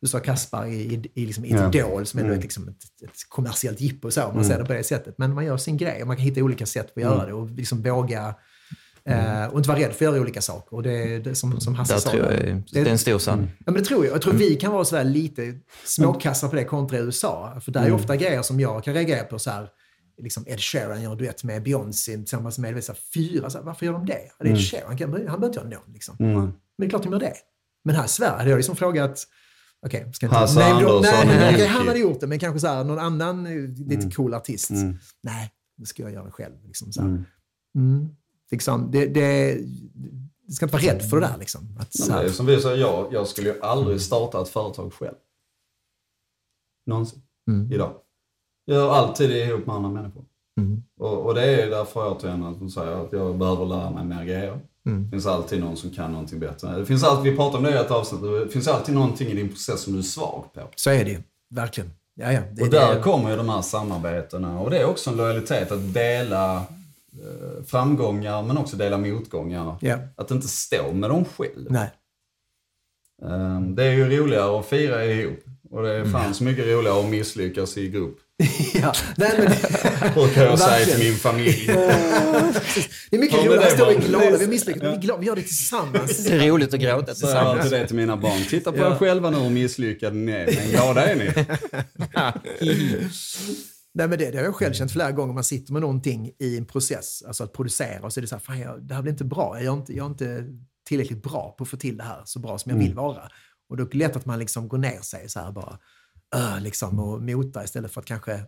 B: du sa Kaspar i, i, i, liksom, i
A: Ja.
B: Idol, som är liksom ett, ett kommersiellt jippo, så, om man ser det på det sättet. Men man gör sin grej och man kan hitta olika sätt att göra det och liksom våga eh, och inte vara rädd för att göra olika saker. Och det, det som, som Hasse sa.
C: tror jag är, det är en stor sanning.
B: Ja, men det tror jag. Jag tror vi kan vara så här lite småkassa på det kontra USA. För där är ofta grejer som jag kan reagera på så här. liksom Ed Sheeran gör en duett med Beyoncé tillsammans med här, fyra. Så här, varför gör de det? Det är Ed Sheeran, kan- han behöver inte göra någon. Liksom.
A: Mm.
B: Men det är klart de gör det. Men här i Sverige hade jag liksom frågat, okej, ska inte...
A: Hasse
B: nej, då- nej, nej,
A: Nicki.
B: han hade gjort det, men kanske så här, någon annan eh, lite
A: Mm.
B: cool artist.
A: Mm.
B: Nej, det ska jag göra själv. Liksom, så.
A: Mm.
B: Mm. Liksom, det, det, du ska inte vara rädd för det där. Liksom. Att,
A: det är
B: här,
A: som vi sa, jag, jag skulle ju aldrig starta ett företag själv. Någonsin.
B: Mm.
A: Idag. Jag gör alltid det ihop med andra människor.
B: Mm.
A: Och, och det är därför jag till att de säger att jag behöver lära mig mer grejer.
B: Mm.
A: Det finns alltid någon som kan någonting bättre. Det finns alltid, vi pratade om det i ett avsnitt, det finns alltid någonting i din process som du är svag på.
B: så är det ju. Verkligen. Ja, ja. Det,
A: Och där
B: det,
A: kommer ju de här samarbetena. Och det är också en lojalitet att dela eh, framgångar men också dela motgångar.
B: Ja.
A: Att inte stå med dem själv.
B: Nej.
A: Eh, Det är ju roligare att fira ihop. Och det är
B: Mm.
A: fan så mycket roligare att misslyckas i grupp. *laughs*
B: ja. Nej, men, *laughs*
A: Brukar jag säga till min familj. *laughs*
B: det är mycket
A: Ja,
B: roligare att stå och är glada. Vi misslyckats, men vi, är glada, vi gör det tillsammans.
C: Det är roligt att gråta
A: Så jag alltid
C: tillsammans.
A: det till mina barn. Titta på
B: Ja.
A: er själva nu hur misslyckade ni är. Men glada är ni.
B: Nej, men det, det har jag själv känt flera gånger. Man sitter med någonting i en process, alltså att producera, och så är det så här, fan, jag, det här blir inte bra. Jag är inte, jag är inte tillräckligt bra på att få till det här så bra som jag
A: Mm.
B: vill vara. Och då är det lätt att man liksom går ner sig så här bara, uh, liksom, och motar istället för att kanske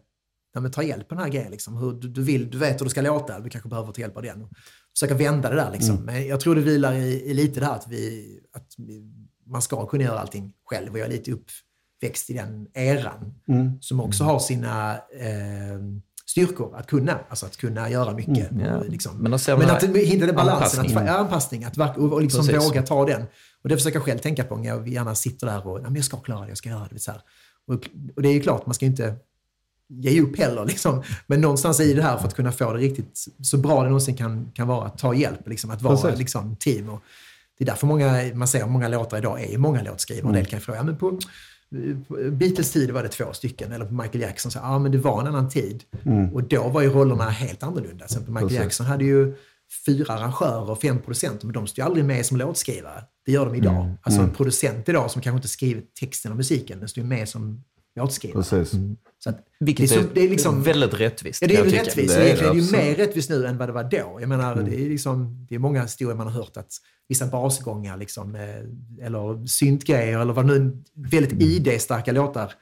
B: ja, men ta hjälp av den här grejen. Liksom. Hur du, du, vill, du vet hur det ska låta, du kanske behöver ta hjälp av den. Och försöka vända det där. Liksom.
A: Mm.
B: Men jag tror det vilar i, i lite det här att, vi, att vi, man ska kunna göra allting själv. Och jag är lite uppväxt i den eran
A: Mm.
B: som också har sina eh, styrkor att kunna. Alltså att kunna göra mycket.
C: Mm.
B: Och Liksom.
C: Men
B: Men att den balansen, att,
C: anpassning.
B: ja, anpassning, att verk- och, och liksom våga ta den. Och det försöker jag själv tänka på när jag gärna sitter där och, "Ja, men jag ska klara det, jag ska göra det. Så här. Och, det är ju klart, man ska inte ge upp heller. *laughs* Liksom. Men någonstans i det här, för att kunna få det riktigt så bra det någonsin kan, kan vara, att ta hjälp, liksom, att vara
A: Precis.
B: liksom, team. Och det är därför många, man ser många låtar idag är ju många låtskrivare. En del kan fråga, ja, men på, Beatles tid var det två stycken, eller på Michael Jackson, så, ja men det var en annan tid. Och då var ju rollerna helt annorlunda. Till exempel Michael
A: Precis.
B: Jackson hade ju fyra arrangörer och fem producenter, men de står ju aldrig med som låtskrivare. Det gör de idag. Alltså en producent idag som kanske inte skriver texten och musiken, den står ju med som låtskrivare.
A: Precis.
B: Så att,
C: Vilket
B: det är, det är liksom,
C: väldigt rättvist.
B: Ja, det är ju rättvist.
A: Det är
B: Egentligen är det ju
A: det,
B: mer rättvist nu än vad det var då. Jag menar, det, är liksom, det är många historier man har hört att vissa basgångar, liksom, eh, eller syntgrejer, eller vad nu, väldigt ID-starka låtar,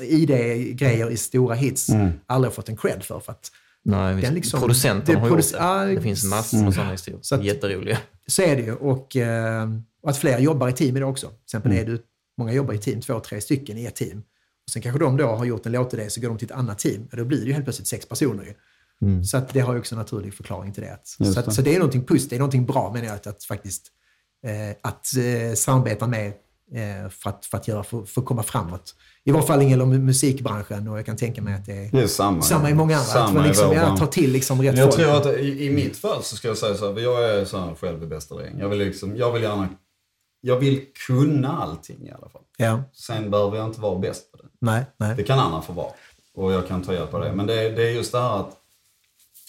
B: ID-grejer i stora hits, aldrig har fått en cred för. för att,
C: Nej.
B: Den liksom-
C: Producenterna
B: det
C: har gjort det. Det finns massor med sådana historier.
B: Så att-
C: Jätteroliga.
B: så är det ju. Och, eh, och att fler jobbar i team idag också. Till exempel
A: Mm.
B: är du, många jobbar i team, två, tre stycken i ett team. Och sen kanske de då har gjort en låtidé, så går de till ett annat team. Och då blir det ju helt plötsligt sex personer. Ju. Så att det har ju också en naturlig förklaring till det. Så, att,
A: det.
B: så det är någonting positivt, det är någonting bra menar jag, att, att faktiskt eh, att eh, samarbeta med för, att, för, att göra, för, för att komma framåt. I varje fall mu- musikbranschen och jag kan tänka mig att det är
A: Det är samma.
B: samma i många andra. att
A: Samma
B: man
A: i
B: liksom,
A: vår
B: ja,
A: bransch.
B: ta till liksom rätt
A: jag
B: folk.
A: tror att i, i mitt fall så ska jag säga så här, jag är så här själv i bästa regn. Jag vill liksom, jag vill gärna, jag vill kunna allting i alla fall.
B: Ja,
A: Sen behöver jag inte vara bäst på det.
B: nej, nej.
A: Det kan andra få vara. Och jag kan ta hjälp av det. Men det, är- det är just det här att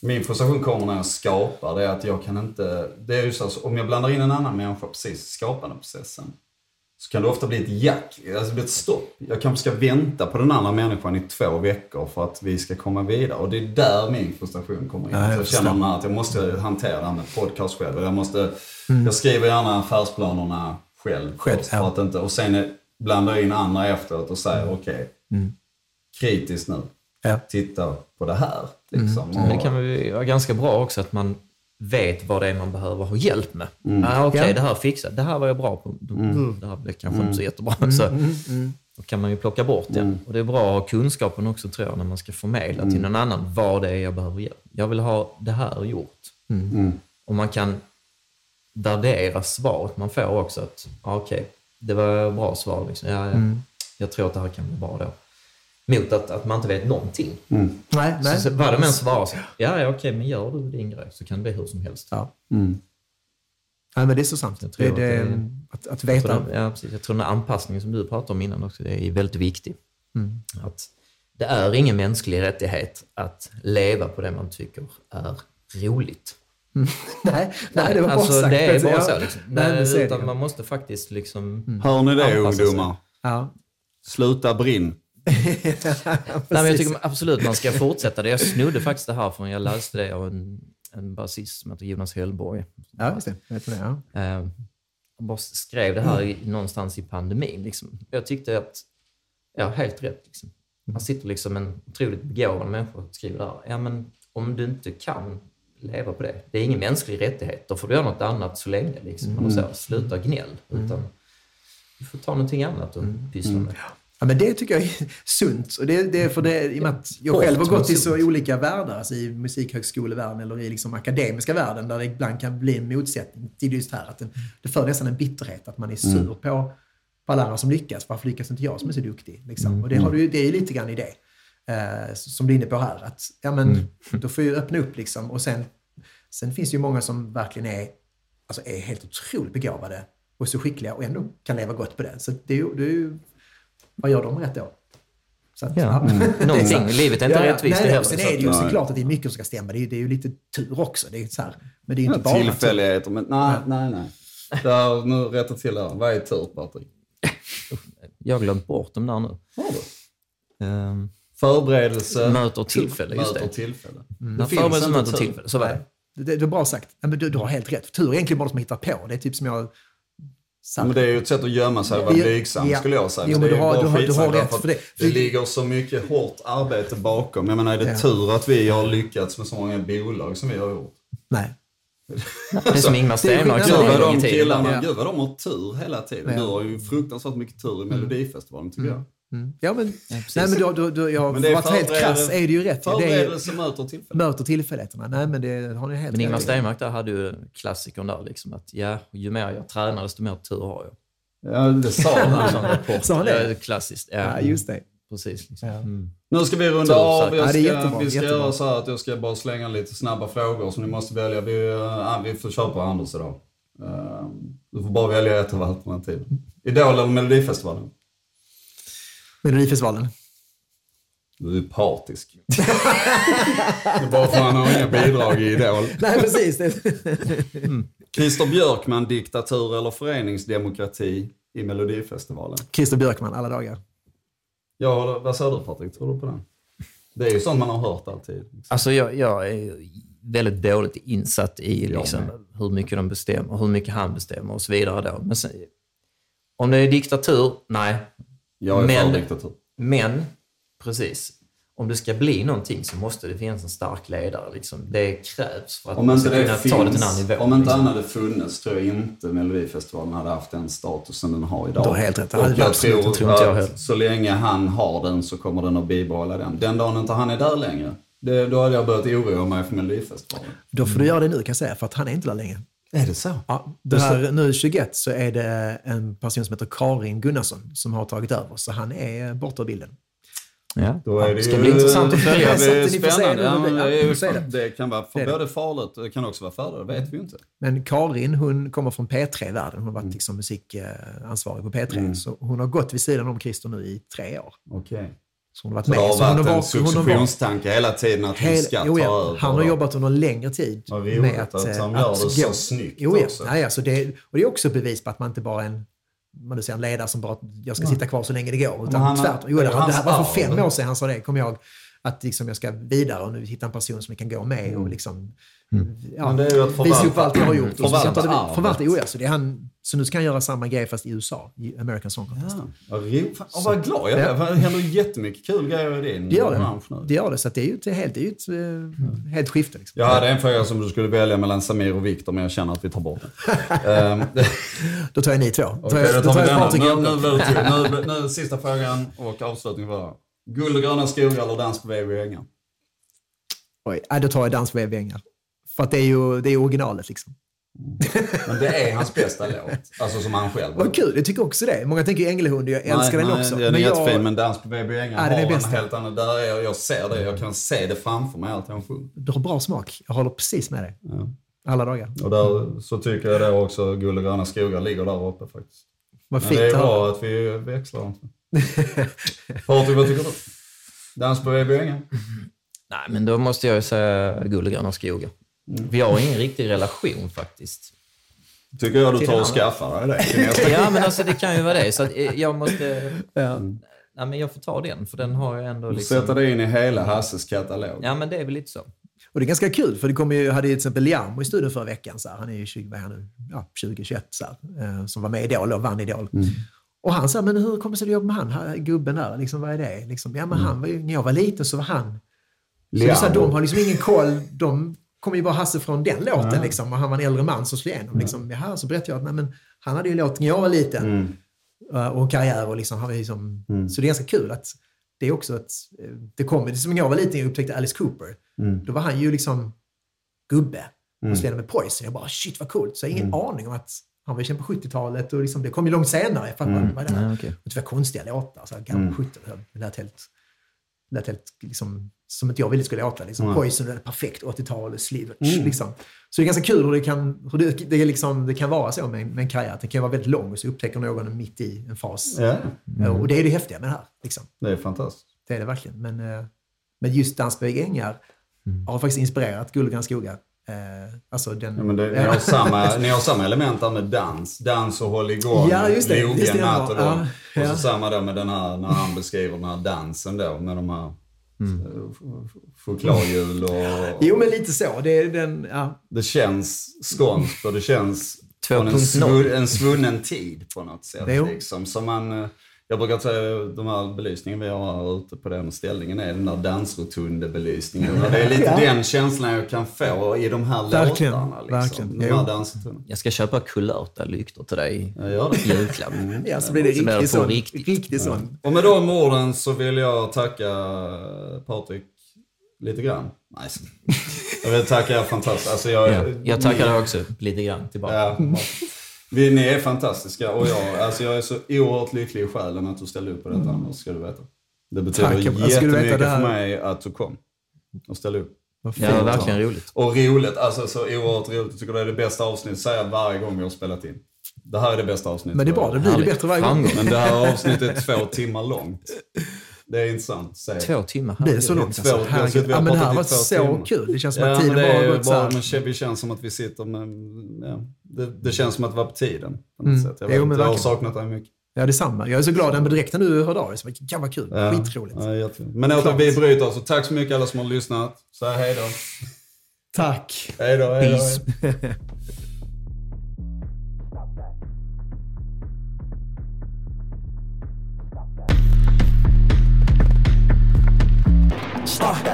A: min frustration kommer när jag skapar. Det är att jag kan inte... Det är ju så att om jag blandar in en annan människa precis i skapandeprocessen så kan det ofta bli ett jack, alltså blir ett stopp. Jag kanske ska vänta på den andra människan i två veckor för att vi ska komma vidare. Och det är där min frustration kommer in.
B: Ja, jag
A: känner att jag måste hantera det här med podcast själv. Jag, måste, jag skriver gärna affärsplanerna själv.
B: Mm. Själv,
A: först
B: ja.
A: för att inte, och sen blandar jag in andra efteråt och säger
B: Mm.
A: okej, kritiskt nu.
B: Ja.
A: Titta på det här. Liksom.
B: Mm.
C: Men det kan ju vara ganska bra också att man vet vad det är man behöver ha hjälp med. Ah, Okej,
B: Ja.
C: det här fixar Det här var jag bra på. Det här blev kanske inte så jättebra. *laughs*
B: Mm,
C: Så då kan man ju plocka bort den. Och det är bra att ha kunskapen också tror jag när man ska förmedla till någon annan vad det är jag behöver hjälp. Jag vill ha det här gjort. Och man kan värdera svaret man får också. att ah, Okej, det var ett bra svar. Liksom. Ja, ja, Jag tror att det här kan bli bra då. Mot att, att man inte vet någonting.
B: Nej, nej.
C: Så, så vad de än svarar så, ja, ja okej, men gör du din grej så kan det bli hur som helst.
B: Ja.
A: Mm.
B: Nej, men det är så sant.
C: Jag tror
B: det,
C: att det-
B: att, att
C: Jag
B: veta.
C: tror, den, ja, precis. jag tror den här anpassningen som du pratade om innan också, det är väldigt viktig. Att det är ingen mänsklig rättighet att leva på det man tycker är roligt. *laughs*
B: nej, nej, det var
C: alltså,
B: bara sagt.
C: det är bara så. Liksom.
B: Nej,
C: Nej, utan man måste faktiskt liksom...
A: Hör ni det ungdomar?
B: Ja.
A: Sluta brinn. *laughs*
C: Nej, men jag tycker absolut man ska fortsätta det. Jag snodde faktiskt det här från, jag läste det av en, en basist som heter Jonas Hellborg.
B: Ja, just det. Jag vet vad det är.
C: Eh, han bara skrev det här i, någonstans i pandemin. Liksom. Jag tyckte att, ja, helt rätt. Liksom. Han sitter liksom en otroligt begåvad människa och skriver där. Ja, men om du inte kan leva på det, det är ingen mänsklig rättighet, då får du göra något annat så länge. Liksom. Mm. Så, sluta gnäll. Utan du får ta någonting annat och pyssla med.
B: Ja, men det tycker jag är *laughs* sunt. Och det, det är för det, i och med att jag själv har gått i så olika världar, alltså i musikhögskolevärlden eller i liksom akademiska världen, där det ibland kan bli en motsättning till just här. Att det, det för nästan en bitterhet, att man är sur mm. på, på alla andra som lyckas. Varför lyckas inte jag som är så duktig? Liksom. Mm. Och det, har du, det är lite grann i det, eh, som du är inne på här. Att, ja, men, mm. Då får jag öppna upp liksom. Och sen, sen finns det ju många som verkligen är, alltså är helt otroligt begåvade och så skickliga och ändå kan leva gott på det. Så det är ju, det är ju vad gör de rätt då?
C: Så att, ja. *laughs* Mm. Någonting. Livet är inte ja, rättvist
B: nej, det Sen är det ju såklart att det är mycket som ska stämma. Det är, det är ju lite tur också. Det är så här. Men det är inte
A: ja, bara Tillfälligheter, men nej, nej, nej. Där, nu rätta till det här. Vad är tur, Patrik? *laughs*
C: Jag har glömt bort dem där nu.
A: Har du? Um, Förberedelse.
C: Möter tillfälle, just
A: möter tillfälle.
C: Mm. Det Förberedelse möter tillfälle, så var det.
B: Det, det är bra sagt. Men du, du har helt rätt. Tur är egentligen bara något som hittar på. Det är typ som jag
A: Ja, men det är ju ett sätt att gömma sig och vara blygsam ja. skulle jag säga.
B: Jo, men du har, du har, du har rätt för det.
A: Det ligger så mycket hårt arbete bakom. Jag menar, är det ja. tur att vi har lyckats med så många bolag som vi har gjort?
B: Nej. *laughs*
C: Det är som Ingmar Stenmark
A: sa en gång i tiden. Gud vad de har tur hela tiden. Du har ju fruktansvärt mycket tur i Melodifestivalen tycker mm. jag.
B: Mm. Ja, men, ja, nej, men då, då, då, jag, men det är helt krass är det ju rätt.
A: Förberedelse möter tillfället.
B: Möter tillfälligheterna. Nej, men det har ni helt
C: Men Ingmar Stenmark där hade ju klassikern där liksom att ja, ju mer jag tränar desto mer tur har jag.
A: Ja, det sa han.
B: sa han det?
C: Ja, klassiskt. Ja,
B: ja just det.
C: Precis. Liksom. Ja.
A: Mm. Nu ska vi runda av. Jag ska, ja, vi ska göra så här att jag ska bara slänga lite snabba frågor som ni måste välja. Vi, uh, vi får köra på Anders idag. Uh, du får bara välja ett av alternativen. Idol eller Melodifestivalen?
B: Melodifestivalen.
A: Du är partisk. det är bara för att han har inga bidrag i Idol. *laughs*
B: Nej, precis.
A: mm. Christer Björkman, diktatur eller föreningsdemokrati i Melodifestivalen?
B: Christer Björkman, alla dagar.
A: Ja, vad säger du Patrik? Tror du på den? Det är ju sånt man har hört alltid. Liksom.
C: Alltså jag, jag är väldigt dåligt insatt i liksom, hur mycket de bestämmer, hur mycket han bestämmer och så vidare. Då. Men sen, om det är diktatur, nej.
A: Jag är men, för diktatur.
C: Men, precis om det ska bli någonting så måste det finnas en stark ledare. Liksom. Det krävs för att
A: om man ska kunna finns, ta det till en annan nivå. Om inte liksom. han hade funnits tror jag inte Melodifestivalen hade haft den statusen den har idag.
B: Du har helt rätt.
A: Och jag tror, tror inte jag att så länge han har den så kommer den att bibehålla den. Den dagen inte han är där längre, det, då hade jag börjat oroa mig för Melodifestivalen.
B: Då får du göra det nu kan jag säga, för att han är inte där längre.
A: Är det så?
B: Ja, det här, nu 21 så är det en person som heter Karin Gunnarsson som har tagit över, så han är borta ur bilden.
C: Ja. Då är det, ska ju, bli intressant att följa.
A: Det är spännande. Ja, det, det, det, kan vara för både farligt och det kan också vara fördelar, det vet vi ju inte.
B: Men Karin, hon kommer från P3-världen. Hon har varit mm. liksom musikansvarig på P3. Mm. Så hon har gått vid sidan om Christer nu i tre år.
A: Okej. Okay.
B: Så hon har varit
A: så
B: med.
A: Det har varit en successionstanke hela tiden att hon ska
B: jo, ja,
A: ta över.
B: Han har jobbat under längre tid.
A: Vad med att, att han gör att det så snyggt
B: jo, ja. också. Ja, alltså det, och det är också bevis på att man inte bara är en man säger en ledare som bara, jag ska sitta kvar så länge det går. Utan tvärtom. Jo, det, det här var för fem år sedan han sa det, kommer jag ihåg. Att liksom jag ska vidare och nu hitta en person som vi kan gå med och mm. liksom
A: Mm. Ja, Men det är ju att
B: visa upp allt jag har gjort.
A: Förvalta,
B: förvalta, oh ja, så, det är han, så nu ska han göra samma grej fast i USA, i American Song Contest.
A: Ja. Vad, vad glad jag är. Ja. Det händer jättemycket kul grejer i din
B: det gör bransch nu. Det gör det, så det är ju ett, helt, det är ett mm. helt skifte. Liksom.
A: Jag hade en fråga som du skulle välja mellan Samir och Viktor, men jag känner att vi tar bort den. um, *laughs*
B: då tar jag ni två.
A: Okay, då tar, jag nu, nu, nu, *laughs* nu, sista frågan och avslutning var Guld och gröna skogar eller dans på VV ängar?
B: Oj, då tar jag dans på VV ängar. För att det är ju det är originalet liksom.
A: Men det är hans bästa låt. Alltså som han själv
B: Vad kul, jag tycker också det. Många tänker Änglehund, jag älskar nej, den också.
A: Den är men jättefin, jag... men Dans på BB Ängar har en helt annan... Där är jag, jag ser det, jag kan se det framför mig allt han sjunger.
B: Du har bra smak, jag håller precis med dig. Ja. Alla dagar.
A: Och där så tycker jag då också Guld och gröna skogar ligger där uppe faktiskt.
B: Vad
A: fint. Men det är bra att vi växlar. Patrik, vad tycker du? Dans på BB Ängar?
C: Nej, men då måste jag säga Guld och gröna skogar. Mm. Vi har ingen riktig relation faktiskt.
A: Tycker jag du tar och skaffar dig det *laughs*
C: Ja, men alltså det kan ju vara det. Så eh, jag måste... Ja. Ja, men jag får ta den, för den har jag ändå
A: Du
C: liksom...
A: sätter dig in i hela Hasses katalog.
C: Ja, men det är väl lite så.
B: Och det är ganska kul, för det kom ju, hade ju till exempel Liam i studion förra veckan. Så här, han är ju 20, vad är nu? Ja, 20, 21 så här, eh, som var med i Idol och vann Idol. Och han sa, men hur kommer det sig att jobba med han, han, gubben där? Liksom, vad är det? Liksom, ja, men han var ju, när jag var liten så var han... Så så här, de har liksom ingen koll. De kommer ju bara Hasse från den låten. Liksom, och han var en äldre man som slog igenom. Liksom, jaha, så berättade jag att nej, men, han hade ju låt när jag var liten.
A: Mm.
B: Eh, och karriär. Och liksom, han var liksom, Så det är ganska kul att det är också att eh, det kommer. Som jag var liten och upptäckte Alice Cooper.
A: Mm.
B: Då var han ju liksom gubbe och spelade med Poison. Jag bara shit vad coolt. Så jag har ingen
A: Mm.
B: aning om att han var känd på 70-talet och liksom, det kom ju långt senare. Jag fattade
A: Mm.
B: vad det var.
C: Ja.
B: Och det var konstiga låtar. Så här, gamla 70 Det lät helt, lät helt liksom, som inte jag ville skulle låta. Liksom.
A: Mm.
B: Poison är perfekt 80-tal, Slivers. Liksom. Så det är ganska kul hur det kan, hur det, det, liksom, det kan vara så med, med en karriär. Den kan vara väldigt lång och så upptäcker någon mitt i en fas.
A: Ja,
B: Och det är det häftiga med det här. Liksom.
A: det är fantastiskt.
B: Det är det verkligen. Men, eh, men just Dans på ängar
A: Mm.
B: har faktiskt inspirerat Gulligrans skogar. Eh, alltså den,
A: Ja, men det, ni, har samma, *laughs* ni har samma element där med dans. Dans och håll igång.
B: Ja, just det.
A: Logen,
B: Just det,
A: natt och
B: ja. Ja.
A: Och så samma då med den här, när han beskriver den här dansen då med de här
B: Mm.
A: eh, chokladhjul och... *laughs*
B: Jo, men lite så. Det är den, ja.
A: Det känns skånskt och det känns från en,
C: 2.0.
A: svu, en svunnen tid på något sätt. Liksom. Som man, eh, jag brukar säga de här belysningen vi har här ute på den ställningen är den där dansrotundebelysningen. Och det är lite
B: Ja.
A: den känslan jag kan få i de här
B: Verkligen,
A: låtarna. Liksom.
B: verkligen.
A: De här dansrotunderna.
C: Jag ska köpa kulörta lyktor till dig i julklapp. *laughs*
B: ja, så blir det
C: Så
B: riktigt sån.
C: riktigt.
B: Riktigt sån.
A: Och med de orden så vill jag tacka Patrik lite grann. Nice. *laughs* Jag vill tacka er fantastiskt. Alltså jag,
C: Ja, jag tackar dig också lite grann tillbaka.
A: Ja. *laughs* Vi, ni är fantastiska och jag, alltså jag är så oerhört lycklig i själen att du ställde upp på detta Anders, ska du veta. Det betyder
B: Tack.
A: Jättemycket
B: det här.
A: för mig att du kom och ställde upp.
C: Ja,
B: fint.
C: verkligen roligt.
A: Och roligt, alltså så oerhört roligt. Jag tycker det är det bästa avsnittet, säger jag varje gång vi har spelat in. Det här är det bästa avsnittet.
B: Men det är bra, det blir det bättre varje gång.
A: Men det här avsnittet är två timmar långt. Det är intressant, säger jag.
C: Två timmar.
B: Det är så långt
A: Två-
B: alltså.
A: vi suttit- vi
B: Ja, men det här var så
A: timmar.
B: kul. Det känns som
A: Ja,
B: att
A: men
B: tiden
A: det
B: bara
A: är
B: har gått så
A: bara,
B: här.
A: men det känns som att vi sitter med, ja, det, det känns som att det var på tiden. På något
B: Mm.
A: sätt. Jag,
B: Jo,
A: vet,
B: men
A: jag har saknat dig mycket.
B: Ja, detsamma. Jag är så glad att direkt när du hörde av dig. så Jävlar vad kul.
A: Ja.
B: Skitroligt.
A: Ja, Men åter, vi bryter och Tack så mycket alla som har lyssnat. Så här, hej då.
B: Tack.
A: Hej då, hej då. *laughs*
D: stop.